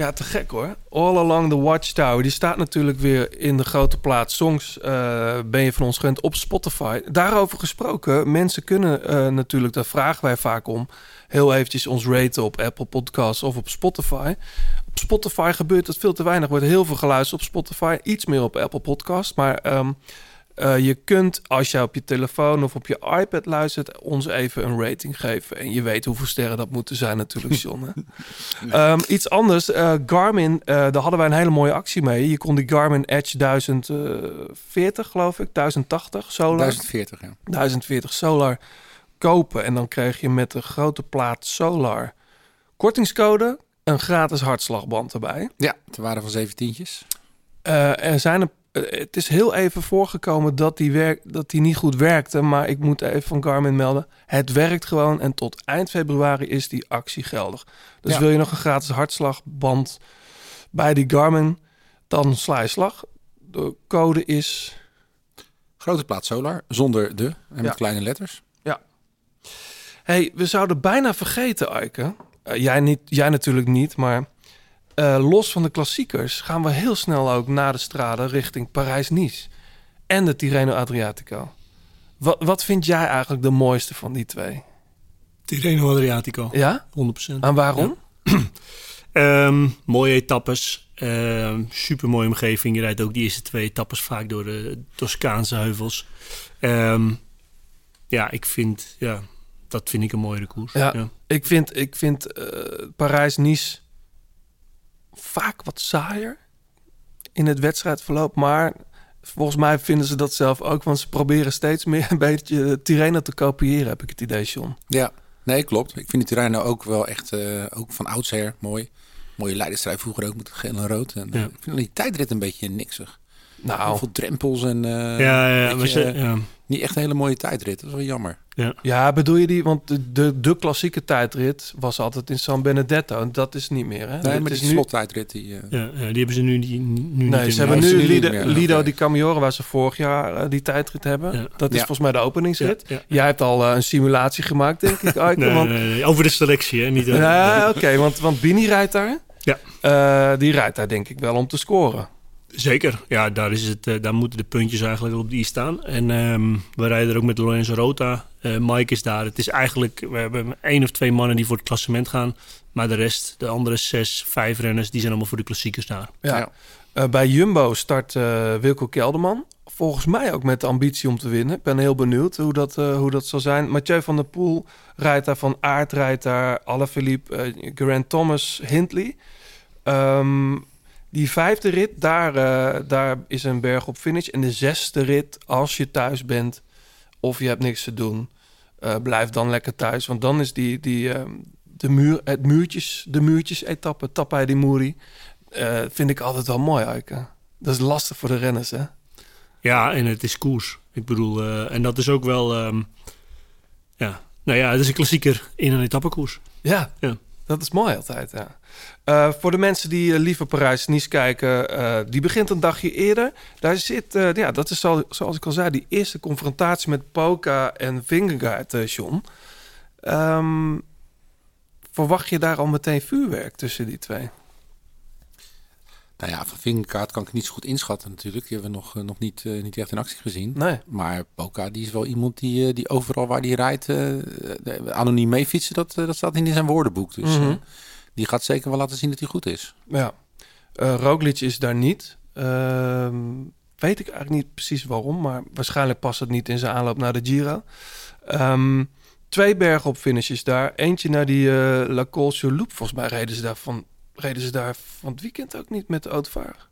Ja, te gek hoor. All Along the Watchtower. Die staat natuurlijk weer in de grote plaats Songs. eh, ben je van ons gewend op Spotify. Daarover gesproken. Mensen kunnen eh, natuurlijk, daar vragen wij vaak om... heel eventjes ons raten op Apple Podcasts of op Spotify. Op Spotify gebeurt het veel te weinig. Wordt heel veel geluisterd op Spotify. Iets meer op Apple Podcasts. Maar ehm, eh, je kunt, als je op je telefoon of op je iPad luistert... ons even een rating geven. En je weet hoeveel sterren dat moeten zijn natuurlijk, John. Ehm, iets anders. eh, Garmin, eh, daar hadden wij een hele mooie actie mee. Je kon die Garmin Edge 1040, geloof ik, 1080 Solar. 1040, ja. 1040 Solar kopen. En dan kreeg je met de grote plaat Solar kortingscode een gratis hartslagband erbij. Ja, te waarde van zeventientjes. Eh, er zijn een, het is heel even voorgekomen dat die, werk, dat die niet goed werkte. Maar ik moet even van Garmin melden. Het werkt gewoon en tot eind februari is die actie geldig. Dus Ja. wil je nog een gratis hartslagband bij die Garmin, dan sla je slag. De code is... Grote plaat Solar, zonder de en met Ja. kleine letters. hey, we zouden bijna vergeten, Eike. Eh, jij, niet, jij natuurlijk niet, maar... eh, los van de klassiekers gaan we heel snel ook naar de straden richting Parijs-Nice. En de Tirreno Adriatico. Wat, wat vind jij eigenlijk de mooiste van die twee? Tirreno Adriatico. Ja? 100%. En waarom? Ehm, mooie etappes. Ehm super mooie omgeving. Je rijdt ook die eerste twee etappes vaak door de Toscaanse heuvels. Ehm, ja, ik vind, ja, dat vind ik een mooiere koers. Ja, ik vind, ik vind eh, Parijs-Nice vaak wat saaier in het wedstrijdverloop. Maar volgens mij vinden ze dat zelf ook. Want ze proberen steeds meer een beetje Tirreno te kopiëren, heb ik het idee, John. Ja, nee, klopt. Ik vind die terreinen ook wel echt, eh, ook van oudsher mooi. Mooie leiderstrijd vroeger ook met geel en rood. En, eh, Ja. Ik vind die tijdrit een beetje niksig. Nou. Heel veel drempels en eh, Ja, ja, ze- ja. niet echt een hele mooie tijdrit. Dat is wel jammer. Ja. Ja, bedoel je die? Want de, de, de klassieke tijdrit was altijd in San Benedetto. En dat is niet meer, hè? Nee, Het maar is die nu- slottijdrit die... eh, Ja, ja, die hebben ze nu, die, nu niet Nee, ze hebben nu Lido, meer, Lido di waar ze vorig jaar eh, die tijdrit hebben. Ja. Dat is Ja. volgens mij de openingsrit. Ja, ja. Jij hebt al eh, een simulatie gemaakt, denk ik, Aike. Nee, want, nee, nee, over de selectie, hè? Niet over- Ja, oké, want, want Bini rijdt daar. Ja. Eh, die rijdt daar denk ik wel om te scoren. Zeker, ja, daar, is het, daar moeten de puntjes eigenlijk op die staan. En ehm, we rijden er ook met Lorenzo Rota. Eh, Mike is daar. Het is eigenlijk, we hebben één of twee mannen die voor het klassement gaan. Maar de rest, de andere zes, vijf renners, die zijn allemaal voor de klassiekers daar. Ja. Ja. Eh, bij Jumbo start eh, Wilco Kelderman. Volgens mij ook met de ambitie om te winnen. Ik ben heel benieuwd hoe dat, eh, hoe dat zal zijn. Mathieu van der Poel rijdt daar, Van Aert rijdt daar, Alaphilippe, Grant Thomas, Hindley. Ehm, die vijfde rit, daar, eh, daar is een berg op finish. En de zesde rit, als je thuis bent of je hebt niks te doen, eh, blijf dan lekker thuis. Want dan is die, die, ehm, de, muur, het muurtjes, de muurtjes etappe, Tappai di Muri, eh, vind ik altijd wel mooi, Eike. Dat is lastig voor de renners, hè? Ja, en het is koers. Ik bedoel, en dat is ook wel, ehm, ja, nou ja, het is een klassieker in een etappekoers. Ja, Ja. Dat is mooi altijd, ja. Eh, voor de mensen die eh, liever Parijs-Nice kijken, eh, die begint een dagje eerder. Daar zit, ja, dat is al, zoals ik al zei, die eerste confrontatie met Poca en Vingegaard, John. Ehm, verwacht je daar al meteen vuurwerk tussen die twee? Nou ja, van Vingerkaart kan ik niet zo goed inschatten natuurlijk. Die hebben we nog, eh, nog niet, eh, niet echt in actie gezien. Nee. Maar Boca, die is wel iemand die, eh, die overal waar die rijdt, eh, anoniem mee fietsen. Dat, dat staat in zijn woordenboek. Dus Mhm. die gaat zeker wel laten zien dat hij goed is. Ja, Roglic is daar niet. Ehm, weet ik eigenlijk niet precies waarom, maar waarschijnlijk past het niet in zijn aanloop naar de Giro. Ehm, twee bergen op finishes daar. Eentje naar die La Col sur Loup. Volgens mij reden ze daar van, reden ze daar van het weekend ook niet met de autovaar.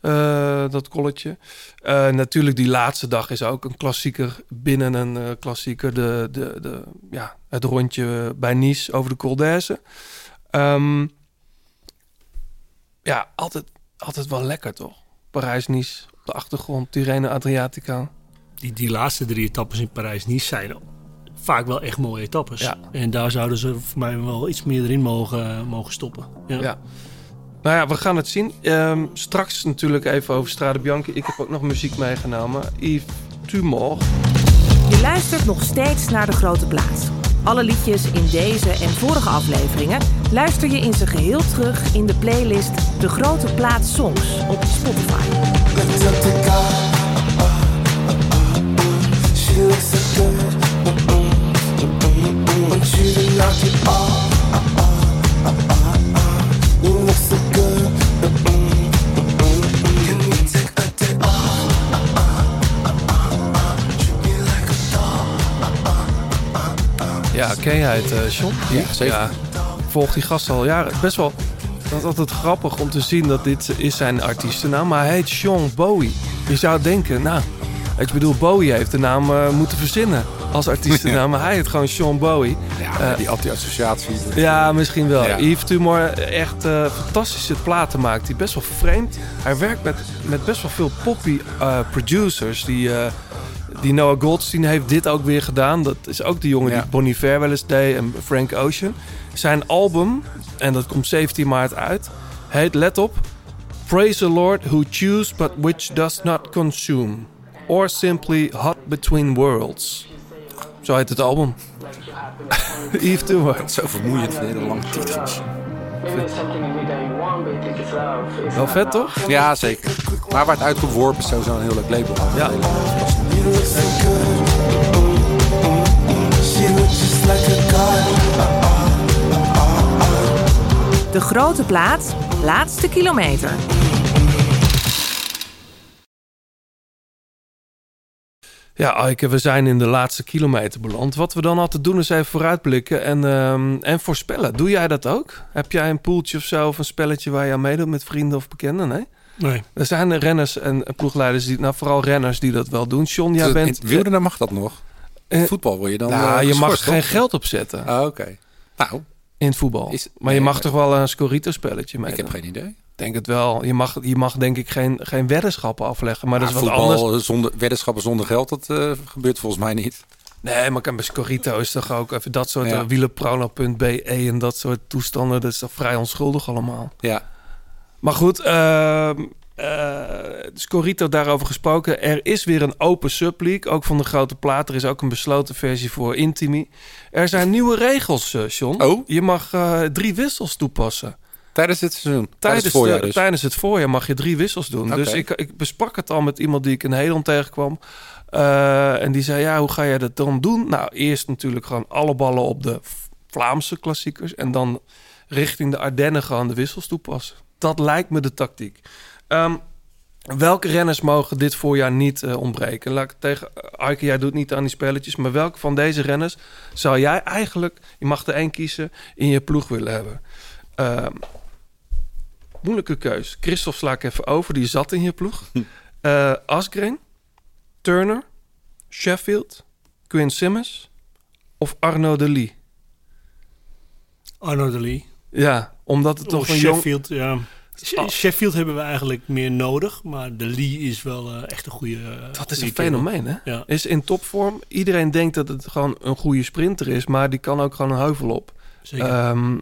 Eh, dat kolletje. Eh, natuurlijk, die laatste dag is ook een klassieker binnen een eh, klassieker. De, de, de, ja, het rondje bij Nice over de Col d'Aise. Ehm, ja, altijd, altijd wel lekker toch? Parijs-Nice op de achtergrond, Tirreno Adriatico. Die, die laatste drie etappes in Parijs-Nice zijn vaak wel echt mooie etappes. Ja. En daar zouden ze voor mij wel iets meer erin mogen, mogen stoppen. Ja. Ja. Nou ja, we gaan het zien. Ehm, straks natuurlijk even over Strade Bianchi. Ik heb ook nog muziek meegenomen. Yves Tumor. Je luistert nog steeds naar De Grote Plaats. Alle liedjes in deze en vorige afleveringen luister je in zijn geheel terug in de playlist De Grote Plaats Songs op Spotify. She looks so good. Ja, ken jij het, eh John? Ja, zeker. Ja, ik volg die gast al jaren. Best wel... Dat is altijd grappig om te zien dat dit is zijn artiestennaam. Maar hij heet Sean Bowie. Je zou denken, nou... Ik bedoel, Bowie heeft de naam eh, moeten verzinnen als artiestennaam. Maar hij heet gewoon Sean Bowie. Ja, Eh, die anti-associatie. Ja, misschien wel. Ja. Yves Tumor, echt eh, fantastische platen maakt. hij best wel vreemd. Hij werkt met, met best wel veel poppy eh, producers. Die, die Noah Goldstein heeft dit ook weer gedaan. Dat is ook de jongen Ja. die Bonnie Fair wel eens deed en Frank Ocean. Zijn album, en dat komt 17 maart uit, heet, let op... Praise the Lord who choose but which does not consume. Or simply hot between worlds. Zo heet het album. Yves Tumor. Zo vermoeiend, hele lange titels. Wel vet, toch? Ja, zeker. Maar waar het uitgeworpen is sowieso een heel leuk label. Ja. De grote plaat, laatste kilometer. Ja, Aike, we zijn in de laatste kilometer beland. Wat we dan altijd doen is even vooruitblikken en, ehm, en voorspellen. Doe jij dat ook? Heb jij een poeltje of zo of een spelletje waar je aan meedoet met vrienden of bekenden? Nee? Nee. Er zijn renners en ploegleiders, die, nou vooral renners die dat wel doen. John, jij Dus bent... In wielrennen mag dat nog. In Eh, voetbal word je dan nou, eh, je mag geschorst, geen geld opzetten Ah, Oké. Nou, in het voetbal. Is- maar je mag toch wel een Scorito-spelletje mee? ik heb geen idee. Denk het wel. Je mag, je mag denk ik geen, geen weddenschappen afleggen. Maar dat is wat voetbal anders. Zonder, weddenschappen zonder geld, dat eh, gebeurt volgens mij niet. Nee, maar bij Scorito is toch ook even dat soort Ja. ja. wielerprono.be en dat soort toestanden. Dat is toch vrij onschuldig allemaal. Ja. Maar goed, eh, Scorito daarover gesproken. Er is weer een open subleague, ook van de grote plaat. Er is ook een besloten versie voor Intimi. Er zijn nieuwe regels, eh John. Oh? Je mag eh, drie wissels toepassen. Tijdens het seizoen. Tijdens, Tijdens, het voorjaar dus. tijdens het voorjaar mag je drie wissels doen. Dus ik, ik besprak het al met iemand die ik in Nederland tegenkwam. Eh, en die zei, ja, hoe ga jij dat dan doen? Nou, eerst natuurlijk gewoon alle ballen op de Vlaamse klassiekers. En dan richting de Ardennen gewoon de wissels toepassen. Dat lijkt me de tactiek. Ehm, welke renners mogen dit voorjaar niet eh, ontbreken? Laat ik tegen Aike, jij doet niet aan die spelletjes. Maar welke van deze renners zou jij eigenlijk, je mag er één kiezen, in je ploeg willen hebben? Ehm, moeilijke keus. Christophe sla ik even over, die zat in je ploeg. Eh Asgreen, Turner, Sheffield, Quinn Simmons of Arno de Lee? Arno de Lee. Ja, omdat het toch Of een jong... Sheffield, ja. Sh- Oh. Sheffield hebben we eigenlijk meer nodig. Maar de Lee is wel eh, echt een goede... eh, Dat is een fenomeen, hè? Ja. Is in topvorm. Iedereen denkt dat het gewoon een goede sprinter is, maar die kan ook gewoon een heuvel op. Zeker. Ehm,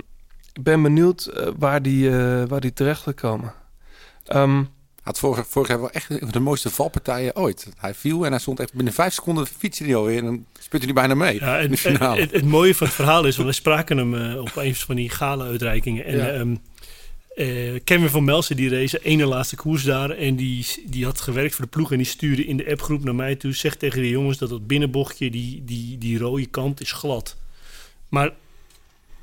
ik ben benieuwd eh, waar, die, eh, waar die terecht gaat komen. Ehm, Had vorig, vorig jaar wel echt een van de mooiste valpartijen ooit. Hij viel en hij stond echt binnen vijf seconden fietsen hij alweer. En dan sputte hij bijna mee Ja, in en, de finale. en- het, het mooie van het verhaal is, want we spraken hem eh, op een van die gala-uitreikingen. En Ja. ehm, eh, Kevin van Melsen, die race de ene laatste koers daar. En die, die had gewerkt voor de ploeg en die stuurde in de appgroep naar mij toe. Zeg tegen de jongens dat dat binnenbochtje, die, die, die rode kant, is glad. Maar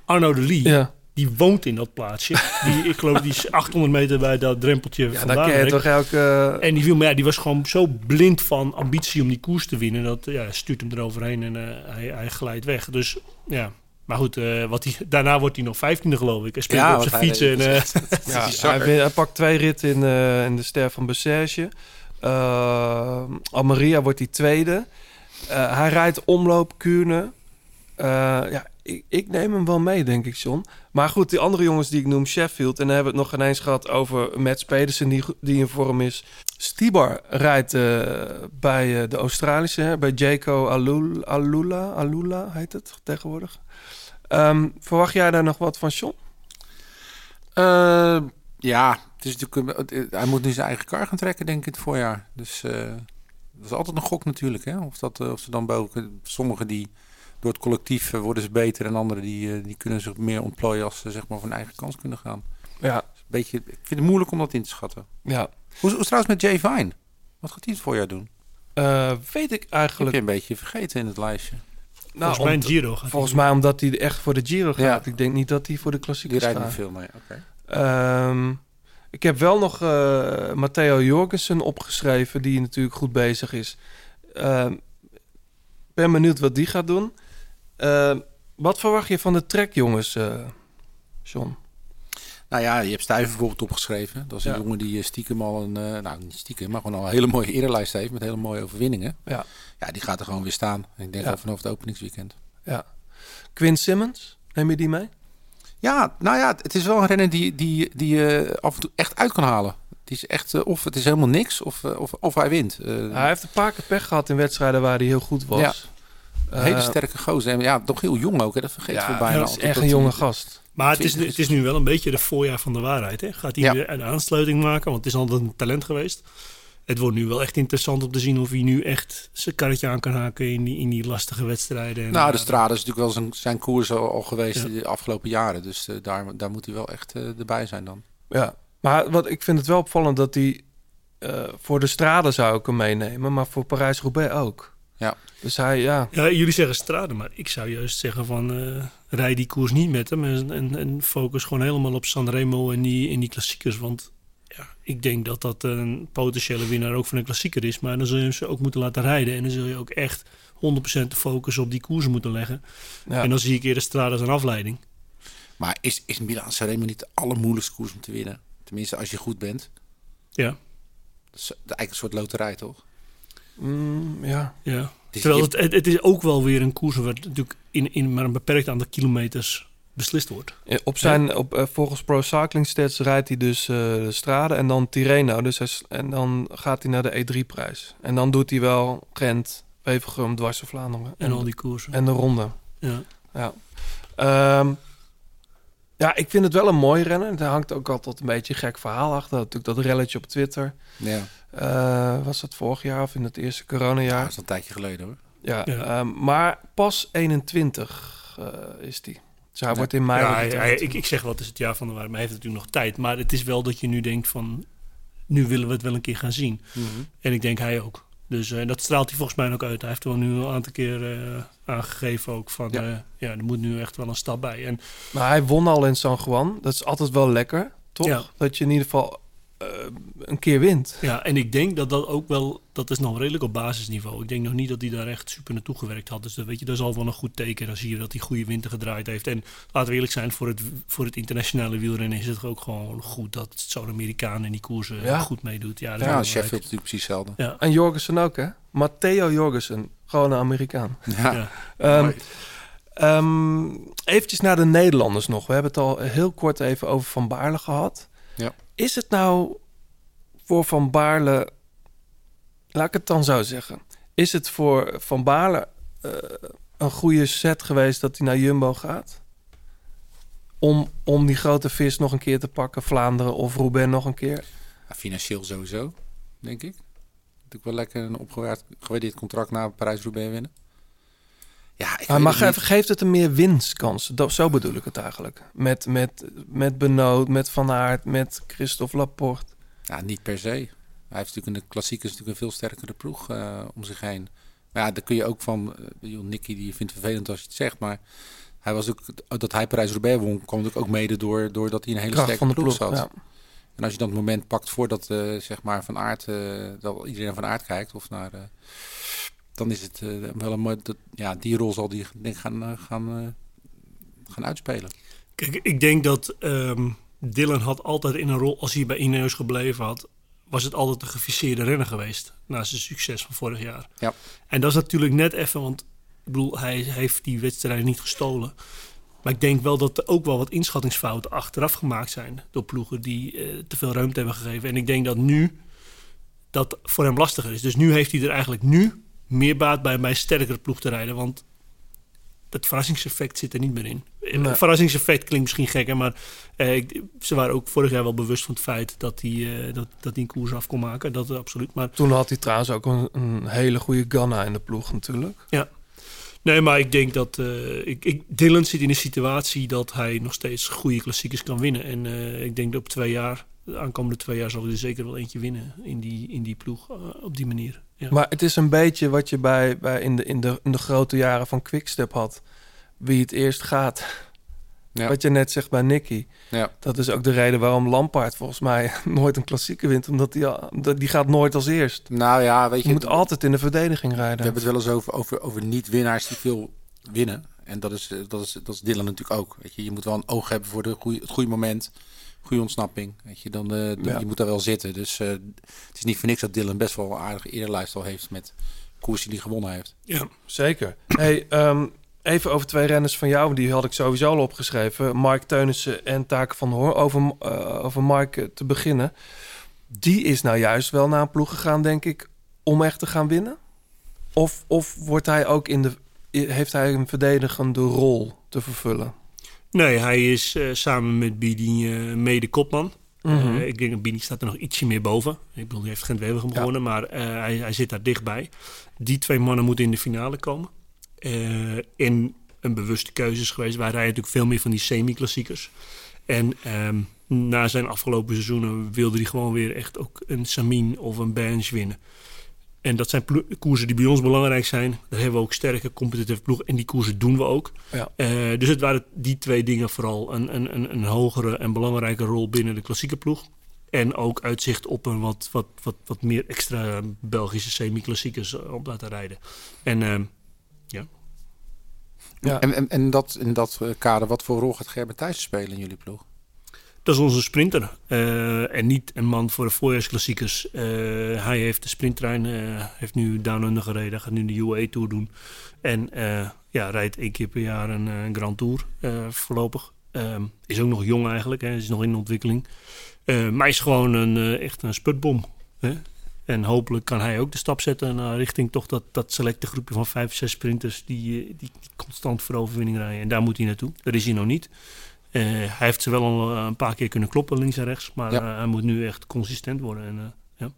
Arno de Lee, ja. Die woont in dat plaatsje. Die, ik geloof, die is 800 meter bij dat drempeltje ja, dan vandaan. ken je toch elke... En die, viel, maar ja, die was gewoon zo blind van ambitie om die koers te winnen. Dat ja, stuurt hem eroverheen en eh, hij, hij glijdt weg. Dus ja, maar goed, eh, wat hij, daarna wordt hij nog vijftiende geloof ik. Hij speelt Ja, op zijn hij fiets. En, eh, Ja, hij, win- hij pakt twee ritten in, eh, in de ster van Bessage. Uh, Almeria wordt hij tweede. Eh, hij rijdt omloop Kuurne. Eh, ja, ik, ik neem hem wel mee, denk ik, John. Maar goed, die andere jongens die ik noem, Sheffield... en dan hebben we het nog ineens gehad over Mats Pedersen, die, die in vorm is. Stibar rijdt eh, bij eh, de Australische, hè, bij Jaco Alula, Alula, Alula heet het tegenwoordig. Ehm, verwacht jij daar nog wat van, John? Ja, het is natuurlijk, hij moet nu zijn eigen kar gaan trekken, denk ik, in het voorjaar. Dus dat is altijd een gok natuurlijk. Hè? Of, dat, of ze dan boven... Sommigen die door het collectief eh, worden ze beter... en anderen die, eh, die kunnen zich meer ontplooien... als ze zeg maar voor hun eigen kans kunnen gaan. Ja, Een beetje, ik vind het moeilijk om dat in te schatten. ja. Hoe, hoe is het trouwens met Jay Vine? Wat gaat hij het voorjaar doen? Eh, weet ik Ik heb eigenlijk. je een beetje vergeten in het lijstje. Nou, volgens mij om- Giro gaat Volgens hij mij omdat hij echt voor de Giro gaat. Ja. Ik denk niet dat hij voor de Die klassiekers rijdt gaat. niet veel mee. Oké. Ehm, ik heb wel nog eh, Matteo Jorgensen opgeschreven, die natuurlijk goed bezig is. Ehm, ben benieuwd wat die gaat doen. Ehm, wat verwacht je van de trek, jongens, eh John? Nou ja, je hebt Stuyven bijvoorbeeld opgeschreven. Dat is een Ja. jongen die eh, stiekem al een, eh, nou niet stiekem, maar gewoon al een hele mooie erenlijst heeft met hele mooie overwinningen. Ja. Ja, die gaat er gewoon weer staan. Ik denk Ja. al vanaf het openingsweekend. ja. Quinn Simmons, neem je die mee? Ja, nou ja, het is wel een renner die, die, die je af en toe echt uit kan halen. Het is echt, eh, of het is helemaal niks, of, eh, of, of hij wint. Eh, hij heeft een paar keer pech gehad in wedstrijden waar hij heel goed was. Hele Eh, sterke gozer. En ja, nog heel jong ook, hè. dat vergeet ja, we bijna altijd. is echt een jonge gast. Maar het is, nu- het is nu wel een beetje de voorjaar van de waarheid. Hè? Gaat hij Ja. weer een aansluiting maken? Want het is altijd een talent geweest. het wordt nu wel echt interessant om te zien of hij nu echt zijn karretje aan kan haken in die, in die lastige wedstrijden. En, nou, de eh, Strade is natuurlijk wel zijn, zijn koers al, al geweest Ja. de afgelopen jaren. Dus eh, daar, daar moet hij wel echt erbij zijn dan. Ja, maar wat, ik vind het wel opvallend dat hij eh, voor de straden zou ik hem meenemen, maar voor Parijs-Roubaix ook. Ja. Dus hij, ja. Ja, jullie zeggen Strade, maar ik zou juist zeggen van eh rij die koers niet met hem en, en, en focus gewoon helemaal op Sanremo en die, en die klassiekers. Want ja, ik denk dat dat een potentiële winnaar ook van een klassieker is. Maar dan zul je hem ze ook moeten laten rijden en dan zul je ook echt 100% de focus op die koersen moeten leggen. Ja. En dan zie ik eerder Strade als een afleiding. Maar is, is Milan Sanremo niet de allermoeilijkste koers om te winnen? Tenminste, als je goed bent. Ja. Dat is eigenlijk een soort loterij, toch? Mm, ja. Ja. is- Terwijl je- het, het, het is ook wel weer een koers waar natuurlijk in, in maar een beperkt aantal kilometers beslist wordt. Ja, Op zijn, op, eh, volgens Pro Cycling Stats rijdt hij dus eh, de Strade en dan Tirreno. Dus hij, en dan gaat hij naar de E3-prijs. En dan doet hij wel Gent, Wevergem, Dwars door Vlaanderen. En al die koersen. En de ronde. Ja. Ja. Ehm, ja, ik vind het wel een mooi rennen. Er hangt ook altijd een beetje een gek verhaal achter. Natuurlijk dat relletje op Twitter. Ja. Eh, was dat vorig jaar of in het eerste coronajaar? Dat is een tijdje geleden hoor. Ja, Ja. ehm, maar pas 21 eh, is die. Dus hij Ja. wordt in mei. Ja, wordt hij- hij hij- 22. ik, ik zeg wel, het is het jaar van de waar, maar hij heeft natuurlijk nog tijd. Maar het is wel dat je nu denkt van, nu willen we het wel een keer gaan zien. Mhm. En ik denk hij ook. Dus eh, dat straalt hij volgens mij ook uit. Hij heeft er wel nu een aantal keer eh, aangegeven ook van, Ja. ja. ja, er moet nu echt wel een stap bij. En Maar hij won al in San Juan. Dat is altijd wel lekker, toch? Ja. Dat je in ieder geval eh, een keer wint. Ja, en ik denk dat dat ook wel, dat is nog redelijk op basisniveau. Ik denk nog niet dat hij daar echt super naartoe gewerkt had. Dus dat, weet je, dat is al wel een goed teken. Dan zie je dat hij goede winter gedraaid heeft. En laten we eerlijk zijn, voor het, voor het internationale wielrennen is het ook gewoon goed dat zo'n Amerikaan in die koersen Ja. goed meedoet. Ja, Ja, Sheffield natuurlijk precies hetzelfde. Ja. En Jorgensen ook, hè? Matteo Jorgensen. Gewoon een Amerikaan. Ja. Ja. Ehm ehm, eventjes naar de Nederlanders nog. We hebben het al heel kort even over Van Baarle gehad. Is het nou voor Van Baarle... Laat ik het dan zo zeggen. Is het voor Van Baarle eh, een goede set geweest dat hij naar Jumbo gaat? Om, om die grote vis nog een keer te pakken. Vlaanderen of Roubaix nog een keer. Financieel sowieso, denk ik. Natuurlijk wel lekker een opgewaard- gewaardeerd contract na Parijs-Roubaix winnen. Ja, ik maar geeft het hem meer winstkans? Dat, zo bedoel ik het eigenlijk. Met, met, met Benoot, met Van Aert, met Christophe Laporte. Ja, niet per se. Hij heeft natuurlijk in de klassiekers natuurlijk een veel sterkere ploeg eh, om zich heen. Maar ja, daar kun je ook van... joh, Nicky die vindt het vervelend als je het zegt, maar... Hij was ook, dat hij Parijs-Roubaix won, kwam natuurlijk ook mede door, doordat hij een hele Kracht sterke van de ploeg, ploeg. zat. Ja. En als je dan het moment pakt voordat eh, zeg maar van aard, dat iedereen van aard kijkt, of naar, dan is het eh, wel een mooi, ja, die rol zal die denk gaan, eh, gaan, eh, gaan uitspelen. Kijk, ik denk dat ehm, Dylan had altijd in een rol, als hij bij Ineos gebleven had, was het altijd een geficeerde renner geweest. Na zijn succes van vorig jaar. Ja. En dat is natuurlijk net even, want ik bedoel, hij heeft die wedstrijd niet gestolen. Maar ik denk wel dat er ook wel wat inschattingsfouten achteraf gemaakt zijn door ploegen die te veel ruimte hebben gegeven. En ik denk dat nu dat voor hem lastiger is. Dus nu heeft hij er eigenlijk nu meer baat bij bij een sterkere ploeg te rijden. Want het verrassingseffect zit er niet meer in. Nee. Het verrassingseffect klinkt misschien gek, hè, maar eh, ze waren ook vorig jaar wel bewust van het feit dat hij, eh, dat, dat hij een koers af kon maken. Dat is absoluut. Maar Toen had hij trouwens ook een, een hele goede Ganna in de ploeg natuurlijk. ja. Nee, maar ik denk dat eh, ik, ik, Dylan zit in een situatie dat hij nog steeds goede klassiekers kan winnen. En eh, ik denk dat op twee jaar, de aankomende twee jaar, zal hij er zeker wel eentje winnen in die, in die ploeg eh, op die manier. Ja. Maar het is een beetje wat je bij, bij in, de, in, de, in de grote jaren van Quickstep had. Wie het eerst gaat. Ja. Wat je net zegt bij Nicky. Ja. Dat is ook de reden waarom Lampaard volgens mij nooit een klassieke wint. Omdat die, die gaat nooit als eerst. Nou ja, weet je, Je moet altijd in de verdediging rijden. we hebben het wel eens over, over, over niet-winnaars die veel winnen. En dat is, eh, dat, is, dat is Dylan natuurlijk ook. Weet je, je moet wel een oog hebben voor de goeie, het goede moment. Goede ontsnapping. Weet je, dan, dan- Ja. je moet daar wel zitten. Dus eh, het is niet voor niks dat Dylan best wel een aardige eerlijst al heeft met koersen die hij gewonnen heeft. ja. Zeker. Hey, ehm, even over twee renners van jou. Die had ik sowieso al opgeschreven. Mark Teunissen en Taken van Hoorn. Over, eh, over Mark te beginnen. Die is nou juist wel naar een ploeg gegaan, denk ik, om echt te gaan winnen? Of, of wordt hij ook in de, heeft hij een verdedigende rol te vervullen? Nee, hij is eh, samen met Bidi eh, mede kopman. Mhm. Eh, ik denk dat Bini staat er nog ietsje meer boven. Ik bedoel, die heeft geen Wevelgem gewonnen, maar hij, hij zit daar dichtbij. Die twee mannen moeten in de finale komen. En een bewuste keuze is geweest. Wij rijden natuurlijk veel meer van die semi-klassiekers. En ehm, na zijn afgelopen seizoenen wilde hij gewoon weer echt ook een Samin of een Bench winnen. En dat zijn koersen die bij ons belangrijk zijn. Daar hebben we ook sterke competitieve ploeg. En die koersen doen we ook. Ja. Eh, dus het waren die twee dingen vooral. Een, een, een, een hogere en belangrijke rol binnen de klassieke ploeg. En ook uitzicht op een wat, wat, wat, wat meer extra Belgische semi-klassiekers eh, op laten rijden. En ehm, ja, Ja. En, en, en dat, in dat eh, kader, wat voor rol gaat Gerben Thijssen spelen in jullie ploeg? Dat is onze sprinter. Eh, en niet een man voor de voorjaarsklassiekers. Eh, hij heeft de sprinttrein, eh, heeft nu Down Under gereden, gaat nu de UAE Tour doen. En ja, rijdt één keer per jaar een, Grand Tour voorlopig. Ehm, is ook nog jong eigenlijk, hè, is nog in ontwikkeling. Maar is gewoon een, echt een sputbom. Hè? En hopelijk kan hij ook de stap zetten naar richting toch dat, dat selecte groepje van vijf, zes sprinters die, die, constant voor overwinning rijden. En daar moet hij naartoe. Daar is hij nog niet. Eh, hij heeft ze wel al eh, een paar keer kunnen kloppen links en rechts, maar Ja. eh, hij moet nu echt consistent worden. En, eh, ja.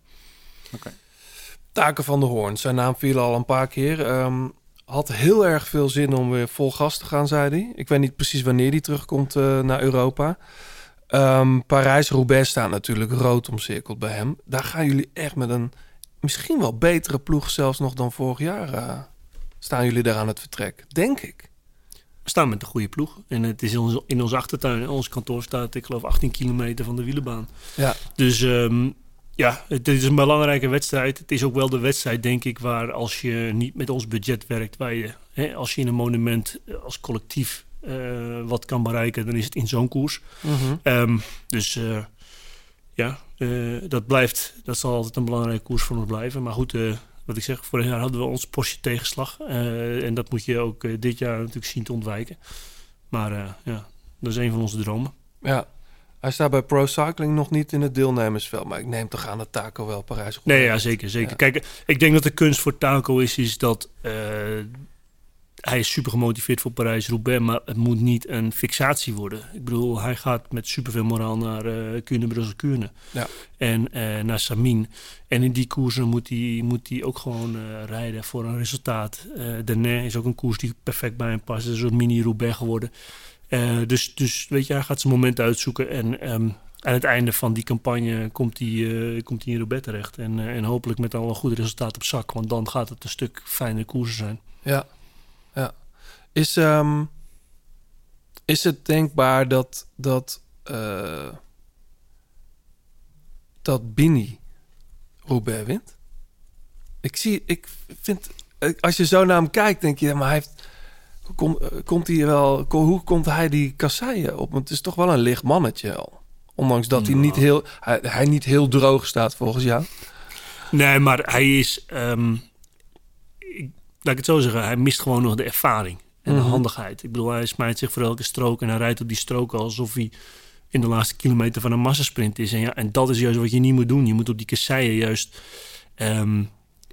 Taken van de Hoorn. Zijn naam viel al een paar keer. Ehm, had heel erg veel zin om weer vol gas te gaan, zei hij. Ik weet niet precies wanneer hij terugkomt eh, naar Europa. Ehm, Parijs-Roubaix staat natuurlijk rood omcirkeld bij hem. Daar gaan jullie echt met een misschien wel betere ploeg zelfs nog dan vorig jaar. eh, staan jullie daar aan het vertrek, denk ik. We staan met een goede ploeg. En het is in onze, in onze achtertuin. hè. Ons kantoor staat, ik geloof, 18 kilometer van de wielenbaan. Ja. Dus ehm, ja, het is een belangrijke wedstrijd. Het is ook wel de wedstrijd, denk ik, waar als je niet met ons budget werkt, waar je, hè, als je in een monument eh, als collectief eh, wat kan bereiken, dan is het in zo'n koers. Mhm. Ehm, dus eh, ja, dat blijft, dat zal altijd een belangrijke koers voor ons blijven. Maar goed, wat ik zeg, vorig jaar hadden we ons Porsche tegenslag. Eh, en dat moet je ook eh, dit jaar natuurlijk zien te ontwijken. Maar eh, ja, dat is een van onze dromen. Ja. Hij staat bij Pro Cycling nog niet in het deelnemersveld. Maar ik neem toch aan dat Taco wel parijs Nee, ja, zeker. zeker. Ja. Kijk, ik denk dat de kunst voor Taco is, is dat hij is super gemotiveerd voor Parijs-Roubaix, maar het moet niet een fixatie worden. Ik bedoel, hij gaat met superveel moraal naar eh Kuurne, Brussel, Kuurne. Ja. En eh, naar Samin. En in die koersen moet hij, moet hij ook gewoon eh, rijden voor een resultaat. Eh Ne is ook een koers die perfect bij hem past. Het is een soort mini-Roubaix geworden. Eh, dus, dus weet je, hij gaat zijn moment uitzoeken. En ehm, aan het einde van die campagne komt hij, eh, komt hij in Roubaix terecht. En, eh, en hopelijk met al een goed resultaat op zak. Want dan gaat het een stuk fijner koersen zijn. Ja, ja. Is, ehm, is het denkbaar dat dat, eh, dat Bini Roubaix wint? Ik zie, ik vind, eh, als je zo naar hem kijkt, denk je, maar hij heeft, kom, eh, komt hij wel, hoe komt hij die kasseien op? Want het is toch wel een licht mannetje al. Ondanks dat hij, niet heel, hij, hij niet heel droog staat volgens jou. Nee, maar hij is. ehm, laat ik het zo zeggen, hij mist gewoon nog de ervaring en Mhm. de handigheid. Ik bedoel, hij smijt zich voor elke strook en hij rijdt op die strook alsof hij in de laatste kilometer van een massasprint is. En, ja, en dat is juist wat je niet moet doen. Je moet op die kasseien juist. ehm,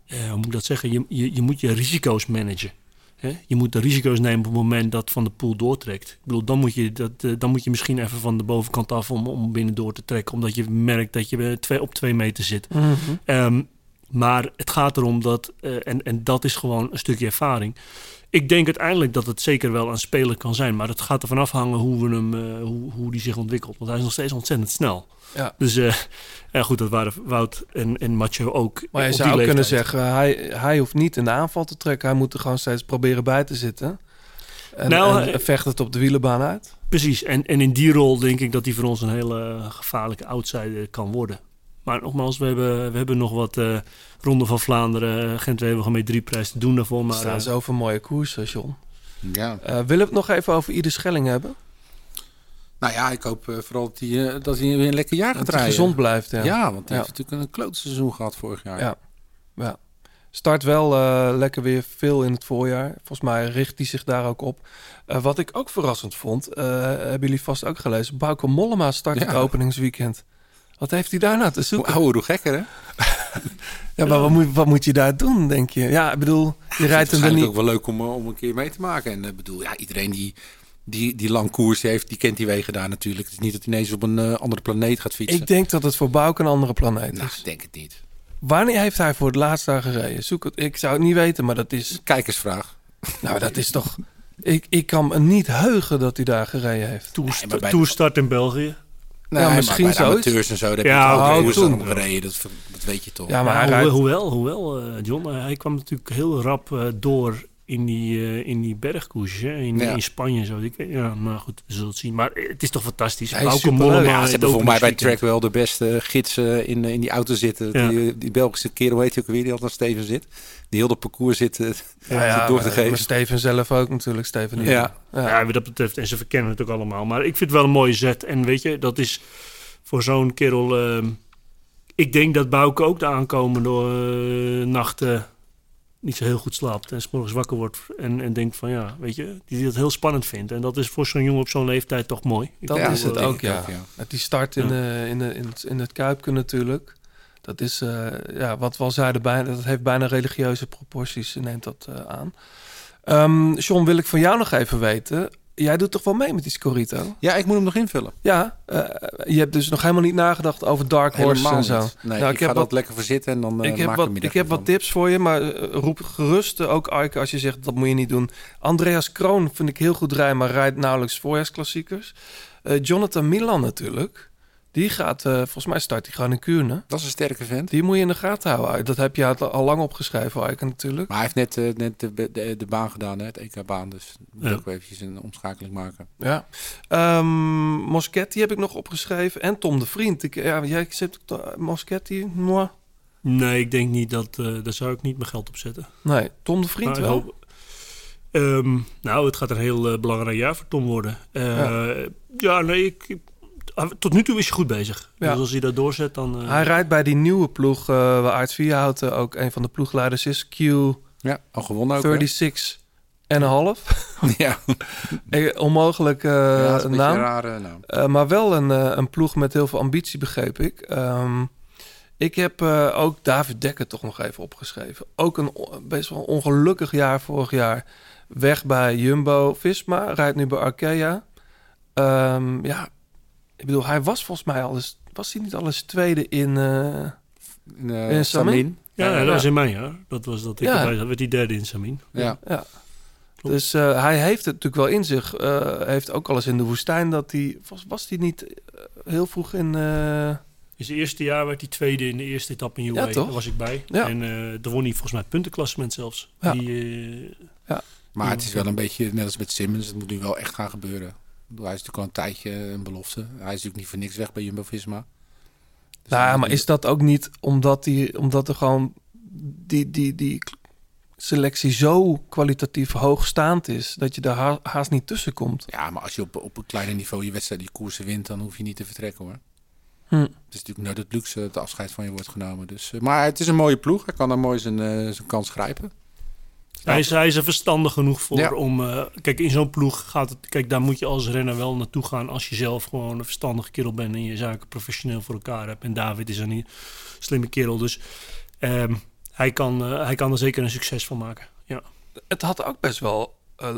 eh, hoe moet ik dat zeggen? Je, je, je moet je risico's managen. Hè? Je moet de risico's nemen op het moment dat Van de Poel doortrekt. Ik bedoel, dan moet je, dat, eh, dan moet je misschien even van de bovenkant af om, om binnen door te trekken. Omdat je merkt dat je eh, twee, op twee meter zit. Mhm. Ehm, maar het gaat erom dat, eh, en, en dat is gewoon een stukje ervaring. Ik denk uiteindelijk dat het zeker wel een speler kan zijn. Maar het gaat ervan afhangen hoe, we hem, eh, hoe, hoe die zich ontwikkelt. Want hij is nog steeds ontzettend snel. Ja. Dus eh, ja, goed, dat waren Wout en, en Macho ook. Maar je zou kunnen zeggen, hij, hij hoeft niet in de aanval te trekken. Hij moet er gewoon steeds proberen bij te zitten. En, Nou, en hij- vecht het op de wielenbaan uit. Precies, en, en in die rol denk ik dat hij voor ons een hele gevaarlijke outsider kan worden. Maar nogmaals, we hebben, we hebben nog wat eh Ronde van Vlaanderen, gent wevelgem met drie prijs te doen daarvoor. Er Maar staan eh, zoveel mooie koersen, John. Ja. Eh, willen we het nog even over Ieder Schelling hebben? Nou ja, ik hoop eh, vooral dat hij, eh, dat hij weer een lekker jaar gaat Dat hij rijden. gezond blijft, ja. Ja, want hij Ja. heeft natuurlijk een kloot seizoen gehad vorig jaar. Ja. ja. Start wel eh, lekker weer veel in het voorjaar. Volgens mij richt hij zich daar ook op. Eh, wat ik ook verrassend vond, eh, hebben jullie vast ook gelezen. Bauke Mollema start het openingsweekend. Wat heeft hij daar nou te Hoe zoeken? ouder, hoe gekker, hè? Ja, maar wat moet, wat moet je daar doen, denk je? Ja, ik bedoel, je rijdt hem er Het is niet... ook wel leuk om, eh, om een keer mee te maken. En ik bedoel, ja, iedereen die, die, die lang koers heeft, die kent die wegen daar natuurlijk. Het is niet dat hij ineens op een eh, andere planeet gaat fietsen. Ik denk dat het voor Bouke een andere planeet nou, is. ik denk het niet. Wanneer heeft hij voor het laatst daar gereden? Zoek het. Ik zou het niet weten, maar dat is... Kijkersvraag. Nou, dat is toch... Ik, ik kan me niet heugen dat hij daar gereden heeft. Bij- Toerstart in België. Nee, Ja, maar misschien bij de zoiets. amateurs en zo, daar heb Ja, je oh, ook gereden. Dat, dat weet je toch. Ja, maar Maar hij hoewel, rijdt... hoewel, hoewel eh, John, eh, hij kwam natuurlijk heel rap eh, door in die, eh, in die bergkoers, hè, in, Ja. in Spanje zo. Ik ja, maar goed, we zullen het zien. Maar eh, het is toch fantastisch. Hij is Bauke. Mollema, Ja, ze hebben volgens mij bij. Track wel de beste gidsen in, in die auto zitten. Ja. Die, die Belgische kerel, weet je ook weer, die altijd Steven zit. Die heel de parcours zit, eh, Ja, ja, zit door te maar- maar geven. Steven zelf ook natuurlijk. Steven Ja. Ja. Ja, wat dat betreft. En ze verkennen het ook allemaal. Maar ik vind het wel een mooie zet. En weet je, dat is voor zo'n kerel... ehm, ik denk dat Bouke ook de aankomende eh, nachten niet zo heel goed slaapt. En 's morgens wakker wordt en, en denkt van ja, weet je, die dat heel spannend vindt. En dat is voor zo'n jongen op zo'n leeftijd toch mooi. Ik Dat is het eh, ook, ja. ook, ja. Die start in, Ja. de, in, de, in, het, in het Kuipke natuurlijk. Dat is, eh, ja, wat we al zeiden, bijna, dat heeft bijna religieuze proporties, neemt dat eh, aan. Ehm John, wil ik van jou nog even weten. Jij doet toch wel mee met die Scorito? Ja, ik moet hem nog invullen. Ja, eh, je hebt dus nog helemaal niet nagedacht over Dark Horse en zo. Nee, Nou, ik, ga heb dat wat, lekker voor zitten en dan eh, ik heb maak wat, ik heb wat tips voor je, maar eh, roep gerust ook Aike als je zegt dat moet je niet doen. Andreas Kroon vind ik heel goed rijden, maar rijdt nauwelijks voorjaarsklassiekers. Jonathan Milan natuurlijk. Die gaat, eh, volgens mij start hij gewoon in Kuurne. Dat is een sterke vent. Die moet je in de gaten houden. Dat heb je al al lang opgeschreven, Aike natuurlijk. Maar hij heeft net, eh, net de, de, de baan gedaan, hè, het EK-baan. Dus moet Ja. ook eventjes een omschakeling maken. Ja. Ehm, Moschetti heb ik nog opgeschreven. En Tom de Vriend. Ik, ja, jij zit Moschetti, moi. Nee, ik denk niet dat... eh daar zou ik niet mijn geld op zetten. Nee, Tom de Vriend wel. hoop- Ehm, nou, het gaat een heel eh, belangrijk jaar voor Tom worden. Eh, ja. nee, ik, ik- ah, tot nu toe is hij goed bezig. Ja. Dus als hij dat doorzet, dan... eh, Hij rijdt bij die nieuwe ploeg, eh waar Aert Vierhouten ook een van de ploegleiders is. Q36 Ja, al gewonnen ook. hè? en een half. ja, Eh, Onmogelijk eh, ja een naam. een rare naam. Eh, maar wel een, eh, een ploeg met heel veel ambitie, begreep ik. Ehm, ik heb eh, ook David Dekker toch nog even opgeschreven. Ook een best wel ongelukkig jaar vorig jaar. Weg bij Jumbo-Visma, rijdt nu bij Arkea. Ehm, ja, ik bedoel, hij was volgens mij al eens... Was hij niet al eens tweede in... eh, In, eh, in Samin? Samin. ja, ja, dat ja. was in mijn jaar. Dat was dat ik Ja. erbij zat. werd die derde in Samin. Ja. Ja. Dus eh, hij heeft het natuurlijk wel in zich. Eh, heeft ook al eens in de woestijn dat hij... Was, was hij niet heel vroeg in... eh, In zijn eerste jaar werd hij tweede in de eerste etappe in UAE. Ja? Daar was ik bij. Ja. En eh daar won hij volgens mij het puntenklassement zelfs. Ja. Die, eh, Maar het is wel een beetje net als met Simmons. Het moet nu wel echt gaan gebeuren. Hij is natuurlijk al een tijdje een belofte. Hij is natuurlijk niet voor niks weg bij Jumbo-Visma. Dus nou, maar is dat ook niet omdat, die, omdat er gewoon die, die, die selectie zo kwalitatief hoogstaand is... dat je daar ha- haast niet tussen komt? Ja, maar als je op, op een kleiner niveau je wedstrijd, die koersen wint, dan hoef je niet te vertrekken hoor. Hm. Het is natuurlijk nooit het luxe dat afscheid van je wordt genomen. Dus, eh, maar het is een mooie ploeg. Hij kan daar mooi zijn, eh, zijn kans grijpen. Hij is, hij is er verstandig genoeg voor Ja. om... eh, kijk, in zo'n ploeg gaat het... Kijk, daar moet je als renner wel naartoe gaan... als je zelf gewoon een verstandige kerel bent... en je zaken professioneel voor elkaar hebt. En David is een slimme kerel. Dus ehm, hij, kan, eh, hij kan er zeker een succes van maken. Ja. Het had ook best wel... eh,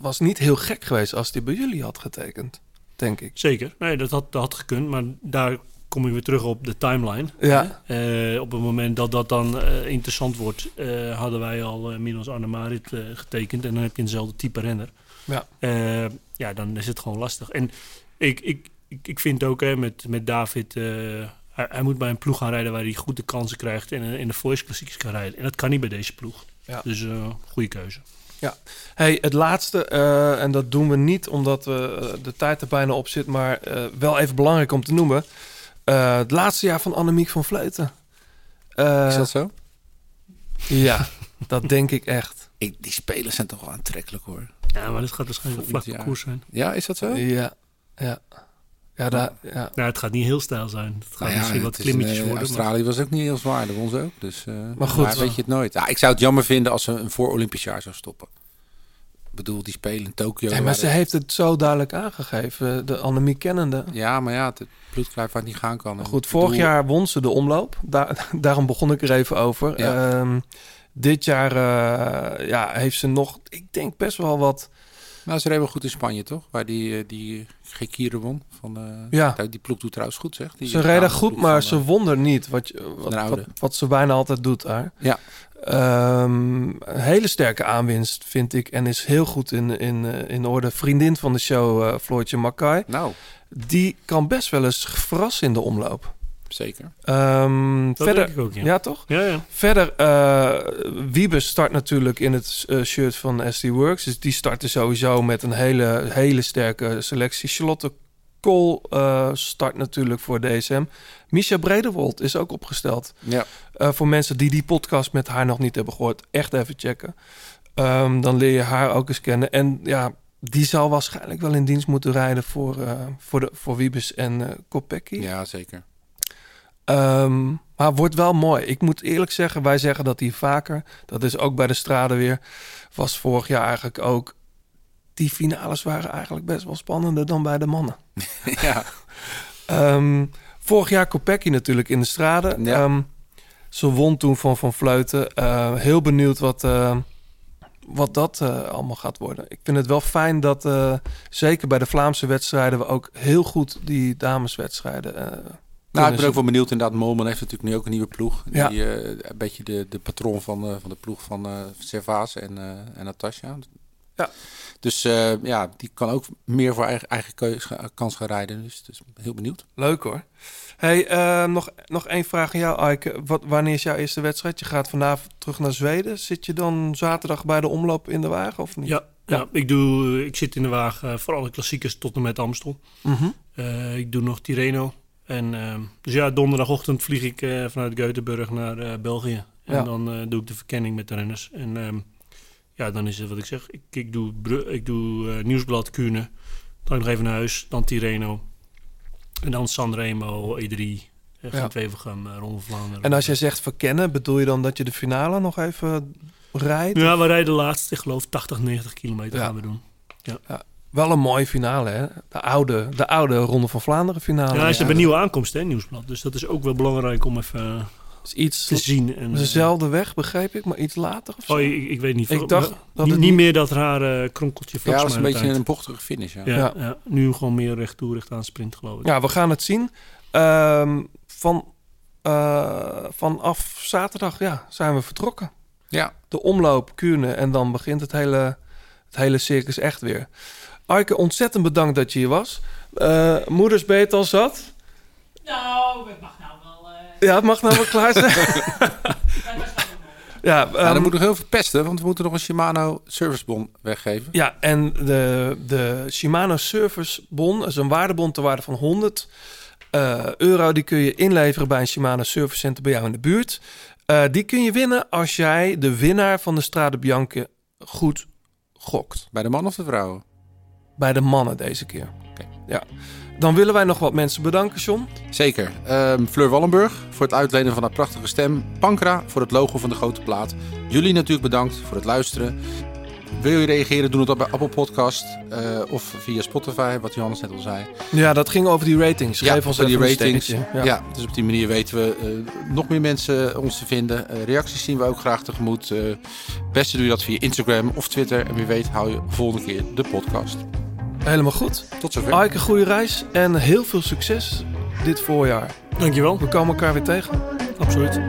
was niet heel gek geweest als hij bij jullie had getekend, denk ik. Zeker. Nee, dat had, dat had gekund. Maar daar kom je weer terug op de timeline. Ja. Eh, op het moment dat dat dan eh, interessant wordt... eh, hadden wij al uh, Milos Arnemarit eh getekend. En dan heb je eenzelfde type renner. Ja. Ja, dan is het gewoon lastig. En ik, ik, ik, ik vind ook hè, met, met David... hij, hij moet bij een ploeg gaan rijden waar hij goed de kansen krijgt... en in de voice klassiekers kan rijden. En dat kan niet bij deze ploeg. Ja. Dus goede keuze. Ja, hey, het laatste, en dat doen we niet omdat we, de tijd er bijna op zit, maar wel even belangrijk om te noemen. Eh, het laatste jaar van Annemiek van Vleuten. Eh, is dat zo? Ja, dat denk ik echt. Ik, die spelers zijn toch wel aantrekkelijk hoor. Ja, maar dat gaat waarschijnlijk een vlakke koers zijn. Ja, is dat zo? Ja, ja. Ja, daar, ja. Nou, het gaat niet heel stijl zijn. Het gaat Nou ja, misschien wat klimmetjes eh, worden. maar- Australië was ook niet heel zwaar, dat ze ook. Dus, eh, Maar goed. weet je het nooit. Ja, ik zou het jammer vinden als ze een voor Olympisch jaar zou stoppen. Bedoel, die spelen in Tokio. Maar waren- ze heeft het zo duidelijk aangegeven, de Annemiek kennende. Ja, maar ja, het bloedkruif waar het niet gaan kan. Goed, vorig jaar won ze de omloop. Daar, daarom begon ik er even over. Ja. Ehm, dit jaar eh, ja, heeft ze nog, ik denk best wel wat Nou, ze reden wel goed in Spanje, toch? Waar die, eh, die Gekire won. Van, eh, Ja. Die ploeg doet trouwens goed, zeg. Die Ze Spaanse goed, maar van, ze eh, won er niet. Wat, je- wat, wat, ze bijna altijd doet daar. Ja. Ehm, een hele sterke aanwinst, vind ik. En is heel goed in, in, eh, in orde. Vriendin van de show, eh Floortje Mackay. Nou, Die kan best wel eens verrassen in de omloop. zeker. Ehm, Dat verder, denk ik ook, ja. ja, toch? Ja, ja. Verder, eh Wiebes start natuurlijk in het shirt van SD Works. Dus die starten sowieso met een hele, hele sterke selectie. Charlotte Kool eh, start natuurlijk voor DSM. Misha Brederwold is ook opgesteld. Ja. Eh, voor mensen die die podcast met haar nog niet hebben gehoord, echt even checken. Ehm, dan leer je haar ook eens kennen. En ja, die zal waarschijnlijk wel in dienst moeten rijden voor, eh, voor, de, voor Wiebes en Kopecky. Ja, zeker. Ehm, maar wordt wel mooi. Ik moet eerlijk zeggen, wij zeggen dat die vaker. Dat is ook bij de straden weer. Was vorig jaar eigenlijk ook. Die finales waren eigenlijk best wel spannender dan bij de mannen. ja. Ehm, vorig jaar Kopecky natuurlijk in de straden. Ja. Ehm, ze won toen van Van Vleuten. Eh, heel benieuwd wat, eh, wat dat eh, allemaal gaat worden. Ik vind het wel fijn dat, zeker bij de Vlaamse wedstrijden... we ook heel goed die dameswedstrijden... Nou, ik ben ook wel benieuwd. Inderdaad, Moman heeft natuurlijk nu ook een nieuwe ploeg. Die, Ja. een beetje de, de patroon van, van de ploeg van Servaas en, en Natasja. Ja. Dus eh, ja, die kan ook meer voor eigen, eigen keus, ga- kans gaan rijden. Dus, dus heel benieuwd. Leuk hoor. Hey, eh, nog, nog één vraag aan jou, Aike. Wat, wanneer is jouw eerste wedstrijd? Je gaat vanavond terug naar Zweden. Zit je dan zaterdag bij de omloop in de wagen of niet? Ja, ja. ik, doe, ik zit in de wagen voor alle klassiekers tot en met Amstel. Mhm. Eh, ik doe nog Tirreno. En, ehm, dus ja, donderdagochtend vlieg ik eh, vanuit Göteborg naar eh, België. En Ja. dan eh, doe ik de verkenning met de renners. En ehm, ja, dan is het wat ik zeg. Ik, ik doe, ik doe eh, Nieuwsblad, Kuurne. Dan nog even naar huis. Dan Tirreno. En dan Sanremo, E3. Uh, Ja. Gent-Wevelgem, uh, Ronde van Vlaanderen. En als jij zegt verkennen, bedoel je dan dat je de finale nog even rijdt? Ja, we rijden laatst, ik geloof 80, 90 kilometer Ja. gaan we doen. Ja, Ja, wel een mooie finale, hè? De oude, de oude Ronde van Vlaanderen finale. ja, is een nieuwe aankomst, hè, Nieuwsblad. Dus dat is ook wel belangrijk om even eh, iets te zien. En, eh, dezelfde weg, begreep ik, maar iets later of zo. Oh, ik, ik weet niet. Ik dacht maar dat niet, meer dat rare kronkeltje Ja, dat was een beetje een bochtige finish. Ja. ja, Ja. ja. nu gewoon meer recht toe, recht aan sprint, geloof ik. Ja, we gaan het zien. Ehm, van, eh, vanaf zaterdag ja, zijn we vertrokken. Ja. De omloop, Kuurne en dan begint het hele, het hele circus echt weer. Aike, ontzettend bedankt dat je hier was. Eh moeders beet al zat. Nou, het mag eh, Ja, het mag nou wel klaar zijn. ja, Ja, ehm, dan moet nog heel veel pesten, want we moeten nog een Shimano servicebon weggeven. Ja, en de, de Shimano Service Bon is een waardebon ter waarde van 100 eh, euro. Die kun je inleveren bij een Shimano Service Center bij jou in de buurt. Eh, die kun je winnen als jij de winnaar van de Strade Bianche goed gokt. Bij de man of de vrouwen? Bij de mannen deze keer. Ja. Dan willen wij nog wat mensen bedanken, John. Zeker. Ehm, Fleur Wallenburg voor het uitlenen van haar prachtige stem. Pankra voor het logo van de grote plaat. Jullie natuurlijk bedankt voor het luisteren. Wil je reageren, doe het op bij Apple Podcast eh, of via Spotify, wat Johannes net al zei. Ja, dat ging over die ratings. Ja, Geef ons voor die ratings. Ja. dus op die manier weten we eh, nog meer mensen ons te vinden. Eh, reacties zien we ook graag tegemoet. Eh, beste doe je dat via Instagram of Twitter. En wie weet hou je volgende keer de podcast. Helemaal goed. Tot zover. Aike, goede reis en heel veel succes dit voorjaar. Dankjewel. We komen elkaar weer tegen. Absoluut.